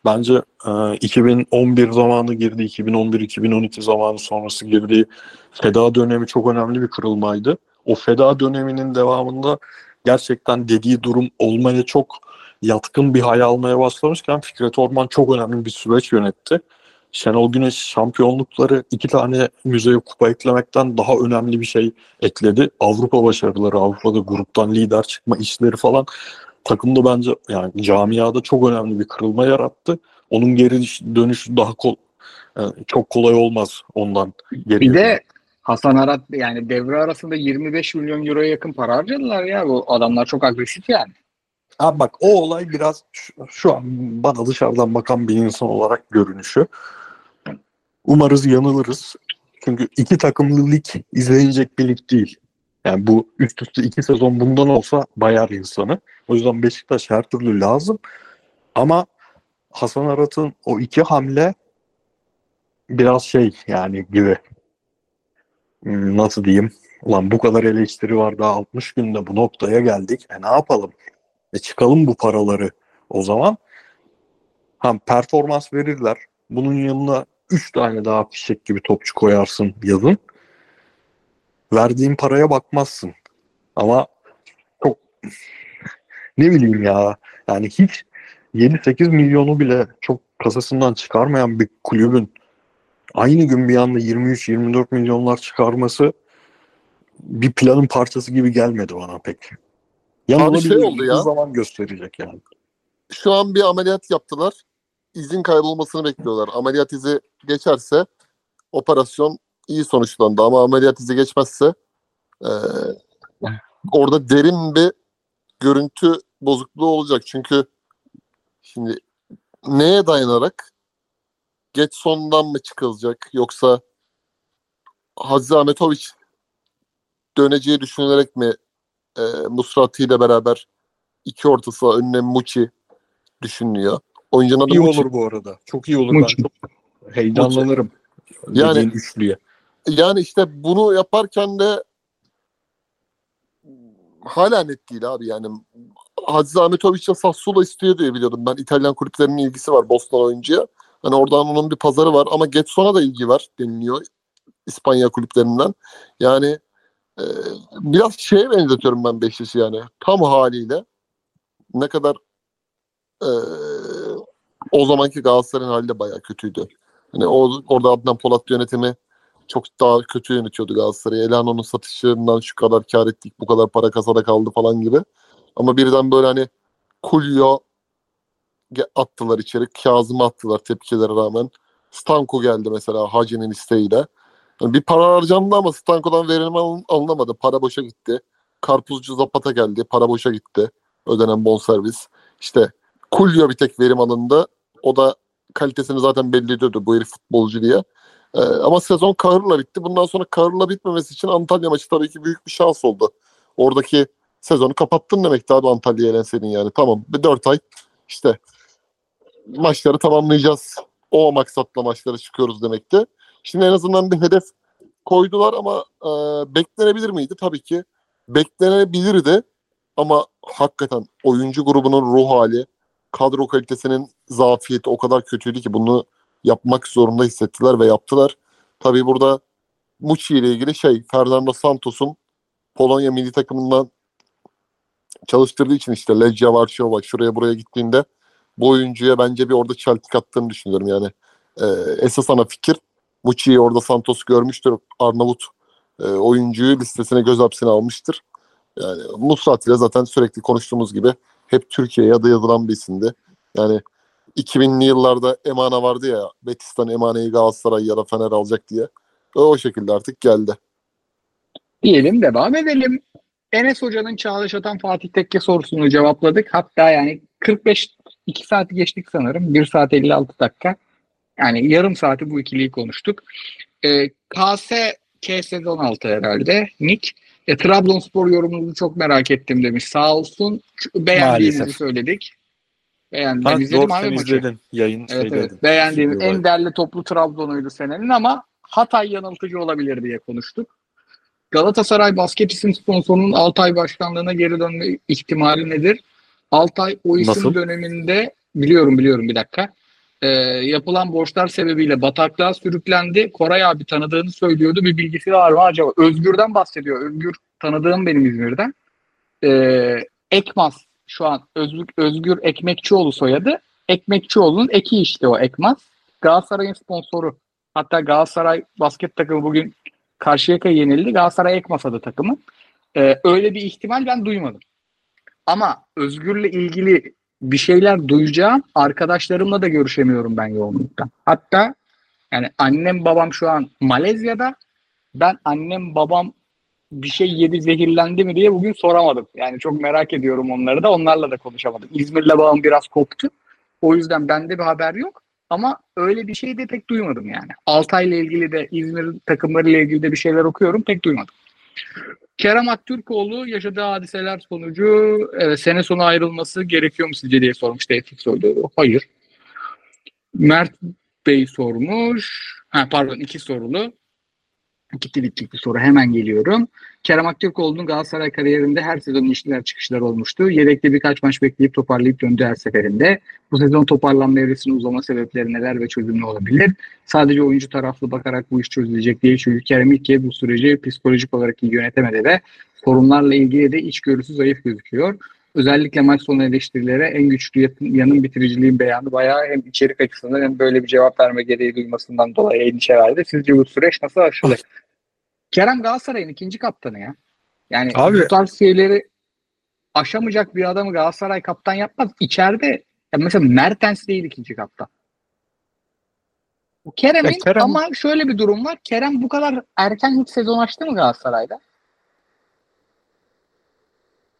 Speaker 2: Bence e, 2011 zamanı girdi, 2011-2012 zamanı sonrası girdiği feda dönemi çok önemli bir kırılmaydı. O feda döneminin devamında gerçekten dediği durum olmaya çok yatkın bir hal almaya başlamışken Fikret Orman çok önemli bir süreç yönetti. Şenol Güneş şampiyonlukları iki tane müzeye kupa eklemekten daha önemli bir şey ekledi. Avrupa başarıları, Avrupa'da gruptan lider çıkma işleri falan takımda bence yani camiada çok önemli bir kırılma yarattı. Onun geri dönüşü daha kol, yani çok kolay olmaz ondan. Geri
Speaker 1: Bir de Hasan Arat yani devre arasında 25 milyon euroya yakın para harcadılar ya. Bu adamlar çok agresif yani.
Speaker 2: Abi bak o olay biraz şu, şu an bana dışarıdan bakan bir insan olarak görünüşü. Umarız yanılırız. Çünkü iki takımlı lig izlenecek bir lig değil. Yani bu üst üste iki sezon bundan olsa bayar insanı. O yüzden Beşiktaş her türlü lazım. Ama Hasan Arat'ın o iki hamle biraz şey yani gibi Hmm, nasıl diyeyim ulan bu kadar eleştiri var daha 60 günde bu noktaya geldik. E ne yapalım? E çıkalım bu paraları o zaman. Ha performans verirler. Bunun yanına 3 tane daha fişek gibi topçu koyarsın yazın. Verdiğin paraya bakmazsın. Ama çok ne bileyim ya. Yani hiç 7-8 milyonu bile çok kasasından çıkarmayan bir kulübün aynı gün bir anda 23-24 milyonlar çıkarması bir planın parçası gibi gelmedi bana pek.
Speaker 3: Abi şey oldu ya.
Speaker 2: zaman gösterecek yani.
Speaker 3: Şu an bir ameliyat yaptılar. İzin kaybolmasını bekliyorlar. Ameliyat izi geçerse operasyon iyi sonuçlandı ama ameliyat izi geçmezse e, orada derin bir görüntü bozukluğu olacak. Çünkü şimdi neye dayanarak geç sondan mı çıkılacak yoksa Hazzi Ahmetoviç döneceği düşünülerek mi e, Musrati ile beraber iki ortası önüne Muçi düşünülüyor. Oyuncunun adı
Speaker 2: İyi
Speaker 3: Muçi.
Speaker 2: olur bu arada. Çok iyi olur.
Speaker 1: Muçi.
Speaker 2: Ben çok heyecanlanırım.
Speaker 3: Yani-
Speaker 2: Yani üçlüye.
Speaker 3: Yani işte bunu yaparken de hala net değil abi yani. Hadzi Ahmetoviç ile Sassuolo istiyor diye biliyordum. Ben İtalyan kulüplerinin ilgisi var Boston oyuncuya. Hani oradan onun bir pazarı var ama Getson'a da ilgi var deniliyor İspanya kulüplerinden. Yani e, biraz şeye benzetiyorum ben Beşiktaş'ı yani. Tam haliyle ne kadar e, o zamanki Galatasaray'ın hali de bayağı kötüydü. Hani o, orada Adnan Polat yönetimi çok daha kötü yönetiyordu Galatasaray'ı. Elano'nun satışlarından şu kadar kar ettik, bu kadar para kasada kaldı falan gibi. Ama birden böyle hani Kulyo attılar içeri. Kazım'ı attılar tepkilere rağmen. Stanko geldi mesela Hacı'nın isteğiyle. Yani bir para harcandı ama Stanko'dan verim alın- alınamadı. Para boşa gitti. Karpuzcu Zapata geldi. Para boşa gitti. Ödenen bonservis. İşte Kulyo bir tek verim alındı. O da kalitesini zaten belli ediyordu bu herif futbolcu diye. Ee, ama sezon kahırla bitti. Bundan sonra kahırla bitmemesi için Antalya maçı tabii ki büyük bir şans oldu. Oradaki sezonu kapattın demek abi Antalya'ya elenseydin yani. Tamam bir dört ay işte maçları tamamlayacağız. O maksatla maçlara çıkıyoruz demekti. Şimdi en azından bir hedef koydular ama e, beklenebilir miydi? Tabii ki beklenebilirdi. Ama hakikaten oyuncu grubunun ruh hali, kadro kalitesinin zafiyeti o kadar kötüydü ki bunu yapmak zorunda hissettiler ve yaptılar. Tabii burada Muçi ile ilgili şey Fernando Santos'un Polonya milli takımından çalıştırdığı için işte Legia Varşova şuraya buraya gittiğinde bu oyuncuya bence bir orada çeltik attığını düşünüyorum yani. Ee, esas ana fikir Muçi'yi orada Santos görmüştür. Arnavut e, oyuncuyu listesine göz hapsine almıştır. Yani Musrat ile zaten sürekli konuştuğumuz gibi hep Türkiye'ye adı yazılan bir isimdi. Yani 2000'li yıllarda Emana vardı ya Betis'ten Emana'yı Galatasaray ya da Fener alacak diye. O, şekilde artık geldi.
Speaker 1: Diyelim devam edelim. Enes Hoca'nın Çağdaş Atan Fatih Tekke sorusunu cevapladık. Hatta yani 45 2 saati geçtik sanırım. 1 saat 56 dakika. Yani yarım saati bu ikiliyi konuştuk. Ee, KS K sezon 16 herhalde. Nick. E, Trabzonspor yorumunuzu çok merak ettim demiş. Sağ olsun. Beğendiğinizi
Speaker 2: Maalesef.
Speaker 1: söyledik. Beğendim.
Speaker 2: Ha,
Speaker 1: İzledim abi maçı.
Speaker 2: izledin. Yayın
Speaker 1: Evet, evet. Beğendiğim en değerli toplu Trabzon'uydu senenin ama Hatay yanıltıcı olabilir diye konuştuk. Galatasaray basket isim sponsorunun Altay başkanlığına geri dönme ihtimali nedir? Altay o isim
Speaker 2: Nasıl?
Speaker 1: döneminde biliyorum biliyorum bir dakika. Ee, yapılan borçlar sebebiyle bataklığa sürüklendi. Koray abi tanıdığını söylüyordu. Bir bilgisi var mı acaba? Özgür'den bahsediyor. Özgür tanıdığım benim İzmir'den. Ee, Ekmaz şu an Özgür, Özgür Ekmekçioğlu soyadı. Ekmekçioğlu'nun eki işte o Ekmaz. Galatasaray'ın sponsoru. Hatta Galatasaray basket takımı bugün Karşıyaka'ya yenildi. Galatasaray Ekmaz adı takımı. Ee, öyle bir ihtimal ben duymadım. Ama Özgür'le ilgili bir şeyler duyacağım. Arkadaşlarımla da görüşemiyorum ben yoğunluktan. Hatta yani annem babam şu an Malezya'da. Ben annem babam bir şey yedi zehirlendi mi diye bugün soramadım. Yani çok merak ediyorum onları da. Onlarla da konuşamadım. İzmir'le bağım biraz koptu. O yüzden bende bir haber yok. Ama öyle bir şey de pek duymadım yani. Altay'la ilgili de İzmir takımlarıyla ilgili de bir şeyler okuyorum. Pek duymadım. Kerem Aktürkoğlu yaşadığı hadiseler sonucu evet, sene sonu ayrılması gerekiyor mu sizce diye sormuştu Etik soydu. Hayır. Mert Bey sormuş. Ha, pardon iki sorulu. İki tweetlik bir soru hemen geliyorum. Kerem Aktürkoğlu'nun Galatasaray kariyerinde her sezon işler çıkışlar olmuştu. Yedekte birkaç maç bekleyip toparlayıp döndü her seferinde. Bu sezon toparlanma evresinin uzama sebepleri neler ve çözümü olabilir? Sadece oyuncu taraflı bakarak bu iş çözülecek değil. Çünkü Kerem ilk kez bu süreci psikolojik olarak iyi yönetemedi ve sorunlarla ilgili de içgörüsü zayıf gözüküyor. Özellikle maç sonu eleştirilere en güçlü yanın bitiriciliğin beyanı bayağı hem içerik açısından hem böyle bir cevap verme gereği duymasından dolayı endişe verdi. Sizce bu süreç nasıl aşılır? Kerem Galatasaray'ın ikinci kaptanı ya. Yani
Speaker 2: Abi-
Speaker 1: bu tarz şeyleri aşamayacak bir adamı Galatasaray kaptan yapmaz. İçeride ya mesela Mertens değil ikinci kaptan. Bu Kerem'in
Speaker 2: Ya Kerem-
Speaker 1: ama şöyle bir durum var. Kerem bu kadar erken hiç sezon açtı mı Galatasaray'da?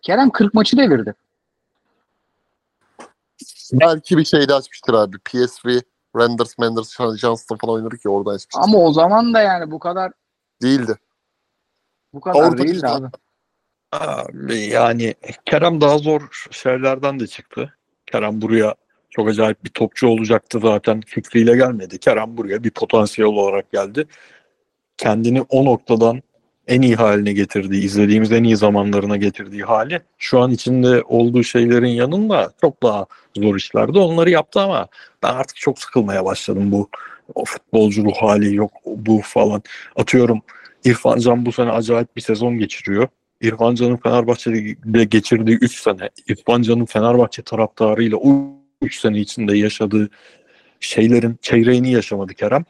Speaker 1: Kerem 40 maçı devirdi.
Speaker 3: Belki bir şeyde açmıştır abi. PSV, Renders, Menders, Johnston falan oynadı ki oradan açmıştır.
Speaker 1: Ama o zaman da yani bu kadar
Speaker 3: Değildi.
Speaker 1: Bu kadar
Speaker 3: Avrupa
Speaker 1: değildi
Speaker 3: çıktı.
Speaker 1: abi.
Speaker 2: Abi yani Kerem daha zor şeylerden de çıktı. Kerem buraya çok acayip bir topçu olacaktı zaten fikriyle gelmedi. Kerem buraya bir potansiyel olarak geldi. Kendini o noktadan en iyi haline getirdiği, izlediğimiz en iyi zamanlarına getirdiği hali şu an içinde olduğu şeylerin yanında çok daha zor işlerdi. Onları yaptı ama ben artık çok sıkılmaya başladım bu o futbolcu ruh hali yok bu falan. Atıyorum İrfan Can bu sene acayip bir sezon geçiriyor. İrfan Can'ın Fenerbahçe'de geçirdiği 3 sene, İrfan Can'ın Fenerbahçe taraftarıyla o 3 sene içinde yaşadığı şeylerin çeyreğini yaşamadı Kerem.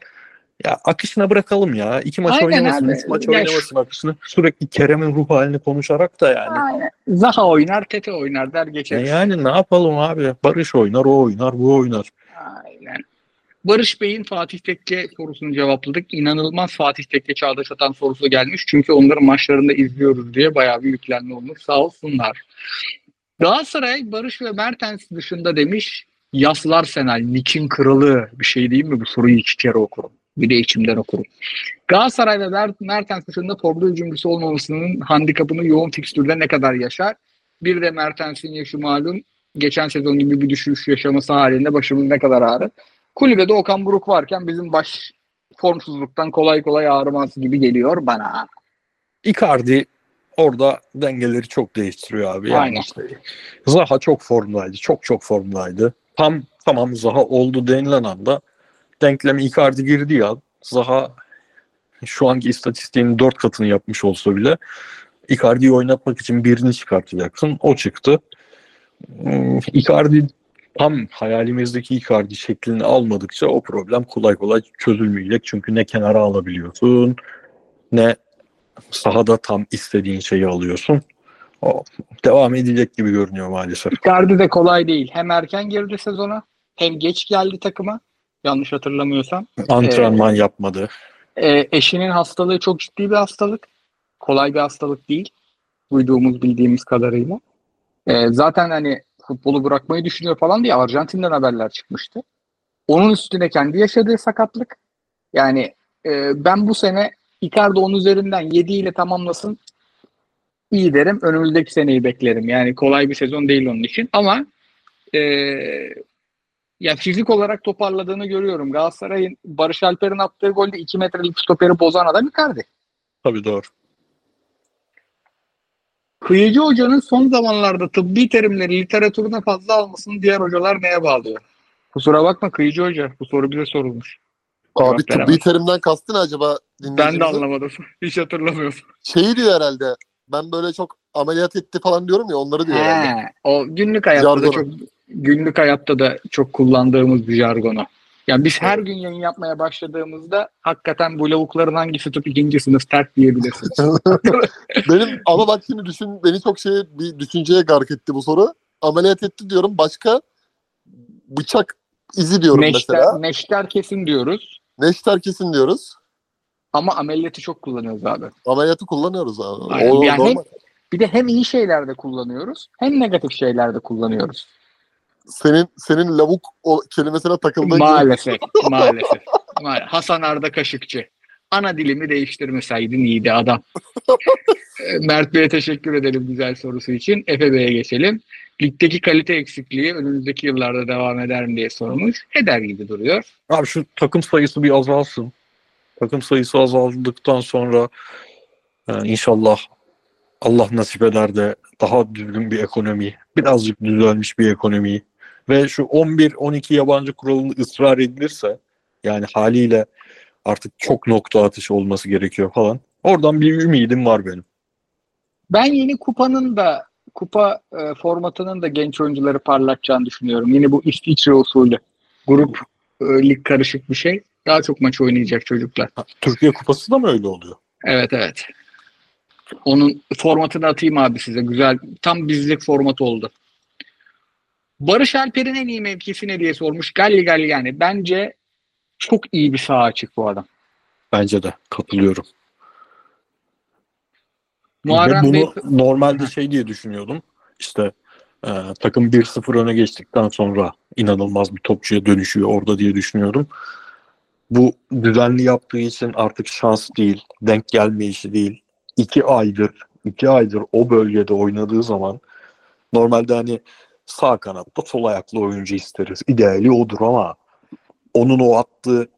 Speaker 2: Ya akışına bırakalım ya. İki maç
Speaker 1: Aynen
Speaker 2: oynamasın,
Speaker 1: abi.
Speaker 2: üç maç
Speaker 1: Ya
Speaker 2: oynamasın akışını. Sürekli Kerem'in ruh halini konuşarak da yani.
Speaker 1: Aynen. Zaha oynar, Tete oynar der geçer.
Speaker 2: yani ne yapalım abi? Barış oynar, o oynar, bu oynar.
Speaker 1: Aynen. Barış Bey'in Fatih Tekke sorusunu cevapladık. İnanılmaz Fatih Tekke Çağdaş Atan sorusu gelmiş. Çünkü onların maçlarında izliyoruz diye bayağı bir yüklenme olmuş. Sağ olsunlar. Galatasaray Barış ve Mertens dışında demiş. Yaslar Senal, Nick'in kralı bir şey değil mi? Bu soruyu iki kere okurum. Bir de içimden okurum. Galatasaray ve Mer- Mertens dışında formda hücumcusu olmamasının handikapını yoğun fikstürde ne kadar yaşar? Bir de Mertens'in yaşı malum. Geçen sezon gibi bir düşüş yaşaması halinde başımız ne kadar ağrır? Kulübede Okan Buruk varken bizim baş formsuzluktan kolay kolay ağrımaz gibi geliyor bana.
Speaker 2: Icardi orada dengeleri çok değiştiriyor abi. Yani
Speaker 1: Aynen.
Speaker 2: işte Zaha çok formdaydı. Çok çok formdaydı. Tam tamam Zaha oldu denilen anda denkleme Icardi girdi ya. Zaha şu anki istatistiğinin dört katını yapmış olsa bile Icardi'yi oynatmak için birini çıkartacaksın. O çıktı. Hmm, Icardi tam hayalimizdeki Icardi şeklini almadıkça o problem kolay kolay çözülmeyecek. Çünkü ne kenara alabiliyorsun ne sahada tam istediğin şeyi alıyorsun. O devam edecek gibi görünüyor maalesef.
Speaker 1: Icardi de kolay değil. Hem erken girdi sezona hem geç geldi takıma. Yanlış hatırlamıyorsam.
Speaker 2: Antrenman yapmadı.
Speaker 1: Ee, eşinin hastalığı çok ciddi bir hastalık. Kolay bir hastalık değil. Duyduğumuz bildiğimiz kadarıyla. Ee, zaten hani futbolu bırakmayı düşünüyor falan diye Arjantin'den haberler çıkmıştı. Onun üstüne kendi yaşadığı sakatlık. Yani e, ben bu sene Icardi 10 üzerinden 7 ile tamamlasın iyi derim. Önümüzdeki seneyi beklerim. Yani kolay bir sezon değil onun için. Ama e, ya fizik olarak toparladığını görüyorum. Galatasaray'ın Barış Alper'in attığı golde 2 metrelik stoperi bozan adam Icardi.
Speaker 2: Tabii doğru.
Speaker 1: Kıyıcı hocanın son zamanlarda tıbbi terimleri literatürüne fazla almasını diğer hocalar neye bağlıyor? Kusura bakma Kıyıcı hoca. Bu soru bize sorulmuş.
Speaker 3: Abi
Speaker 1: Cevap
Speaker 3: tıbbi
Speaker 1: veremem.
Speaker 3: terimden kastın acaba
Speaker 1: Ben de anlamadım. Hiç hatırlamıyorum.
Speaker 3: Şeyi diyor herhalde. Ben böyle çok ameliyat etti falan diyorum ya onları diyor herhalde.
Speaker 1: He, o günlük hayatta da
Speaker 3: Jargonu.
Speaker 1: çok günlük hayatta da çok kullandığımız bir jargonu. Yani biz her gün yayın yapmaya başladığımızda hakikaten bu lavukların hangisi tıp ikinci sınıf terk diyebilirsiniz.
Speaker 3: Benim ama bak şimdi düşün beni çok şeye bir düşünceye gark etti bu soru. Ameliyat etti diyorum başka bıçak izi diyorum
Speaker 1: neşter,
Speaker 3: mesela.
Speaker 1: neşter kesin diyoruz
Speaker 3: Neşter kesin diyoruz.
Speaker 1: ama ameliyatı çok kullanıyoruz abi.
Speaker 3: Ameliyatı kullanıyoruz abi.
Speaker 1: Aynen.
Speaker 3: O,
Speaker 1: Yani
Speaker 3: normal.
Speaker 1: Bir de hem iyi şeylerde kullanıyoruz hem negatif şeylerde kullanıyoruz.
Speaker 3: Senin senin lavuk o kelimesine takıldığın gibi.
Speaker 1: Maalesef, maalesef. Ma- Hasan Arda Kaşıkçı. Ana dilimi değiştirmeseydin iyiydi adam. Mert Bey'e teşekkür edelim güzel sorusu için. Efe Bey'e geçelim. Ligdeki kalite eksikliği önümüzdeki yıllarda devam eder mi diye sormuş. Eder gibi duruyor.
Speaker 2: Abi şu takım sayısı bir azalsın. Takım sayısı azaldıktan sonra e, inşallah Allah nasip eder de daha düzgün bir ekonomi, birazcık düzelmiş bir ekonomi ve şu 11-12 yabancı kuralını ısrar edilirse yani haliyle artık çok nokta atışı olması gerekiyor falan. Oradan bir ümidim var benim.
Speaker 1: Ben yeni kupanın da kupa e, formatının da genç oyuncuları parlatacağını düşünüyorum. Yine bu İsviçre usulü. Grup e, lig karışık bir şey. Daha çok maç oynayacak çocuklar.
Speaker 2: Türkiye Kupası da mı öyle oluyor?
Speaker 1: Evet evet. Onun formatını atayım abi size. Güzel. Tam bizlik format oldu. Barış Alper'in en iyi mevkisi ne diye sormuş. Galli Galli yani. Bence çok iyi bir sağ açık bu adam.
Speaker 2: Bence de katılıyorum.
Speaker 1: Muharrem Bey
Speaker 2: bunu normalde şey diye düşünüyordum. İşte e, takım 1-0 öne geçtikten sonra inanılmaz bir topçuya dönüşüyor orada diye düşünüyordum. Bu düzenli yaptığı için artık şans değil, denk gelme işi değil. İki aydır, iki aydır o bölgede oynadığı zaman normalde hani sağ kanatta sol ayaklı oyuncu isteriz. İdeali odur ama onun o attığı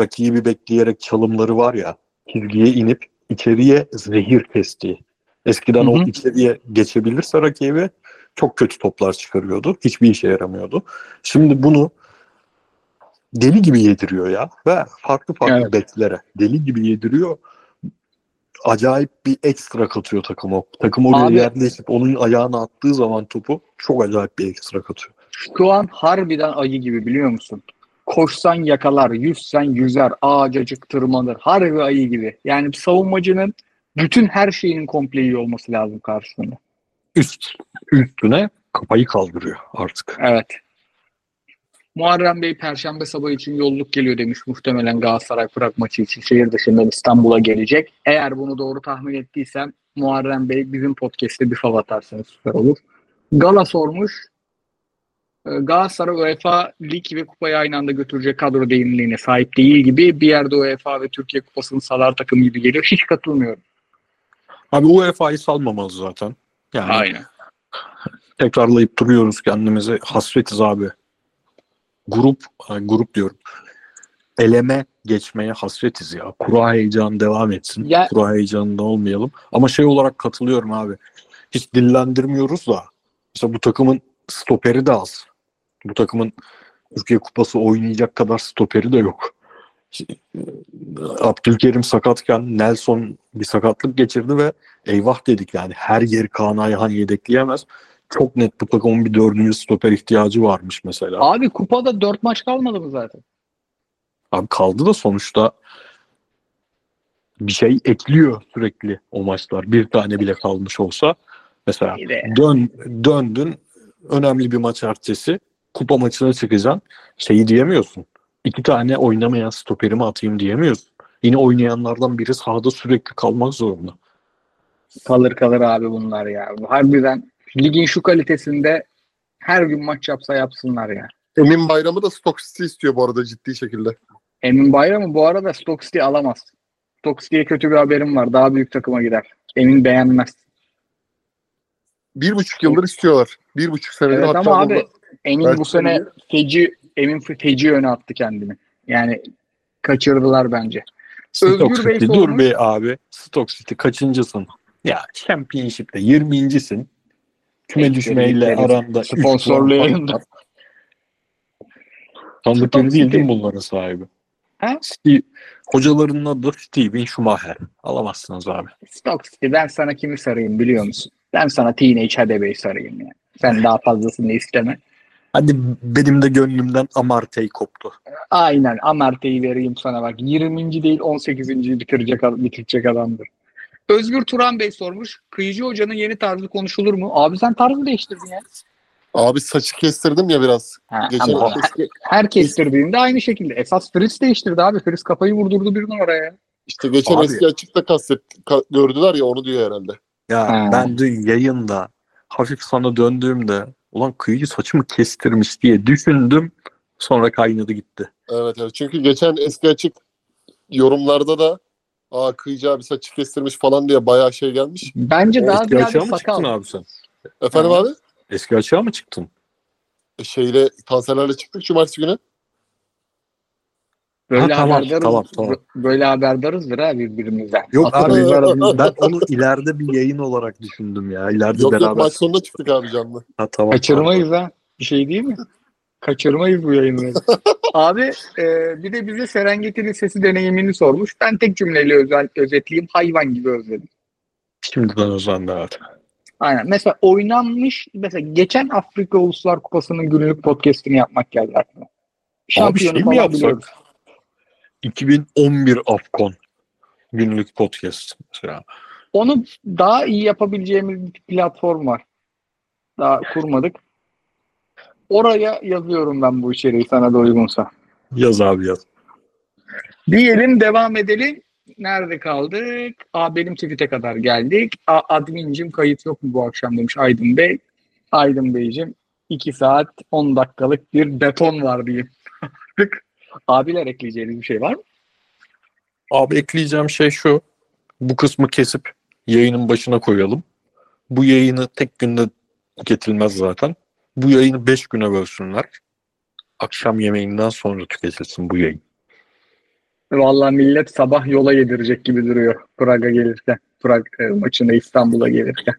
Speaker 2: rakibi bekleyerek çalımları var ya çizgiye inip içeriye zehir kestiği. Eskiden
Speaker 1: Hı
Speaker 2: o
Speaker 1: hı.
Speaker 2: içeriye geçebilirse rakibi çok kötü toplar çıkarıyordu. Hiçbir işe yaramıyordu. Şimdi bunu deli gibi yediriyor ya. Ve farklı farklı
Speaker 1: Evet.
Speaker 2: beklere deli gibi yediriyor. Acayip bir ekstra katıyor takıma. Takım oraya
Speaker 1: Abi-
Speaker 2: yerleşip onun ayağına attığı zaman topu çok acayip bir ekstra katıyor.
Speaker 1: Şu an harbiden ayı gibi biliyor musun? Koşsan yakalar, yüzsen yüzer, ağacacık tırmanır. Harbi ayı gibi. Yani savunmacının bütün her şeyinin komple iyi olması lazım karşısında.
Speaker 2: Üst üstüne kafayı kaldırıyor artık.
Speaker 1: Evet. Muharrem Bey Perşembe sabahı için yolluk geliyor demiş. Muhtemelen Galatasaray Prag maçı için şehir dışından İstanbul'a gelecek. Eğer bunu doğru tahmin ettiysem Muharrem Bey bizim podcast'te bir fav atarsanız süper olur. Gala sormuş. Ee, Galatasaray UEFA Lig ve Kupayı aynı anda götürecek kadro derinliğine sahip değil gibi bir yerde UEFA ve Türkiye Kupası'nın salar takım gibi geliyor. Hiç katılmıyorum.
Speaker 2: Abi UEFA'yı salmamalı zaten. Yani
Speaker 1: Aynen.
Speaker 2: tekrarlayıp duruyoruz kendimize. Hasretiz abi. Grup, ay, grup diyorum. Eleme geçmeye hasretiz ya. Kura heyecanı devam etsin.
Speaker 1: Ya-
Speaker 2: Kura heyecanında olmayalım. Ama şey olarak katılıyorum abi. Hiç dillendirmiyoruz da. İşte bu takımın stoperi de az. Bu takımın Türkiye Kupası oynayacak kadar stoperi de yok. Abdülkerim sakatken Nelson bir sakatlık geçirdi ve eyvah dedik yani her yeri Kaan Ayhan yedekleyemez. Çok net bu takımın bir dördüncü stoper ihtiyacı varmış mesela.
Speaker 1: Abi kupada dört maç kalmadı mı zaten?
Speaker 2: Abi kaldı da sonuçta bir şey ekliyor sürekli o maçlar. Bir tane bile kalmış olsa mesela dön döndün önemli bir maç ertesi kupa maçına çıkacaksın. Şeyi diyemiyorsun. İki tane oynamayan stoperimi atayım diyemiyorsun. Yine oynayanlardan biri sahada sürekli kalmak zorunda.
Speaker 1: Kalır kalır abi bunlar ya. Harbiden ligin şu kalitesinde her gün maç yapsa yapsınlar ya.
Speaker 3: Emin Bayram'ı da Stock City istiyor bu arada ciddi şekilde.
Speaker 1: Emin Bayram'ı bu arada Stoke City alamaz. Stoke City'ye kötü bir haberim var. Daha büyük takıma gider. Emin beğenmez.
Speaker 3: Bir buçuk yıldır istiyorlar. Bir buçuk senedir
Speaker 1: Evet
Speaker 3: hatta
Speaker 1: ama abi Emin
Speaker 3: Belki
Speaker 1: bu sene
Speaker 3: de-
Speaker 1: feci Emin feci öne attı kendini. Yani kaçırdılar bence. Özgür Bey
Speaker 2: City dur be abi. Stoke City kaçıncısın? Ya Championship'te 20.sin. Küme düşmeyle aranda üç
Speaker 1: Sponsorlu
Speaker 2: puan
Speaker 1: yayında.
Speaker 2: var. Tanıdık
Speaker 1: Stoke
Speaker 2: biri değil değil mi bunların sahibi?
Speaker 1: Ha?
Speaker 2: Steve, hocalarının adı Steven Schumacher. Alamazsınız abi.
Speaker 1: Stoke City ben sana kimi sarayım biliyor musun? Ben sana Teenage Hadebey sarayım ya. Sen daha fazlasını isteme.
Speaker 2: Hadi benim de gönlümden Amartey koptu.
Speaker 1: Aynen Amartey'i vereyim sana bak. 20. değil 18. bitirecek, bitirecek adamdır. Özgür Turan Bey sormuş. Kıyıcı Hoca'nın yeni tarzı konuşulur mu? Abi sen tarzı değiştirdin ya.
Speaker 3: Abi saçı kestirdim ya biraz.
Speaker 1: Ha,
Speaker 3: Geçen
Speaker 1: ama
Speaker 3: eski-
Speaker 1: her kestirdiğinde aynı şekilde. Esas Fritz değiştirdi abi. Fritz kafayı vurdurdu bir numaraya.
Speaker 3: işte geçen
Speaker 2: Abi-
Speaker 3: eski açıkta kastet ka- gördüler ya onu diyor herhalde.
Speaker 2: Ya
Speaker 1: Ha.
Speaker 2: ben dün yayında hafif sana döndüğümde ulan kıyıcı saçımı kestirmiş diye düşündüm. Sonra kaynadı gitti.
Speaker 3: Evet evet. Çünkü geçen eski açık yorumlarda da aa kıyıcı abi saçı kestirmiş falan diye bayağı şey gelmiş.
Speaker 1: Bence daha
Speaker 2: Eski açığa mı
Speaker 1: sakal.
Speaker 2: çıktın abi sen?
Speaker 3: Efendim abi?
Speaker 2: Eski açığa mı çıktın?
Speaker 3: E, Şeyle tanserlerle çıktık cumartesi günü.
Speaker 1: Böyle
Speaker 2: Ha, tamam,
Speaker 1: haberdarız.
Speaker 2: tamam, tamam.
Speaker 1: Böyle haberdarızdır ha birbirimizden.
Speaker 2: Yok
Speaker 1: Aslında
Speaker 2: abi
Speaker 1: biz
Speaker 2: ben onu ileride bir yayın olarak düşündüm ya. İleride
Speaker 3: Yok
Speaker 2: beraber.
Speaker 3: yok maç sonunda çıktık abi canlı.
Speaker 2: Ha, tamam,
Speaker 1: Kaçırmayız ha. Bir şey değil mi? Kaçırmayız bu yayınları. Abi e, bir de bize Serengeti Lisesi deneyimini sormuş. Ben tek cümleyle özel, özetleyeyim. Hayvan gibi özledim.
Speaker 2: Şimdiden özendi evet.
Speaker 1: Aynen. Mesela oynanmış mesela geçen Afrika Uluslar Kupası'nın günlük podcast'ini yapmak geldi aklıma. Şampiyonu
Speaker 2: şey mi yapsak?
Speaker 1: biliyoruz.
Speaker 2: 2011 Afcon günlük podcast mesela.
Speaker 1: Onu daha iyi yapabileceğimiz bir platform var. Daha kurmadık. Oraya yazıyorum ben bu içeriği sana da uygunsa.
Speaker 2: Yaz abi yaz.
Speaker 1: Diyelim devam edelim. Nerede kaldık? Aa, benim tweet'e kadar geldik. Aa, admincim kayıt yok mu bu akşam demiş Aydın Bey. Aydın Beyciğim 2 saat 10 dakikalık bir beton var diyeyim. Abiler ekleyeceğiniz bir şey var mı?
Speaker 2: Abi ekleyeceğim şey şu. Bu kısmı kesip yayının başına koyalım. Bu yayını tek günde tüketilmez zaten. Bu yayını 5 güne bölsünler. Akşam yemeğinden sonra tüketilsin bu yayın.
Speaker 1: Vallahi millet sabah yola yedirecek gibi duruyor Praga gelirken. Prag e, maçına İstanbul'a gelirken.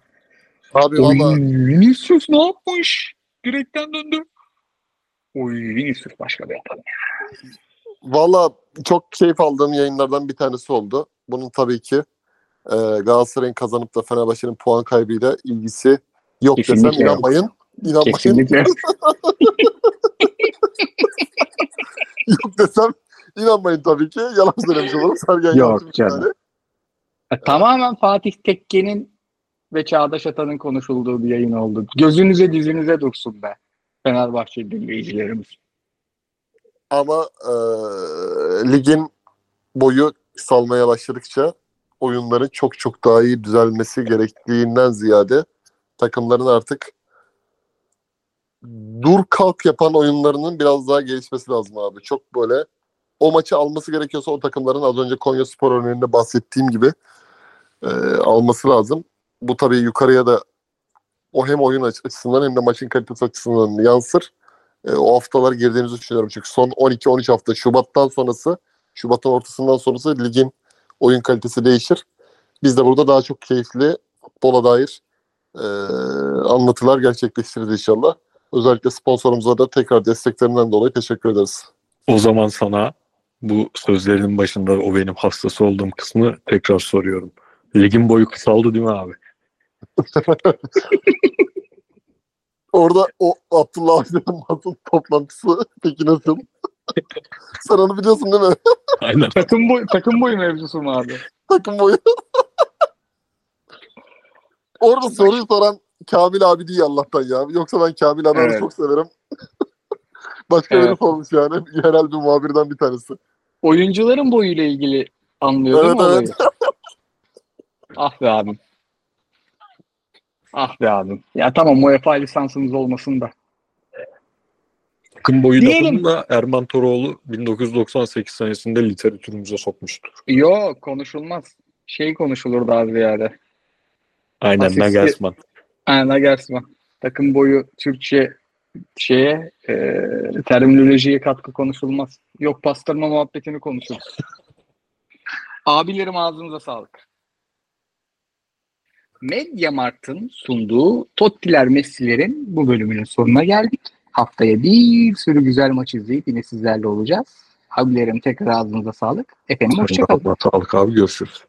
Speaker 3: Abi
Speaker 1: Oy,
Speaker 3: valla
Speaker 1: Vinicius ne yapmış? Direkten döndü. Oy Vinicius başka bir yapalım.
Speaker 3: Valla çok keyif aldığım yayınlardan bir tanesi oldu. Bunun tabii ki e, Galatasaray'ın kazanıp da Fenerbahçe'nin puan kaybıyla ilgisi yok
Speaker 1: Kesinlikle
Speaker 3: desem
Speaker 1: yok.
Speaker 3: İnanmayın.
Speaker 1: Kesinlikle.
Speaker 3: yok desem inanmayın tabii ki. Yalan söylemiş olurum. Sergen
Speaker 1: Yok canım.
Speaker 3: tane.
Speaker 1: E, Tamamen Fatih Tekke'nin ve Çağdaş Atan'ın konuşulduğu bir yayın oldu. Gözünüze dizinize dursun be. Fenerbahçe dinleyicilerimiz.
Speaker 3: Ama e, ligin boyu salmaya başladıkça oyunların çok çok daha iyi düzelmesi gerektiğinden ziyade takımların artık dur kalk yapan oyunlarının biraz daha gelişmesi lazım abi. Çok böyle o maçı alması gerekiyorsa o takımların az önce Konya Spor örneğinde bahsettiğim gibi e, alması lazım. Bu tabii yukarıya da o hem oyun aç- açısından hem de maçın kalitesi açısından yansır. E, o haftalar girdiğimizi düşünüyorum. Çünkü son 12-13 hafta Şubat'tan sonrası, Şubat'ın ortasından sonrası ligin oyun kalitesi değişir. Biz de burada daha çok keyifli futbola dair e, anlatılar gerçekleştiririz inşallah. Özellikle sponsorumuza da tekrar desteklerinden dolayı teşekkür ederiz.
Speaker 2: O zaman sana bu sözlerinin başında o benim hastası olduğum kısmı tekrar soruyorum. Ligin boyu kısaldı değil mi abi?
Speaker 3: Orada o Abdullah Avcı'nın basın toplantısı peki nasıl? Sen onu biliyorsun değil mi?
Speaker 2: Aynen.
Speaker 1: Takım boyu, takım boyu mevzusu mu abi?
Speaker 3: Takım boyu. Orada soruyu soran Kamil abi değil Allah'tan ya. Yoksa ben Kamil abi
Speaker 1: Evet.
Speaker 3: çok severim. Başka
Speaker 1: Evet.
Speaker 3: biri sormuş yani. Yerel bir muhabirden bir tanesi.
Speaker 1: Oyuncuların boyuyla ilgili anlıyor değil mi
Speaker 3: Evet,
Speaker 1: ah be abim. Ah be abim. Ya tamam UEFA lisansınız olmasın da.
Speaker 2: Takım boyu
Speaker 1: Diyelim.
Speaker 2: da Erman Toroğlu 1998 senesinde literatürümüze sokmuştur.
Speaker 1: Yok konuşulmaz. Şey konuşulur daha ziyade.
Speaker 2: Aynen
Speaker 1: Asistli-
Speaker 2: Nagelsmann.
Speaker 1: Aynen Nagelsmann. Takım boyu Türkçe şeye e, terminolojiye katkı konuşulmaz. Yok pastırma muhabbetini konuşuruz. Abilerim ağzınıza sağlık. Mediamarkt'ın sunduğu Tottiler Messi'lerin bu bölümünün sonuna geldik. Haftaya bir sürü güzel maç izleyip yine sizlerle olacağız. Abilerim tekrar ağzınıza sağlık. Efendim hoşçakalın.
Speaker 2: Sağlık abi görüşürüz.